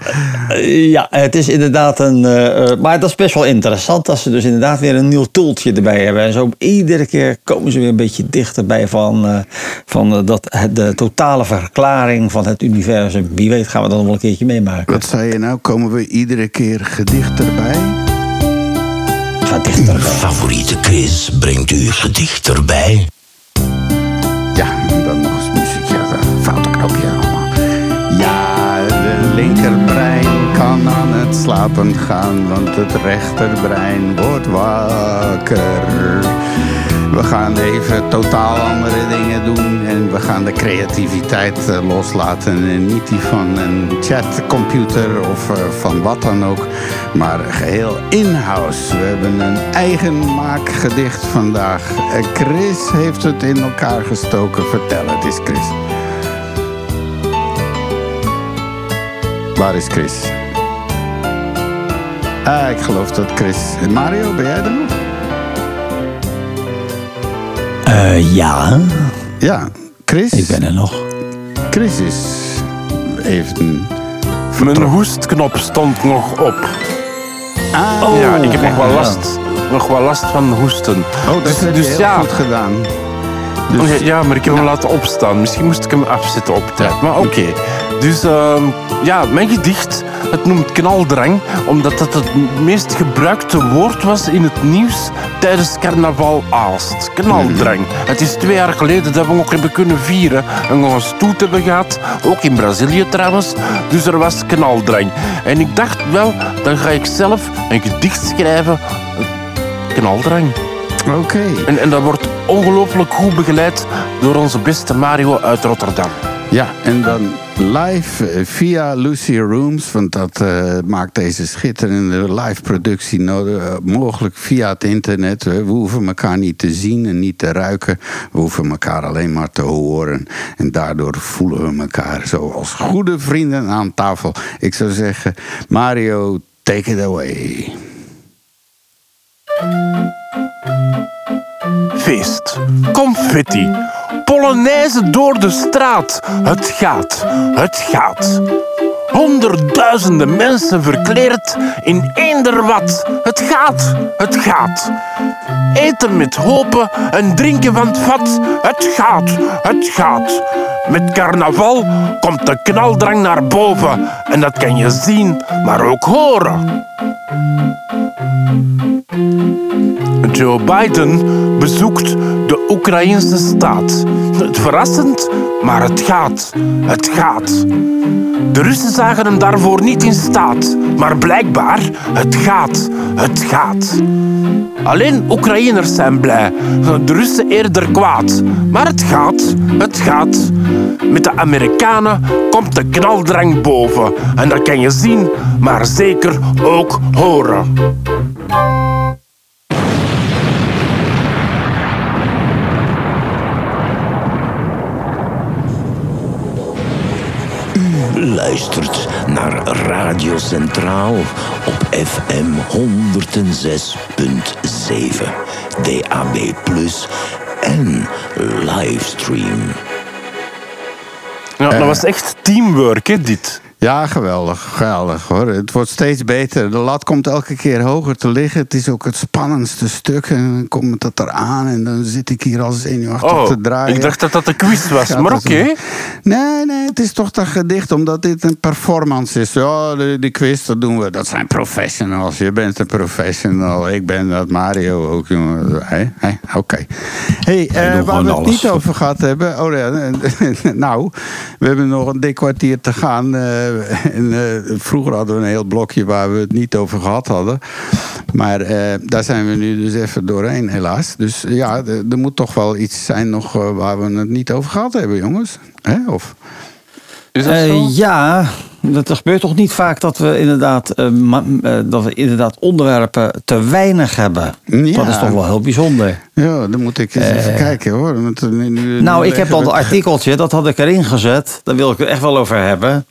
Eh, Ja, het is inderdaad een. eh, eh, maar dat is best wel interessant dat ze dus inderdaad weer een nieuw toeltje erbij hebben. En zo iedere keer komen ze weer een beetje dichterbij van, eh, van eh, dat, de totale verklaring van het universum. Wie weet gaan we dat nog wel een keertje meemaken. Wat zei je nou? Komen we iedere keer gedichterbij? Het gaat dichterbij. Favoriete Chris brengt u gedichterbij. Ja, en dan nog eens muziek. Ja, dat foute knopje allemaal. Ja, de linkerbrein kan aan het slapen gaan, want het rechterbrein wordt wakker. We gaan even totaal andere dingen doen en we gaan de creativiteit eh, loslaten. En niet die van een chatcomputer of eh, van wat dan ook, maar geheel in-house. We hebben een eigen maakgedicht vandaag. Eh, Chris heeft het in elkaar gestoken. Vertel het eens, Chris. Waar is Chris? Ah, ik geloof dat Chris... Mario, ben jij er nog? Eh, ja, Ja, Chris. ik ben er nog. Chris is even... Mijn hoestknop stond nog op. Ah, ja, ik heb nog wel ja. last, nog wel last van hoesten. Oh, dat heb je dus heel ja, goed gedaan. Dus, ja, maar ik heb hem laten opstaan. Misschien moest ik hem afzetten op tijd. Maar oké. Dus ehm, ja, mijn gedicht, het noemt knaldrang, omdat het het meest gebruikte woord was in het nieuws tijdens carnaval Aalst. Knaldrang. Het is twee jaar geleden dat we ook hebben kunnen vieren en nog een stoet hebben gehad. Ook in Brazilië trouwens. Dus er was knaldrang. En ik dacht wel, dan ga ik zelf een gedicht schrijven. Knaldrang. Oké. En, en dat wordt ongelooflijk goed begeleid door onze beste Mario uit Rotterdam. Ja, en dan live eh, via Lucy Rooms, want dat eh, maakt deze schitterende live productie nodig, eh, mogelijk via het internet. We hoeven elkaar niet te zien en niet te ruiken. We hoeven elkaar alleen maar te horen. En daardoor voelen we elkaar zo als goede vrienden aan tafel. Ik zou zeggen, Mario, take it away. Feest, confetti, polonaise door de straat. Het gaat, het gaat. Honderdduizenden mensen verkleerd in eender wat. Het gaat, het gaat. Eten met hopen en drinken van het vat. Het gaat, het gaat. Met carnaval komt de knaldrang naar boven. En dat kan je zien, maar ook horen. Joe Biden bezoekt de Oekraïnse staat. Het verrassend, maar het gaat. Het gaat. De Russen zagen hem daarvoor niet in staat. Maar blijkbaar, het gaat. Het gaat. Alleen Oekraïners zijn blij. De Russen eerder kwaad. Maar het gaat. Het gaat. Met de Amerikanen komt de knaldrang boven. En dat kan je zien, maar zeker ook horen. luistert naar Radio Centraal op FM 106.7, DAB+, en livestream. Ja, dat was echt teamwork, hè, dit. Ja, geweldig. Geweldig hoor. Het wordt steeds beter. De lat komt elke keer hoger te liggen. Het is ook het spannendste stuk. En dan komt het eraan en dan zit ik hier al zenuwachtig Oh, te draaien. ik dacht dat dat de quiz was, Ja, maar dat oké. Nee, nee, het is toch dat gedicht, omdat dit een performance is. Ja, die quiz, dat doen we. Dat zijn professionals. Je bent een professional. Ik ben dat, Mario ook, jongen. Hé, hé, Oké. hey, eh, waar we het alles. niet over gehad hebben... Oh ja, <laughs> nou, we hebben nog een dik kwartier te gaan. eh, <laughs> en, eh, vroeger hadden we een heel blokje waar we het niet over gehad hadden. Maar eh, daar zijn we nu dus even doorheen, helaas. Dus ja, er moet toch wel iets zijn nog eh, waar we het niet over gehad hebben, jongens. Hè? Of... Is dat Eh, zo? ja, dat gebeurt toch niet vaak dat we inderdaad, eh, ma- eh, dat we inderdaad onderwerpen te weinig hebben. Ja. Dat is toch wel heel bijzonder. Ja, dan moet ik eens even kijken hoor. Want, eh, nu- nu- Nou, nu ik heb al een het- artikeltje, dat had ik erin gezet. Daar wil ik het echt wel over hebben.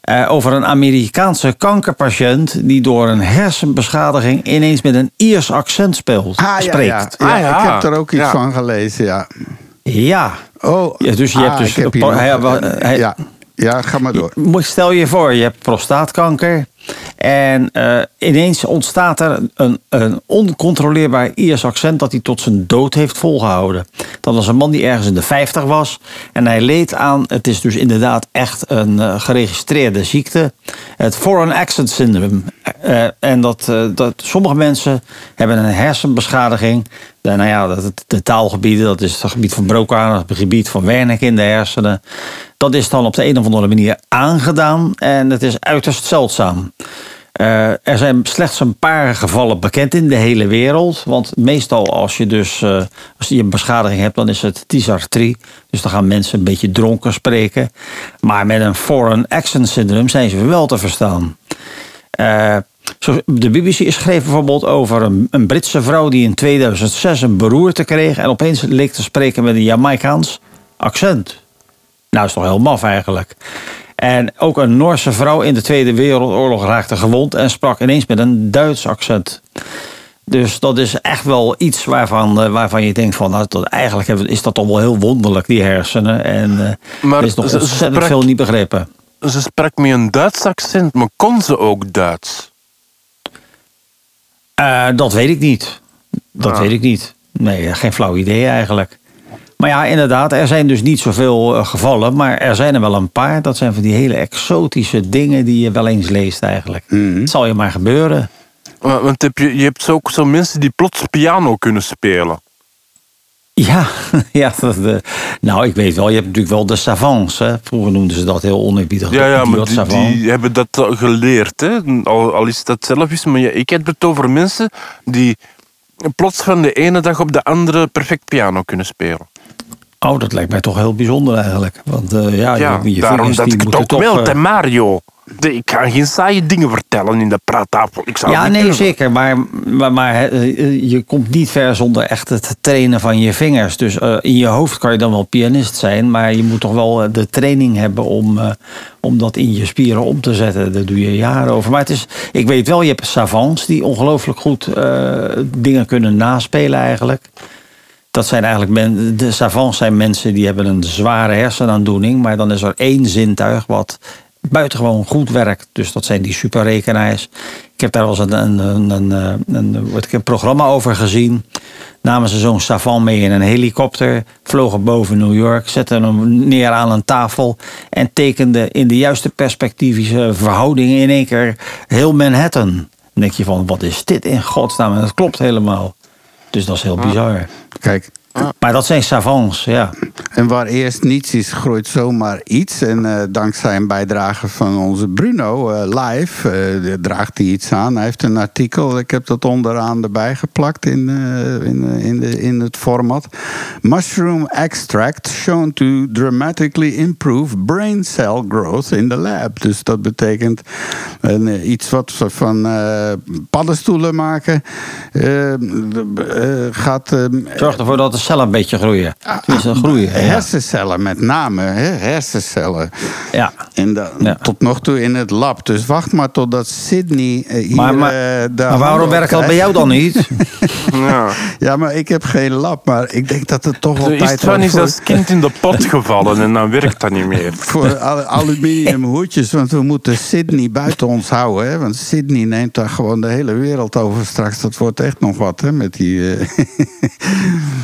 Eh, over een Amerikaanse kankerpatiënt die door een hersenbeschadiging ineens met een Iers accent speelt, Ah, ja, spreekt. ja. Ja. Ja, Ah, ja. Ik heb er ook iets Ja. van gelezen, ja. Ja. Oh, dus je ah, hebt dus. ik heb hier hij- nog- hij- hij- ja. ja, ga maar door. Moet- Stel je voor, je hebt prostaatkanker. En eh, ineens ontstaat er een, een oncontroleerbaar Iers accent dat hij tot zijn dood heeft volgehouden. Dat was een man die ergens in de 50 was. En hij leed aan, het is dus inderdaad echt een eh, geregistreerde ziekte. Het Foreign Accent Syndrome. Eh, en dat, dat sommige mensen hebben een hersenbeschadiging. De, nou ja, dat, de taalgebieden, dat is het gebied van Broca, het gebied van Wernicke in de hersenen. Dat is dan op de een of andere manier aangedaan en het is uiterst zeldzaam. Eh, er zijn slechts een paar gevallen bekend in de hele wereld. Want meestal als je dus eh, als je een beschadiging hebt, dan is het dysartrie. Dus dan gaan mensen een beetje dronken spreken. Maar met een foreign accent syndrome zijn ze wel te verstaan. Zo, de BBC schreef bijvoorbeeld over een, een Britse vrouw die in 2006 een beroerte kreeg en opeens leek te spreken met een Jamaicaans accent. Nou, is toch heel maf eigenlijk. En ook een Noorse vrouw in de Tweede Wereldoorlog raakte gewond en sprak ineens met een Duits accent. Dus dat is echt wel iets waarvan, eh, waarvan je denkt van, nou, dat, eigenlijk is dat toch wel heel wonderlijk, die hersenen. En eh, Maar er is nog ze- ze ontzettend sprak- veel niet begrepen. Ze sprak met een Duits accent, maar kon ze ook Duits? Eh, dat weet ik niet. Dat Ah. weet ik niet. Nee, geen flauw idee eigenlijk. Maar ja, inderdaad, er zijn dus niet zoveel eh, gevallen, maar er zijn er wel een paar. Dat zijn van die hele exotische dingen die je wel eens leest eigenlijk. Het zal je maar gebeuren. Wa- Want heb je, je hebt ook zo mensen die plots piano kunnen spelen. Ja, <laughs> ja dat, eh, nou ik weet wel, je hebt natuurlijk wel de savants. Hè? Vroeger noemden ze dat heel oneerbiedig. Ja, ja maar die, hebben dat geleerd. Hè? Al, al is dat zelf is. Maar ja, ik heb het over mensen die plots van de ene dag op de andere perfect piano kunnen spelen. Oh, dat lijkt mij toch heel bijzonder eigenlijk. Want eh, ja, Ja, je, je daarom vingers dat ik het ook toch... wel, eh, hè, Mario. De- ik ga geen saaie dingen vertellen in de praattafel. Ik zou Ja, nee, kunnen. zeker. Maar, maar, eh, je komt niet ver zonder echt het trainen van je vingers. Dus eh, in je hoofd kan je dan wel pianist zijn, maar je moet toch wel eh, de training hebben om, eh, om dat in je spieren om te zetten. Daar doe je jaren over. Maar het is, ik weet wel, je hebt savants die ongelooflijk goed eh, dingen kunnen naspelen eigenlijk. Dat zijn eigenlijk men, de savants zijn mensen die hebben een zware hersenaandoening, maar dan is er één zintuig wat buitengewoon goed werkt. Dus dat zijn die superrekenaars. Ik heb daar wel eens een, een, een, een, een, een, wat ik, een programma over gezien. Namen ze zo'n savant mee in een helikopter, vlogen boven New York, zetten hem neer aan een tafel en tekenden in de juiste perspectivische verhoudingen in één keer heel Manhattan. Dan denk je van, wat is dit in godsnaam? En dat klopt helemaal. Dus dat is heel bizar. Kijk, Maar dat zijn savants, ja. En waar eerst niets is, groeit zomaar iets. En eh, dankzij een bijdrage van onze Bruno eh, live eh, draagt hij iets aan. Hij heeft een artikel, ik heb dat onderaan erbij geplakt in, in, in, de, in het format. Mushroom extract shown to dramatically improve brain cell growth in the lab. Dus dat betekent iets wat we van paddenstoelen maken. gaat Zorg ervoor dat de cellen een beetje groeien. Tenminste, groeien. Ja. Hersencellen met name, hè? hersencellen. ja. En dan, Ja. tot nog toe in het lab. Dus wacht maar totdat Sydney eh, hier... Maar, maar, eh, de maar waarom werkt dat bij jou dan <laughs> niet? Ja. Ja, maar ik heb geen lab. Maar ik denk dat het toch wel Er is tijd van is voor, als kind in de pot gevallen en dan werkt dat niet meer. <laughs> voor al- aluminium hoedjes. Want we moeten Sydney buiten ons houden. Hè? Want Sydney neemt daar gewoon de hele wereld over straks. Dat wordt echt nog wat, hè? Met die... eh,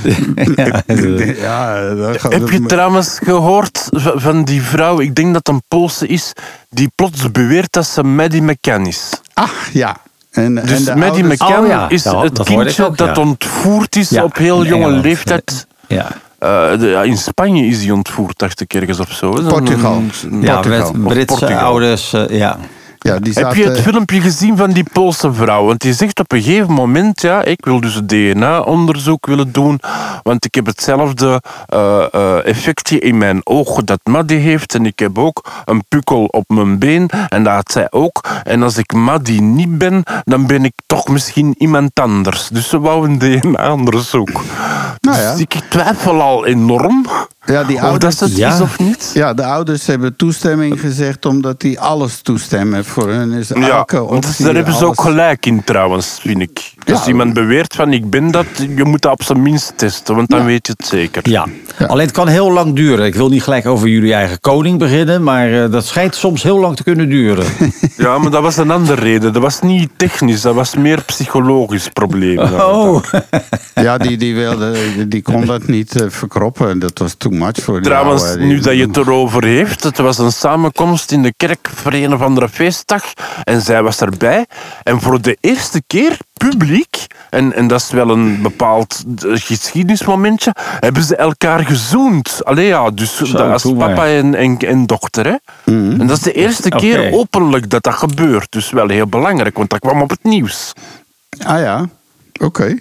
<laughs> ja, <laughs> ja, dat gaat- Heb je trouwens gehoord van die vrouw, ik denk dat het een Poolse is, die plots beweert dat ze Maddie McCann is. Ah, ja. En, Dus en de Maddie ouders- McCann Oh ja, is het dat kindje ook, dat ja. ontvoerd is Ja, op heel jonge Engeland. leeftijd. ja. Eh, de- ja, in Spanje is hij ontvoerd, dacht ik ergens of zo. Portugal. Een- een- ja Portugal. met Britse Portugal. ouders, eh, ja. Ja, die Heb je het filmpje gezien van die Poolse vrouw? Want die zegt op een gegeven moment, ja, ik wil dus DNA-onderzoek willen doen, want ik heb hetzelfde eh, eh, effectje in mijn oog dat Maddie heeft en ik heb ook een pukkel op mijn been en dat had zij ook. En als ik Maddie niet ben, dan ben ik toch misschien iemand anders. Dus ze wou een DNA-onderzoek. Nou ja. Dus ik twijfel al enorm Ja, die of dat ouders... het Ja. is of niet. Ja, de ouders hebben toestemming gezegd omdat die alles toestemmen. Voor hun is Ja, elke dus optie... daar hebben ze ook gelijk in trouwens, vind ik. Als Ja. iemand beweert van ik ben dat, je moet dat op zijn minst testen, want dan weet je het zeker. Ja. alleen het kan heel lang duren. Ik wil niet gelijk over jullie eigen koning beginnen, maar eh, dat schijnt soms heel lang te kunnen duren. <laughs> Ja, maar dat was een andere reden. Dat was niet technisch, dat was meer psychologisch probleem. Oh, <laughs> Ja, die, die, wilde, die, kon dat niet eh, verkroppen. Dat was too much voor die Trouwens, ouwe. Die- nu dat je het erover heeft, het was een samenkomst in de kerk voor een of andere feestdag en zij was erbij. En voor de eerste keer publiek, en, en dat is wel een bepaald geschiedenismomentje, hebben ze elkaar gezoend. Allee ja, dus Zo, dat als papa en, en, en dochter. Hè. En dat is de eerste keer openlijk dat dat gebeurt. Dus wel heel belangrijk, want dat kwam op het nieuws. Ah ja, oké.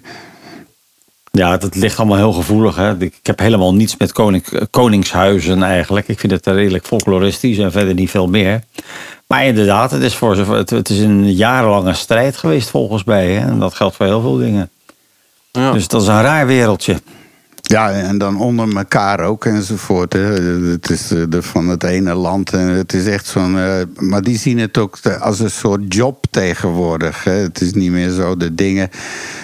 Ja, dat ligt allemaal heel gevoelig. Hè. Ik heb helemaal niets met koning, koningshuizen eigenlijk. Ik vind het redelijk folkloristisch en verder niet veel meer. Maar inderdaad, het is, voor, het is een jarenlange strijd geweest volgens mij. Hè. En dat geldt voor heel veel dingen. Ja. Dus dat is een raar wereldje. Ja, en dan onder elkaar ook enzovoort. Hè. Het is eh, de, van het ene land. En het is echt zo'n. eh, maar die zien het ook als een soort job tegenwoordig. Hè. Het is niet meer zo de dingen.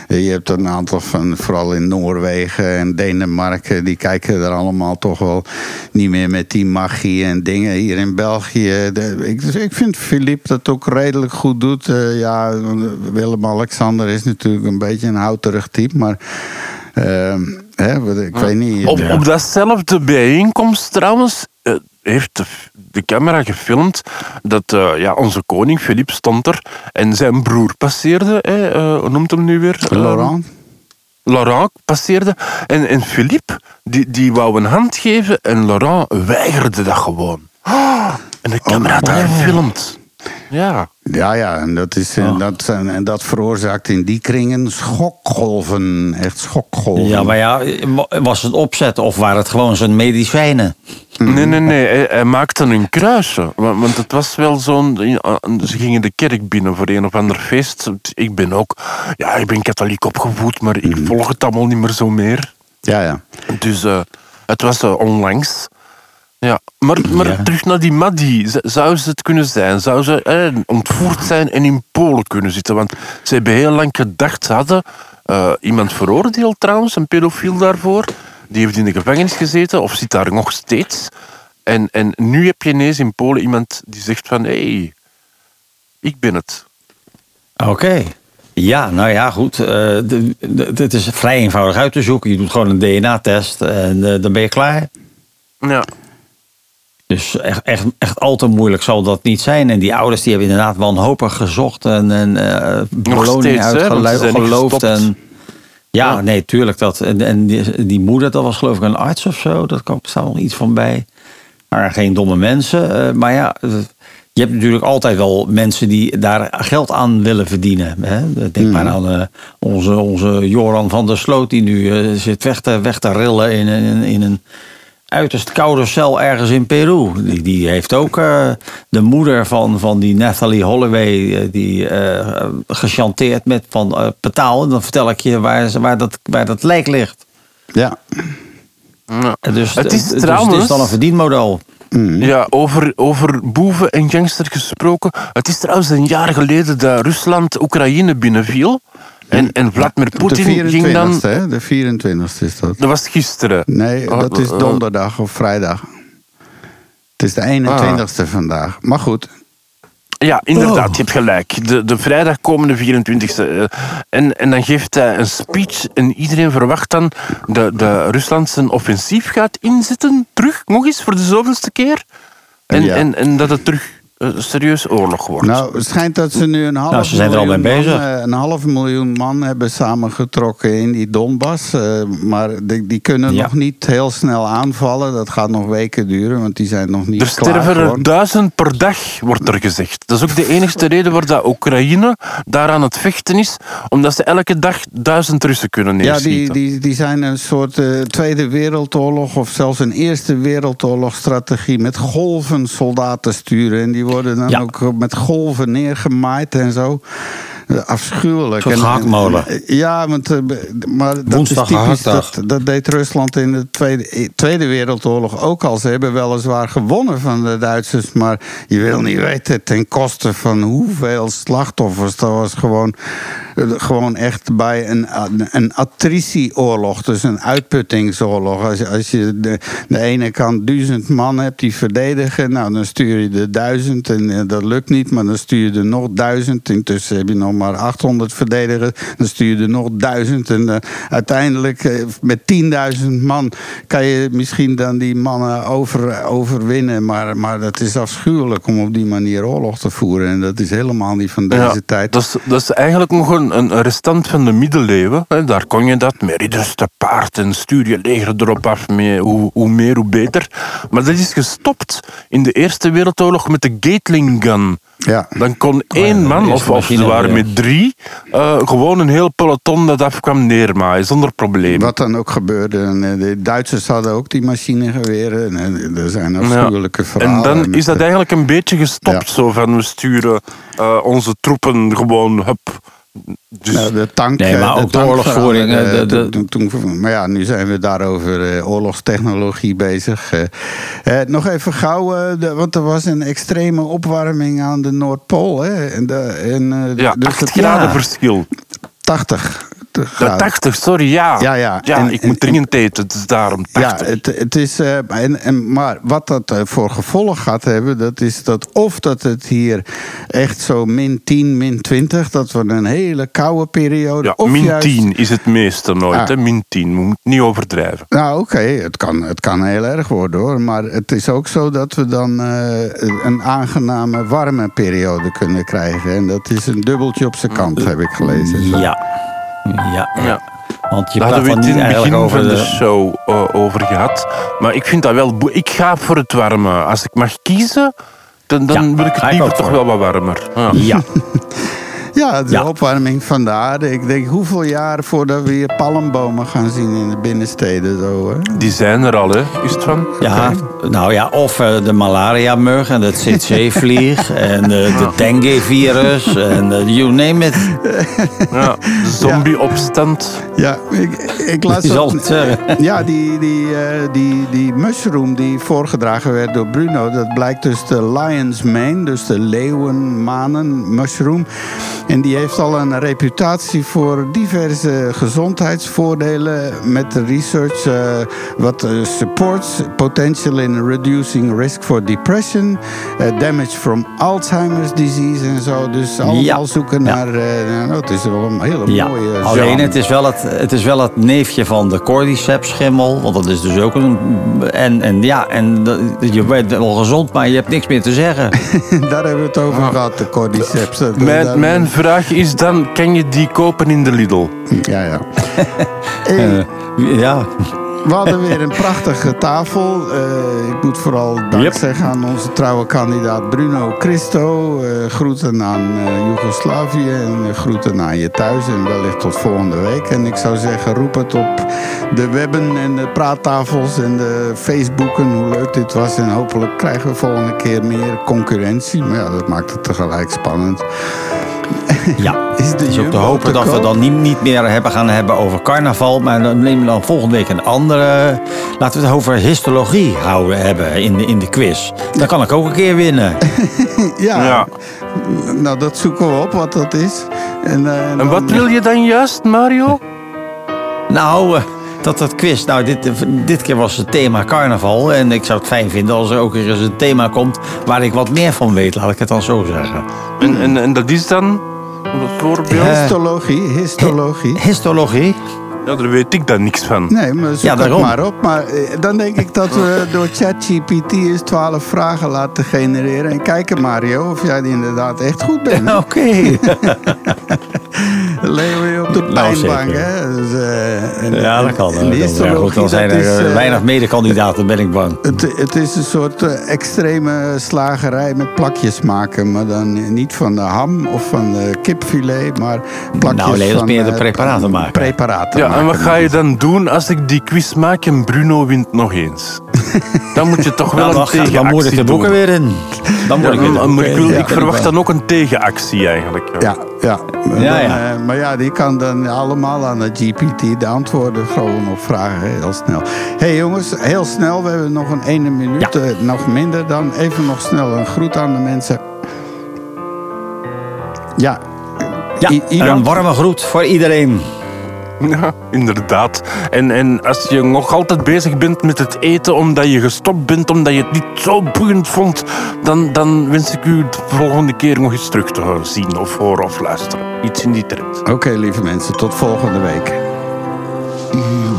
Je hebt een aantal van, vooral in Noorwegen en Denemarken, die kijken er allemaal toch wel niet meer met die magie en dingen. Hier in België, ik, dus ik vind Philippe dat ook redelijk goed doet. Eh, ja, Willem-Alexander is natuurlijk een beetje een houterig type, maar. eh, hè, ik weet niet. Op, datzelfde bijeenkomst trouwens eh, heeft de, de camera gefilmd dat eh, ja, onze koning Philippe stond er en zijn broer passeerde. Hè, eh, hoe noemt hem nu weer? Eh, Laurent? Laurent passeerde. En, en Philippe die, die wou een hand geven en Laurent weigerde dat gewoon. Ah, en de camera had dat gefilmd. Ja. Ja, ja, en dat, is, en dat, en dat veroorzaakt in die kringen schokgolven. Echt schokgolven. Ja, maar ja, was het opzet of waren het gewoon zijn medicijnen? Nee, nee, nee. Hij, hij maakte een kruisje. Want, want het was wel zo'n... Ze gingen de kerk binnen voor een of ander feest. Ik ben ook... Ja, ik ben katholiek opgevoed, maar ik volg het allemaal niet meer zo meer. Ja, ja. Dus eh, het was eh, onlangs. Ja, maar, maar Ja. terug naar die Maddie. Z- Zou ze het kunnen zijn? Zou ze eh, ontvoerd zijn en in Polen kunnen zitten? Want ze hebben heel lang gedacht, ze hadden eh, iemand veroordeeld trouwens, een pedofiel daarvoor. Die heeft in de gevangenis gezeten, of zit daar nog steeds. En, en nu heb je ineens in Polen iemand die zegt van, hé, hey, ik ben het. Oké. Ja, nou ja, goed. eh, Het is vrij eenvoudig uit te zoeken. Je doet gewoon een DNA-test en eh, dan ben je klaar. Ja. Dus echt, echt, echt al te moeilijk zal dat niet zijn. En die ouders die hebben inderdaad wanhopig gezocht en, en eh beloning uitgeloofd. En, ja, Ja. nee, tuurlijk. Dat, en en die, die moeder, dat was geloof ik een arts of zo. Dat kwam- staat nog iets van bij. Maar geen domme mensen. eh, maar ja, eh, je hebt natuurlijk altijd wel mensen die daar geld aan willen verdienen. Hè? Denk maar aan eh, onze, onze Joran van der Sloot, die nu zit weg te, weg te rillen in, in, in een uiterst koude cel ergens in Peru. Die, die heeft ook eh, de moeder van, van die Natalie Holloway, eh, die eh gechanteerd met van eh betaal. En dan vertel ik je waar, ze- waar, dat, waar dat lijk ligt. Ja. Dus, Het is dus het trouwens- is dan een verdienmodel. Ja, over, over boeven en gangster gesproken. Het is trouwens een jaar geleden dat Rusland Oekraïne binnenviel. En, en Vladimir Poetin ging 24 dan... e hè? De 24 is dat. Dat was gisteren. Nee, dat is eh, donderdag of vrijdag. Het is de 21ste vandaag. Maar goed, Ja, inderdaad, je hebt gelijk. De, de vrijdag komende 24e. eh, En, en dan geeft hij een speech en iedereen verwacht dan dat de Rusland zijn offensief gaat inzetten. Terug, nog eens, voor de zoveelste keer. En, Ja. en, en dat het terug eh, serieus oorlog wordt. Nou, het schijnt dat ze nu een half, Nou, ze zijn er al mee miljoen bezig. man, eh, een half miljoen man hebben samengetrokken in die Donbass. eh, maar die, die kunnen Ja. nog niet heel snel aanvallen. Dat gaat nog weken duren, want die zijn nog niet er klaar. sterven er duizend per dag, wordt er gezegd. Dat is ook de enige reden waar dat Oekraïne daar aan het vechten is. Omdat ze elke dag duizend Russen kunnen Ja, neerschieten. die, die, die zijn een soort eh, Tweede Wereldoorlog of zelfs een Eerste Wereldoorlog-strategie met golven soldaten sturen. En die worden dan Ja. ook met golven neergemaaid en zo. Afschuwelijk. Een gehaktmolen. Ja, want, eh, maar dat Woensdag is typisch. Dat, dat deed Rusland in de Tweede, eh, Tweede Wereldoorlog ook al. Ze hebben weliswaar gewonnen van de Duitsers, maar je wil niet weten ten koste van hoeveel slachtoffers. Dat was gewoon, eh, gewoon echt bij een, een attritieoorlog, dus een uitputtingsoorlog. Als je, als je de, de ene kant duizend man hebt die verdedigen, nou dan stuur je er duizend en dat lukt niet, maar dan stuur je er nog duizend. Intussen heb je nog maar 800 verdedigers, dan stuur je er nog duizend. En eh, uiteindelijk eh, met 10.000 man kan je misschien dan die mannen over, overwinnen. Maar, maar dat is afschuwelijk om op die manier oorlog te voeren. En dat is helemaal niet van deze Ja, tijd. Dat is, dat is eigenlijk nog een, een restant van de middeleeuwen. hè. Daar kon je dat met ridders te paard en stuur je leger erop af. Mee, hoe, hoe meer, hoe beter. Maar dat is gestopt in de Eerste Wereldoorlog met de Gatling gun. Ja. Dan kon één de man, of, of waren ja. met drie, eh, gewoon een heel peloton dat afkwam neermaaien, zonder probleem. Wat dan ook gebeurde. En, eh, de Duitsers hadden ook die machinegeweren. En eh, er zijn afschuwelijke verhalen. En dan is dat eigenlijk een beetje gestopt. Ja. Zo van we sturen eh, onze troepen gewoon. Hup. Dus, Nou, de tank, Nee, maar eh, de ook de veranderde, eh, de- eh, de- toen- toen- maar ja, nu zijn we daarover eh, oorlogstechnologie bezig. Eh, eh, nog even gauw, eh, de- want er was een extreme opwarming aan de Noordpool. Hè, en de, en, eh, ja, dus 8 het- graden ja, verschil. 80 Ja, graden. 80, sorry, ja. Ja, ja. En- ik en- moet dringend eten, het is daarom 80. Ja, het, het is, eh, en, en, maar wat dat eh, voor gevolg gaat hebben, dat is dat of dat het hier echt zo min 10, min 20, dat we een hele koude periode. Ja, of min juist, 10 is het meeste nooit, Ah. hè? min 10. We moeten niet overdrijven. Nou, oké, het, kan, het kan heel erg worden hoor. Maar het is ook zo dat we dan eh, een aangename warme periode kunnen krijgen. En dat is een dubbeltje op zijn kant, heb ik gelezen. Zo. Ja. Ja. Ja. Want je Daar praat hadden we het niet in het eigenlijk begin over van de de... show eh, over gehad. Maar ik vind dat wel... Ik ga voor het warme. Als ik mag kiezen, dan, dan Ja, wil ik het liever toch wel wat warmer. Ja. <laughs> <laughs> Ja. De Ja. opwarming van de aarde. Ik denk hoeveel jaar voordat we hier palmbomen gaan zien in de binnensteden. Zo, hè? Die zijn er al, hè? Is het van? Ja, nou ja, of eh, de malaria-mug en de CC-vlieg <laughs> en eh, de dengue-virus en eh, you name it. <laughs> Ja. Zombie-opstand. Ja, ik, ik <laughs> het zeggen. Ja, die, die, eh, die, die mushroom die voorgedragen werd door Bruno, dat blijkt dus de lion's mane, dus de leeuwenmanen mushroom. En die heeft al een reputatie voor diverse gezondheidsvoordelen met de research eh, wat eh, supports potential in reducing risk for depression, eh, damage from Alzheimer's disease en zo. Dus allemaal Ja. zoeken Ja. naar. eh, nou, het is wel een hele Ja, mooie. alleen genre. het is, wel het, het is wel het neefje van de cordyceps schimmel. Want dat is dus ook een... En, en ja, en dat- je bent wel gezond, maar je hebt niks meer te zeggen. <laughs> Daar hebben we het over gehad, de cordyceps. Mijn, mijn vraag is dan, kan je die kopen in de Lidl? Ja, ja. <laughs> Hey, Eh, ja, We hadden weer een prachtige tafel. Eh, ik moet vooral dank Yep. zeggen aan onze trouwe kandidaat Bruno Christo. Eh, groeten aan eh, Joegoslavië en groeten aan je thuis. En wellicht tot volgende week. En ik zou zeggen, roep het op de webben en de praattafels en de Facebooken. Hoe leuk dit was. En hopelijk krijgen we volgende keer meer concurrentie. Maar ja, dat maakt het tegelijk spannend. Ja. <laughs> Is de Het is ook te hopen dat we dan niet, niet meer hebben gaan hebben over carnaval. Maar dan nemen we dan volgende week een andere. Laten we het over histologie houden hebben in de, in de quiz. Dan kan ik ook een keer winnen. <laughs> Ja. Ja. nou dat zoeken we op wat dat is. En, eh, En wat wil je dan juist, Mario? Nou, eh, dat dat quiz. Nou, dit, dit keer was het thema carnaval. En ik zou het fijn vinden als er ook weer eens een thema komt waar ik wat meer van weet. Laat ik het dan zo zeggen. En, en, en dat is dan, bijvoorbeeld... Histologie, histologie. Histologie. Ja, daar weet ik dan niks van. Nee, maar zoek Ja, het daarom. maar op. Maar eh, dan denk ik dat we door ChatGPT eens 12 vragen laten genereren. En kijken, Mario, of jij inderdaad echt goed bent. Oké. Dan leggen we je op de Nou, pijnbank, hè. Dus, eh, en- Ja, dat kan. en dat de kan. Ja, goed, histologie, dan zijn dat is, er eh, eh, weinig medekandidaten, ben ik bang. Het, het is een soort eh, extreme slagerij met plakjes maken. Maar dan niet van de ham of van de kipfilet, maar plakjes Nou, nee, dat is van... meer de eh, preparaten maken. Preparaten Ja, en wat ga je dan doen als ik die quiz maak en Bruno wint nog eens? <laughs> Dan moet je toch wel een dan, ga- tegenactie dan moet ik de boeken doen. weer in. Dan moet Ja, ik maar wil- Ja, ik verwacht dan ook een tegenactie eigenlijk. Ja, ja. Ja, ja. eh, maar ja, die kan dan allemaal aan de GPT de antwoorden gewoon op vragen. Heel snel. hey jongens, heel snel. We hebben nog een ene minuut. eh, nog minder dan. Even nog snel een groet aan de mensen. Ja. Ja, I- een warme groet voor iedereen. <laughs> Ja, inderdaad. En, en als je nog altijd bezig bent met het eten omdat je gestopt bent, omdat je het niet zo boeiend vond, dan, dan wens ik u de volgende keer nog eens terug te zien of horen of luisteren. Iets in die trend. Oké, lieve mensen. Tot volgende week.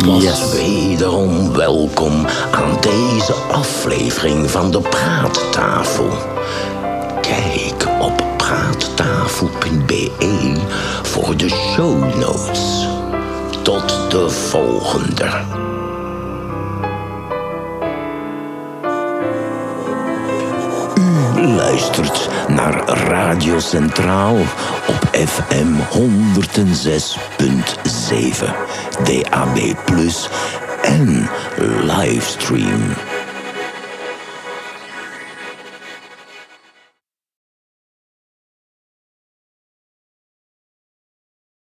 was wederom welkom aan deze aflevering van de Praattafel. Kijk op praattafel.be voor de show notes. Tot de volgende. U luistert naar Radio Centraal op FM 106.7, DAB+ en livestream